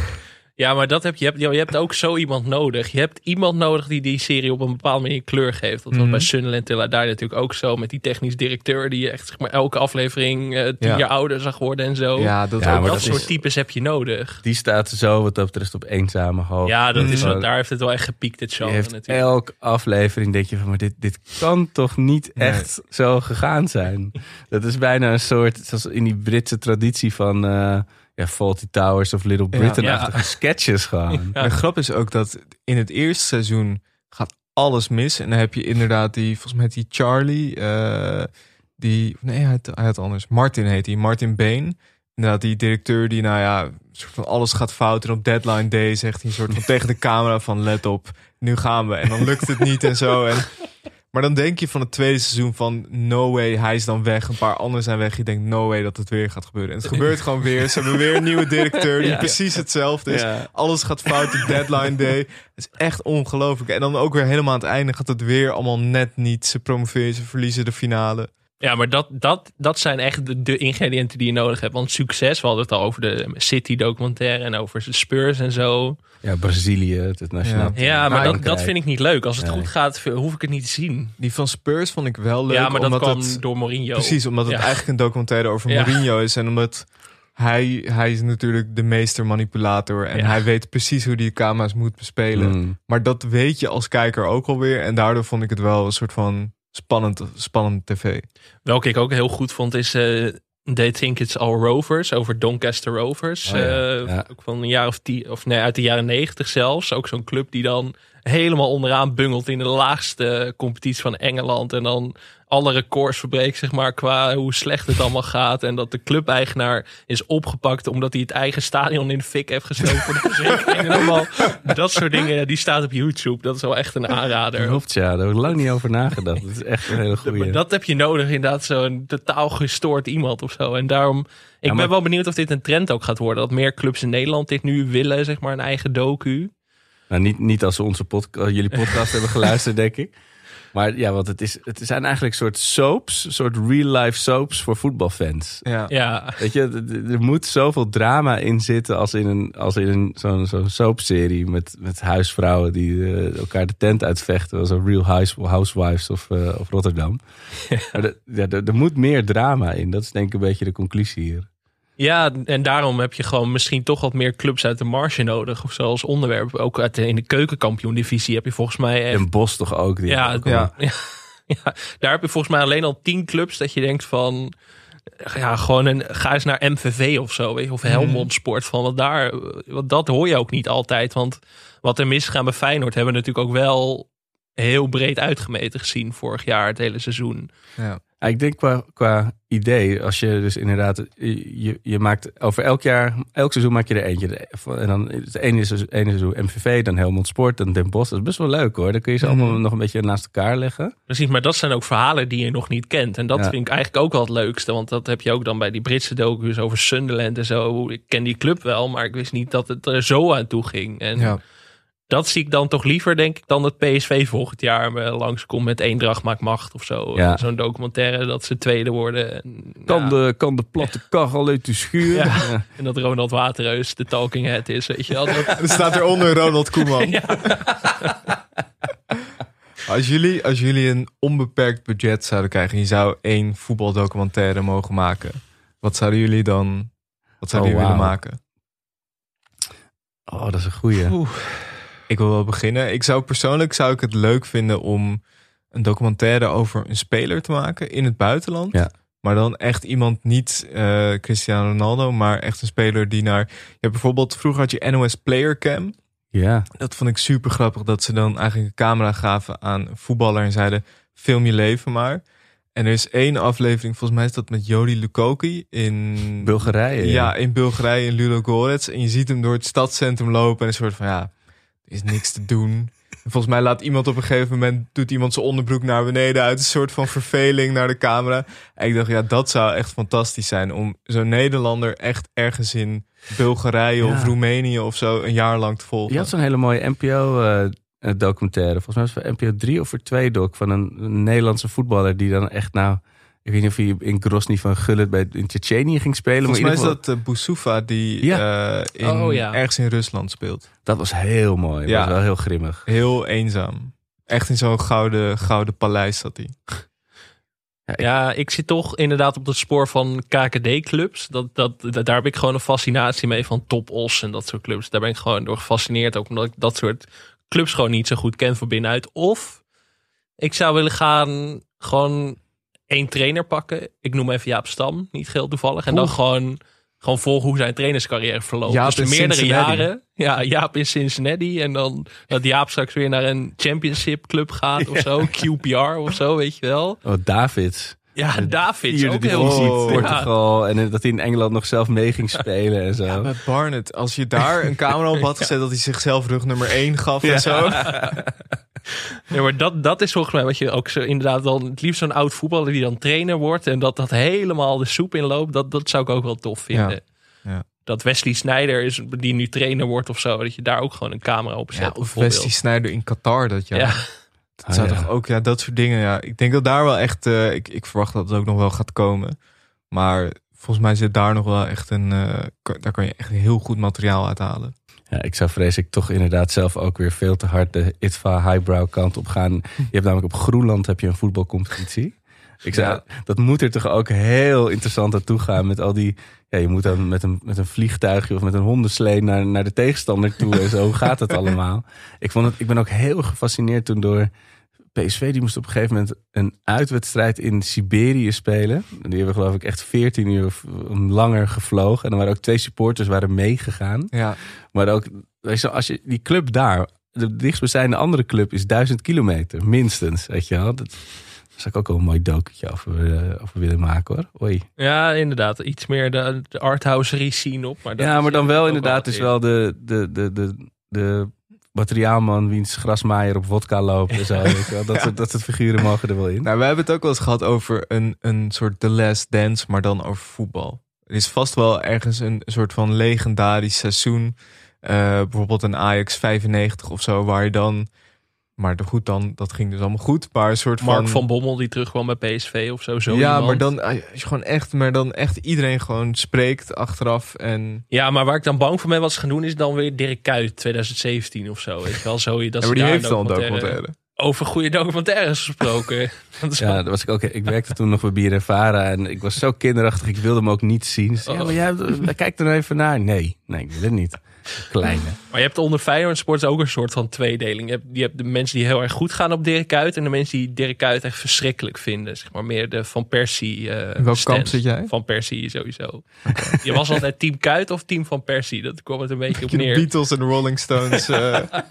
ja. Maar dat heb je, je, hebt, je hebt ook zo iemand nodig. Je hebt iemand nodig die die serie op een bepaalde manier kleur geeft. Dat was Mhm. bij Sunderland Till I Die natuurlijk ook zo. Met die technisch directeur die je echt zeg maar, elke aflevering eh, tien Ja. jaar ouder zag worden en zo. Ja, dat Ja, ook. maar dat, dat soort is- types heb je nodig. Die staat zo wat dat betreft op eenzame hoogte. Ja, dat is, Gewoon- wel- daar heeft het wel echt gepiekt, het genre heeft natuurlijk. elke aflevering denk je van, maar dit, dit kan toch niet Nee. echt zo gegaan zijn. Dat is bijna een soort, zoals in die Britse traditie van eh ja, Faulty Towers of Little Ja. Britain-achtige sketches gewoon. Ja. De grap is ook dat in het eerste seizoen gaat alles mis. En dan heb je inderdaad die, volgens mij die Charlie, eh, die, nee, hij had, hij had anders. Martin heet hij, Martin Bain. Inderdaad, die directeur die, nou ja, een soort van alles gaat fout. En op deadline day zegt hij een soort van tegen de camera van, let op, nu gaan we. En dan lukt het niet en zo. En, maar dan denk je van het tweede seizoen van, no way, hij is dan weg. Een paar anderen zijn weg. Je denkt, no way dat het weer gaat gebeuren. En het gebeurt gewoon weer. Ze hebben weer een nieuwe directeur die Ja. precies hetzelfde is. Ja. Alles gaat fout op deadline day. Het is echt ongelooflijk. En dan ook weer helemaal aan het einde gaat het weer allemaal net niet. Ze promoveren, ze verliezen de finale. Ja, maar dat, dat, dat zijn echt de, de ingrediënten die je nodig hebt. Want succes, we hadden het al over de City documentaire en over de Spurs en zo. Ja, Brazilië, het nationaal. Ja. Ja, maar dat, dat vind ik niet leuk. Als het Nee. goed gaat, hoef ik het niet te zien. Die van Spurs vond ik wel leuk. ja, maar dat omdat kwam het, door Mourinho. Precies, omdat het Ja. eigenlijk een documentaire over Ja. Mourinho is. En omdat hij, hij is natuurlijk de meester manipulator. En Ja. hij weet precies hoe die camera's moet bespelen. Mm. Maar dat weet je als kijker ook alweer. En daardoor vond ik het wel een soort van spannend, spannend tv. Welke ik ook heel goed vond is eh They Think It's All Rovers over Doncaster Rovers. Oh ja, Eh, ja. Ook van een jaar of tien, of nee, uit de jaren negentig zelfs. Ook zo'n club die dan helemaal onderaan bungelt in de laagste competitie van Engeland. En dan alle records verbreekt, zeg maar, qua hoe slecht het allemaal gaat. En dat de clubeigenaar is opgepakt omdat hij het eigen stadion in de fik heeft gestoken voor de verzekering. En allemaal dat soort dingen, die staat op YouTube. Dat is wel echt een aanrader. Klopt, ja. Daar heb ik lang niet over nagedacht. Dat is echt een hele Maar goede. dat heb je nodig, inderdaad, zo'n totaal gestoord iemand of zo. En daarom, ik maar- ben wel benieuwd of dit een trend ook gaat worden. Dat meer clubs in Nederland dit nu willen, zeg maar, een eigen docu. Nou, niet, niet als ze onze podca- jullie podcast hebben geluisterd, denk ik. Maar ja, want het, is, het zijn eigenlijk soort soaps, soort real-life soaps voor voetbalfans. Ja. Ja, Weet je, er moet zoveel drama in zitten als in een, als in een zo'n zo'n soapserie met, met huisvrouwen die eh, elkaar de tent uitvechten. Zoals Real House- Housewives of, eh, of Rotterdam. Maar de- ja, er moet meer drama in. Dat is denk ik een beetje de conclusie hier. Ja, en daarom heb je gewoon misschien toch wat meer clubs uit de marge nodig. Of zo als onderwerp. Ook uit de, in de keukenkampioen-divisie heb je volgens mij echt... En Bos toch ook. Die Ja, ook ja. Ja, ja, daar heb je volgens mij alleen al tien clubs dat je denkt van... Ja, gewoon een, ga eens naar MVV of zo, weet je, of Helmond Sport. Van wat daar, want dat hoor je ook niet altijd. Want wat er misgaan bij Feyenoord hebben we natuurlijk ook wel heel breed uitgemeten gezien vorig jaar, het hele seizoen. Ja. Ja, ik denk qua, qua idee, als je dus inderdaad, je, je maakt over elk jaar, elk seizoen maak je er eentje. En dan het ene, is ene seizoen MVV, dan Helmond Sport, dan Den Bosch. Dat is best wel leuk hoor. Dan kun je ze Mhm. allemaal nog een beetje naast elkaar leggen. Precies, maar dat zijn ook verhalen die je nog niet kent. En dat Ja. vind ik eigenlijk ook wel het leukste. Want dat heb je ook dan bij die Britse docu's over Sunderland en zo. Ik ken die club wel, maar ik wist niet dat het er zo aan toe ging. En Ja. Dat zie ik dan toch liever, denk ik, dan dat PSV volgend jaar eh, langskomt met Eendracht maakt macht of zo. Ja. Zo'n documentaire dat ze tweede worden. En, Kan, ja, de, kan de platte kachel uit de schuur? Ja. Ja. en dat Ronald Waterreus de talking head is, weet je wel. Dat, Er staat eronder Ronald Koeman. Als jullie, als jullie een onbeperkt budget zouden krijgen en je zou één voetbaldocumentaire mogen maken, wat zouden jullie dan wat zouden Oh, jullie willen maken? Oh, dat is een goeie. Ik wil wel beginnen. Ik zou persoonlijk zou ik het leuk vinden om een documentaire over een speler te maken in het buitenland. Ja. Maar dan echt iemand, niet eh, Cristiano Ronaldo, maar echt een speler die naar. Hebt bijvoorbeeld, vroeger had je NOS Player Cam. Ja. Dat vond ik super grappig dat ze dan eigenlijk een camera gaven aan een voetballer en zeiden: film je leven maar. En er is één aflevering, volgens mij is dat met Jody Lukoki in Bulgarije. Ja, in Bulgarije, in Ludogorets. En je ziet hem door het stadscentrum lopen en een soort van ja, er is niks te doen. En volgens mij laat iemand op een gegeven moment, doet iemand zijn onderbroek naar beneden uit een soort van verveling naar de camera. En ik dacht, ja, dat zou echt fantastisch zijn om zo'n Nederlander echt ergens in Bulgarije Ja. of Roemenië of zo een jaar lang te volgen. Je had zo'n hele mooie NPO-documentaire. Volgens mij was het voor NPO 3 of voor 2 doc. Van een, een Nederlandse voetballer die dan echt nou... Ik weet niet of hij in Grozny van Gullit bij, in Tsjetsjenië ging spelen. Volgens mij maar is dat uh, Boussoufa die Ja. eh, in, Oh, ja. ergens in Rusland speelt. Dat was heel mooi. Dat Ja. was wel heel grimmig. Heel eenzaam. Echt in zo'n gouden, gouden paleis zat hij. Ja, ik zit toch inderdaad op het spoor van KKD-clubs. Dat, dat, dat- daar heb ik gewoon een fascinatie mee van Top Os en dat soort clubs. Daar ben ik gewoon door gefascineerd. Ook omdat ik dat soort clubs gewoon niet zo goed ken van binnenuit. Of ik zou willen gaan gewoon één trainer pakken. Ik noem even Jaap Stam, niet geheel toevallig. En dan gewoon, gewoon volgen hoe zijn trainerscarrière verloopt. Jaap dus meerdere Cincinnati. jaren. Ja, Jaap in Cincinnati. En dan dat Jaap straks weer naar een championship club gaat of zo. QPR of zo, weet je wel. Oh, Davids. Ja, David is ook heel goed. Portugal. En dat hij in Engeland nog zelf mee ging spelen en zo. Ja, met Barnett. Als je daar een camera op had gezet dat hij zichzelf rug nummer 1 gaf en zo. Ja, maar dat, dat is volgens mij wat je ook zo inderdaad dan het liefst zo'n oud voetballer die dan trainer wordt en dat dat helemaal de soep inloopt, dat, dat zou ik ook wel tof vinden. Ja, ja. Dat Wesley Snyder is die nu trainer wordt of zo, dat je daar ook gewoon een camera op zet. Ja, of. Wesley Sneijder in Qatar dat jaar. Ja. Dat zou Ah, ja. toch ook, ja, dat soort dingen. Ja. Ik denk dat daar wel echt, eh, ik, ik verwacht dat het ook nog wel gaat komen. Maar volgens mij zit daar nog wel echt een, eh, daar kan je echt heel goed materiaal uithalen. Ja, ik zou vrees ik toch inderdaad zelf ook weer veel te hard de ITVA highbrow kant op gaan. Je hebt namelijk op Groenland heb je een voetbalcompetitie. Ik zei, dat moet er toch ook heel interessant aan toe gaan met al die... Ja, je moet dan met een, met een vliegtuigje of met een hondenslee naar, naar de tegenstander toe en zo. Hoe gaat het allemaal? Ik, vond het, ik ben ook heel gefascineerd toen door PSV. Die moest op een gegeven moment een uitwedstrijd in Siberië spelen. Die hebben geloof ik echt 14 uur of langer gevlogen. En er waren ook twee supporters waren meegegaan. Ja. Maar ook, weet je, als je die club daar, de dichtstbijzijnde andere club is duizend kilometer, minstens. Weet je wel. Dat, zou ik ook wel een mooi dokertje over, over willen maken hoor. Oei. Ja, inderdaad. Iets meer de, de arthouserie zien op. Maar dat Ja, maar dan wel inderdaad wel is wel de, de, de, de, de materiaalman wiens grasmaaier op vodka loopt en zo. weet je wel. Dat, soort, dat soort figuren mogen er wel in. Nou, we hebben het ook wel eens gehad over een, een soort The Last Dance, maar dan over voetbal. Er is vast wel ergens een soort van legendarisch seizoen. eh, bijvoorbeeld een Ajax 95 of zo, waar je dan... Maar de goed dan, dat ging dus allemaal goed. Maar een soort Mark van... van Bommel die terugkwam bij PSV of zo. zo ja, iemand. maar dan, eh, als je gewoon echt, maar dan echt iedereen gewoon spreekt achteraf. En, Ja, maar waar ik dan bang voor ben wat ze gaan doen is dan weer Dirk Kuyt 2017 of zo. Weet je wel, zo, dat Ja, ze maar die heeft al een documentaire-. Over goede documentaires gesproken. dat is Ja, dat was ik ook. Ik werkte toen nog bij Bier Vara en ik was zo kinderachtig. Ik wilde hem ook niet zien. Ze zei, ja, maar jij, kijk er even naar. Nee, nee, ik wil het niet. Kleine. Maar je hebt onder Feyenoord Sport ook een soort van tweedeling. Je hebt, je hebt de mensen die heel erg goed gaan op Dirk Kuyt... en de mensen die Dirk Kuyt echt verschrikkelijk vinden. Zeg maar meer de Van Persie In welk stand. kamp zit jij? Van Persie sowieso. Je was altijd team Kuyt of team Van Persie. Dat kwam het een beetje op de neer. Beatles en de Rolling Stones. eh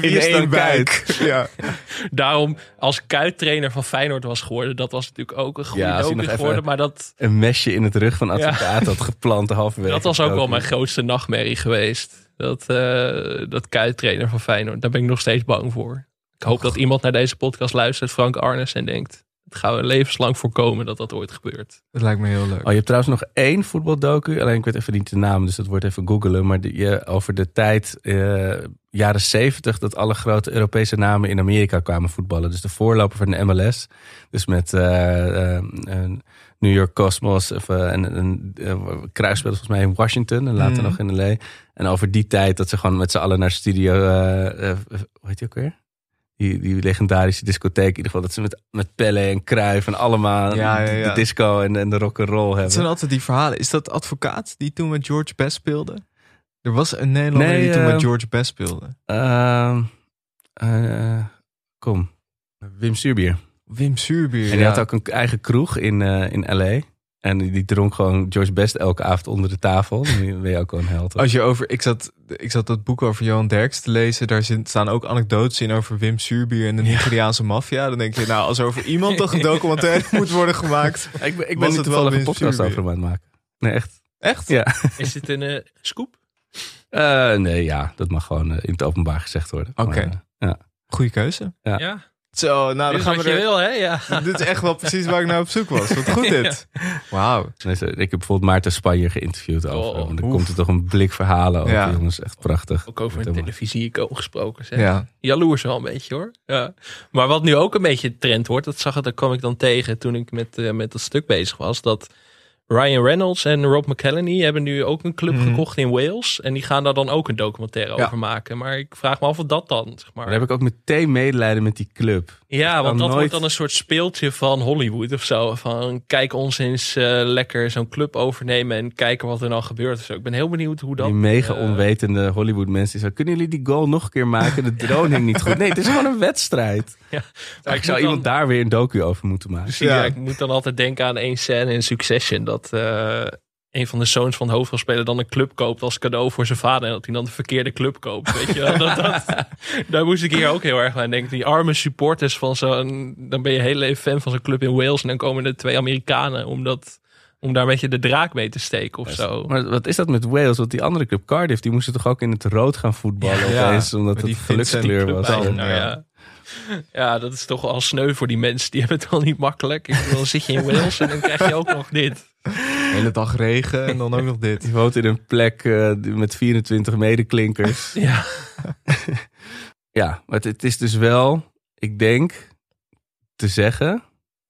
in één buik. Ja. Daarom, als Kuyt trainer van Feyenoord was geworden... dat was natuurlijk ook een goede Ja, geworden. Maar dat, Een mesje in het rug van advocaat had geplant halverwege. dat was ook wel mijn grootste nachtmerrie geweest. Dat, eh dat Kuyt trainer van Feyenoord. Daar ben ik nog steeds bang voor. Ik hoop dat iemand naar deze podcast luistert, Frank Arnes, en denkt... Het gaan we levenslang voorkomen dat dat ooit gebeurt. Dat lijkt me heel leuk. Oh, je hebt trouwens nog één voetbaldocu. Alleen ik weet even niet de naam, dus dat wordt even googelen. Maar die, je, over de tijd, eh, jaren zeventig, dat alle grote Europese namen in Amerika kwamen voetballen. Dus de voorloper van de MLS. Dus met eh, eh, eh, New York Cosmos of, eh, en een uh, kruisspel volgens mij in Washington en later Mhm. nog in LA. En over die tijd dat ze gewoon met z'n allen naar studio, eh, eh, hoe heet die ook weer? Die, die legendarische discotheek, in ieder geval. Dat ze met, met Pelle en Cruijff en allemaal Ja, ja, de- ja. de disco en, en de rock'n'roll hebben. Het zijn altijd die verhalen. Is dat advocaat die toen met George Best speelde? Er was een Nederlander Nee, die toen eh, met George Best speelde. Ehm, eh, kom. Wim Suurbier. Wim Suurbier. En die ja. had ook een eigen kroeg in, eh, in L.A. En die, die dronk gewoon George Best elke avond onder de tafel. Dan ben je ook wel een held. hoor. Als je over, ik, zat, ik zat dat boek over Johan Derks te lezen. Daar zin- staan ook anekdotes in over Wim Suurbier en de Nigeriaanse maffia. Dan denk je, nou, als er over iemand toch een documentaire moet worden gemaakt. ik ben, ik was ben het wel een podcast over hem aan het maken. Nee, echt. Echt? Ja. Is dit een eh, scoop? Eh, nee, ja. Dat mag gewoon eh, in het openbaar gezegd worden. Oké. Eh, ja. Goeie keuze. Ja. Ja. Zo, nou, dan gaan wat we je er... wil, hè? Ja. Dit is echt wel precies waar ik naar op zoek was. Wat goed dit. Wauw. Dus, eh, Ik heb bijvoorbeeld Maarten Spanje geïnterviewd over. Oh, dan oef. komt er toch een blik verhalen over. Ja. Jongens, echt prachtig. Ook over een Helemaal. televisie gesproken. Zeg. Ja. Jaloers wel een beetje hoor. Ja. Maar wat nu ook een beetje trend wordt, dat zag ik, daar kwam ik dan tegen toen ik met, eh, met dat stuk bezig was. Dat Ryan Reynolds en Rob McElhenney hebben nu ook een club Mhm. gekocht in Wales. En die gaan daar dan ook een documentaire Ja. over maken. Maar ik vraag me af of dat dan, zeg maar. Dan heb ik ook meteen medelijden met die club. Ja, want dat nooit- wordt dan een soort speeltje van Hollywood of zo. Van kijk ons eens eh, lekker zo'n club overnemen en kijken wat er dan gebeurt. of zo. Ik ben heel benieuwd hoe dat... die mega eh, onwetende Hollywood mensen die zeggen: Kunnen jullie die goal nog een keer maken? De drone hing niet goed. Nee, het is gewoon een wedstrijd. Ja. Maar ik zou dan- iemand daar weer een docu over moeten maken. Precies, ja. ik moet dan altijd denken aan één scène in Succession. Dat eh, een van de zoons van de hoofdrolspeler dan een club koopt als cadeau voor zijn vader. En dat hij dan de verkeerde club koopt. Weet je wel? Dat, dat, daar moest ik hier ook heel erg aan denken. Die arme supporters van zo'n... Dan ben je heel even fan van zo'n club in Wales. En dan komen er twee Amerikanen om, dat, om daar een beetje de draak mee te steken of zo. Maar wat is dat met Wales? Want die andere club, Cardiff, die moesten toch ook in het rood gaan voetballen Ja, opeens, omdat het gelukskleur was. Club Nou, ja. ja. Ja. dat is toch al sneu voor die mensen. Die hebben het al niet makkelijk. Ik bedoel, Dan zit je in Wales en dan krijg je ook nog dit. De hele dag regen en dan ook nog dit. Die woont in een plek eh, met 24 medeklinkers. Ja. Ja, maar het, het is dus wel, ik denk, te zeggen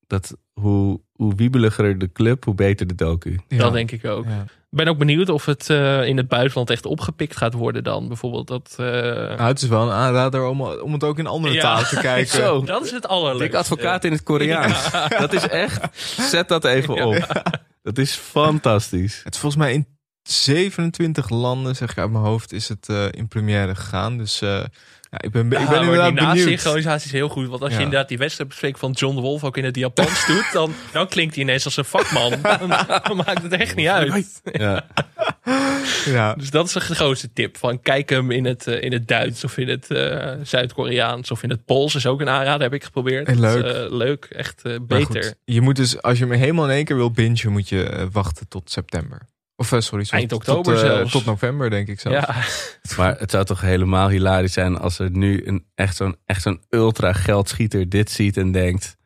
dat hoe, hoe wiebeliger de club, hoe beter de docu. Ja. Dat denk ik ook. Ja. Ik ben ook benieuwd of het eh, in het buitenland echt opgepikt gaat worden dan. Bijvoorbeeld dat... eh, Nou, het is wel een aanrader om, om het ook in andere Ja. talen te kijken. Zo. dat is het allerleukste. Dik advocaat in het Koreaans. Dat is echt, zet dat even op. Dat is fantastisch. Het is volgens mij in 27 landen, zeg ik uit mijn hoofd, is het eh, in première gegaan. Dus eh, ja, ik ben, ik ben maar inderdaad die nasynchronisatie is heel goed. Want als je inderdaad die wedstrijdbespreking van John de Wolf ook in het Japans doet, dan, dan klinkt hij ineens als een vakman. Dan, dan maakt het echt niet uit. Ja. Ja, Dus dat is de grootste tip. Van kijk hem in het, eh, in het Duits of in het eh, Zuid-Koreaans of in het Pools. Is ook een aanrader, heb ik geprobeerd. En leuk. Dat is, eh, leuk, echt beter. goed, je moet dus, als je hem helemaal in één keer wil bingen, moet je wachten tot september. Of eh, sorry, sorry, Eind oktober tot, eh, zelfs. Tot november, denk ik zelfs. Ja, Maar het zou toch helemaal hilarisch zijn als er nu een, echt zo'n echt zo'n ultra geldschieter dit ziet en denkt...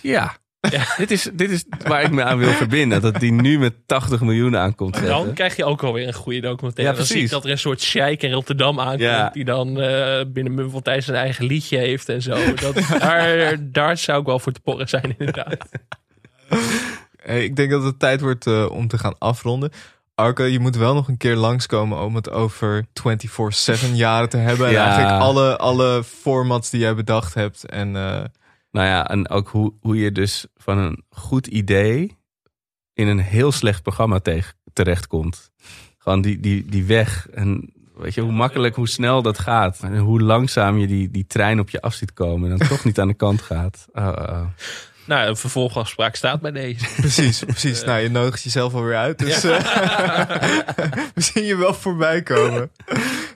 Ja, Dit, is, dit is waar ik me aan wil verbinden. Dat die nu met 80 miljoen aankomt dan zetten. krijg je ook alweer een goede documentaire. Ja, dan zie je precies. dat er een soort sheik in Rotterdam aankomt. Ja. Die dan eh, binnen Mum van Thijs zijn eigen liedje heeft en zo. Dat, daar, daar zou ik wel voor te porren zijn inderdaad. Eh, ik denk dat het tijd wordt om te gaan afronden. Arke, je moet wel nog een keer langskomen om het over 24-7 jaren te hebben. En Ja. eigenlijk alle, alle formats die jij bedacht hebt. En eh, Nou ja, en ook hoe, hoe je dus van een goed idee in een heel slecht programma tegen, terechtkomt. Gewoon die, die, die weg. En weet je, hoe makkelijk, hoe snel dat gaat. En hoe langzaam je die, die trein op je af ziet komen. En dan toch niet aan de kant gaat. Oh. Nou, een vervolgafspraak staat bij deze. precies, precies. nou, je nodigt jezelf alweer uit. Dus eh, we zien je wel voorbij komen.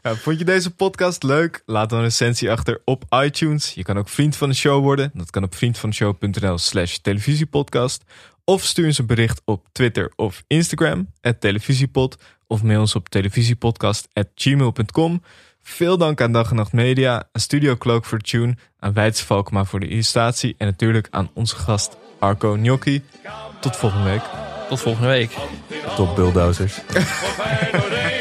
Ja, vond je deze podcast leuk? Laat dan een recensie achter op iTunes. Je kan ook vriend van de show worden. Dat kan op vriendvandeshow.nl slash televisiepodcast. Of stuur ons een bericht op Twitter of Instagram, at televisiepod. Of mail ons op televisiepodcast.gmail.com. Veel dank aan Dag en Nacht Media, aan Studio Cloak voor de tune, aan Weidse Valkma voor de illustratie en natuurlijk aan onze gast Arco Gnocchi. Tot volgende week. Tot volgende week. Top bulldozers.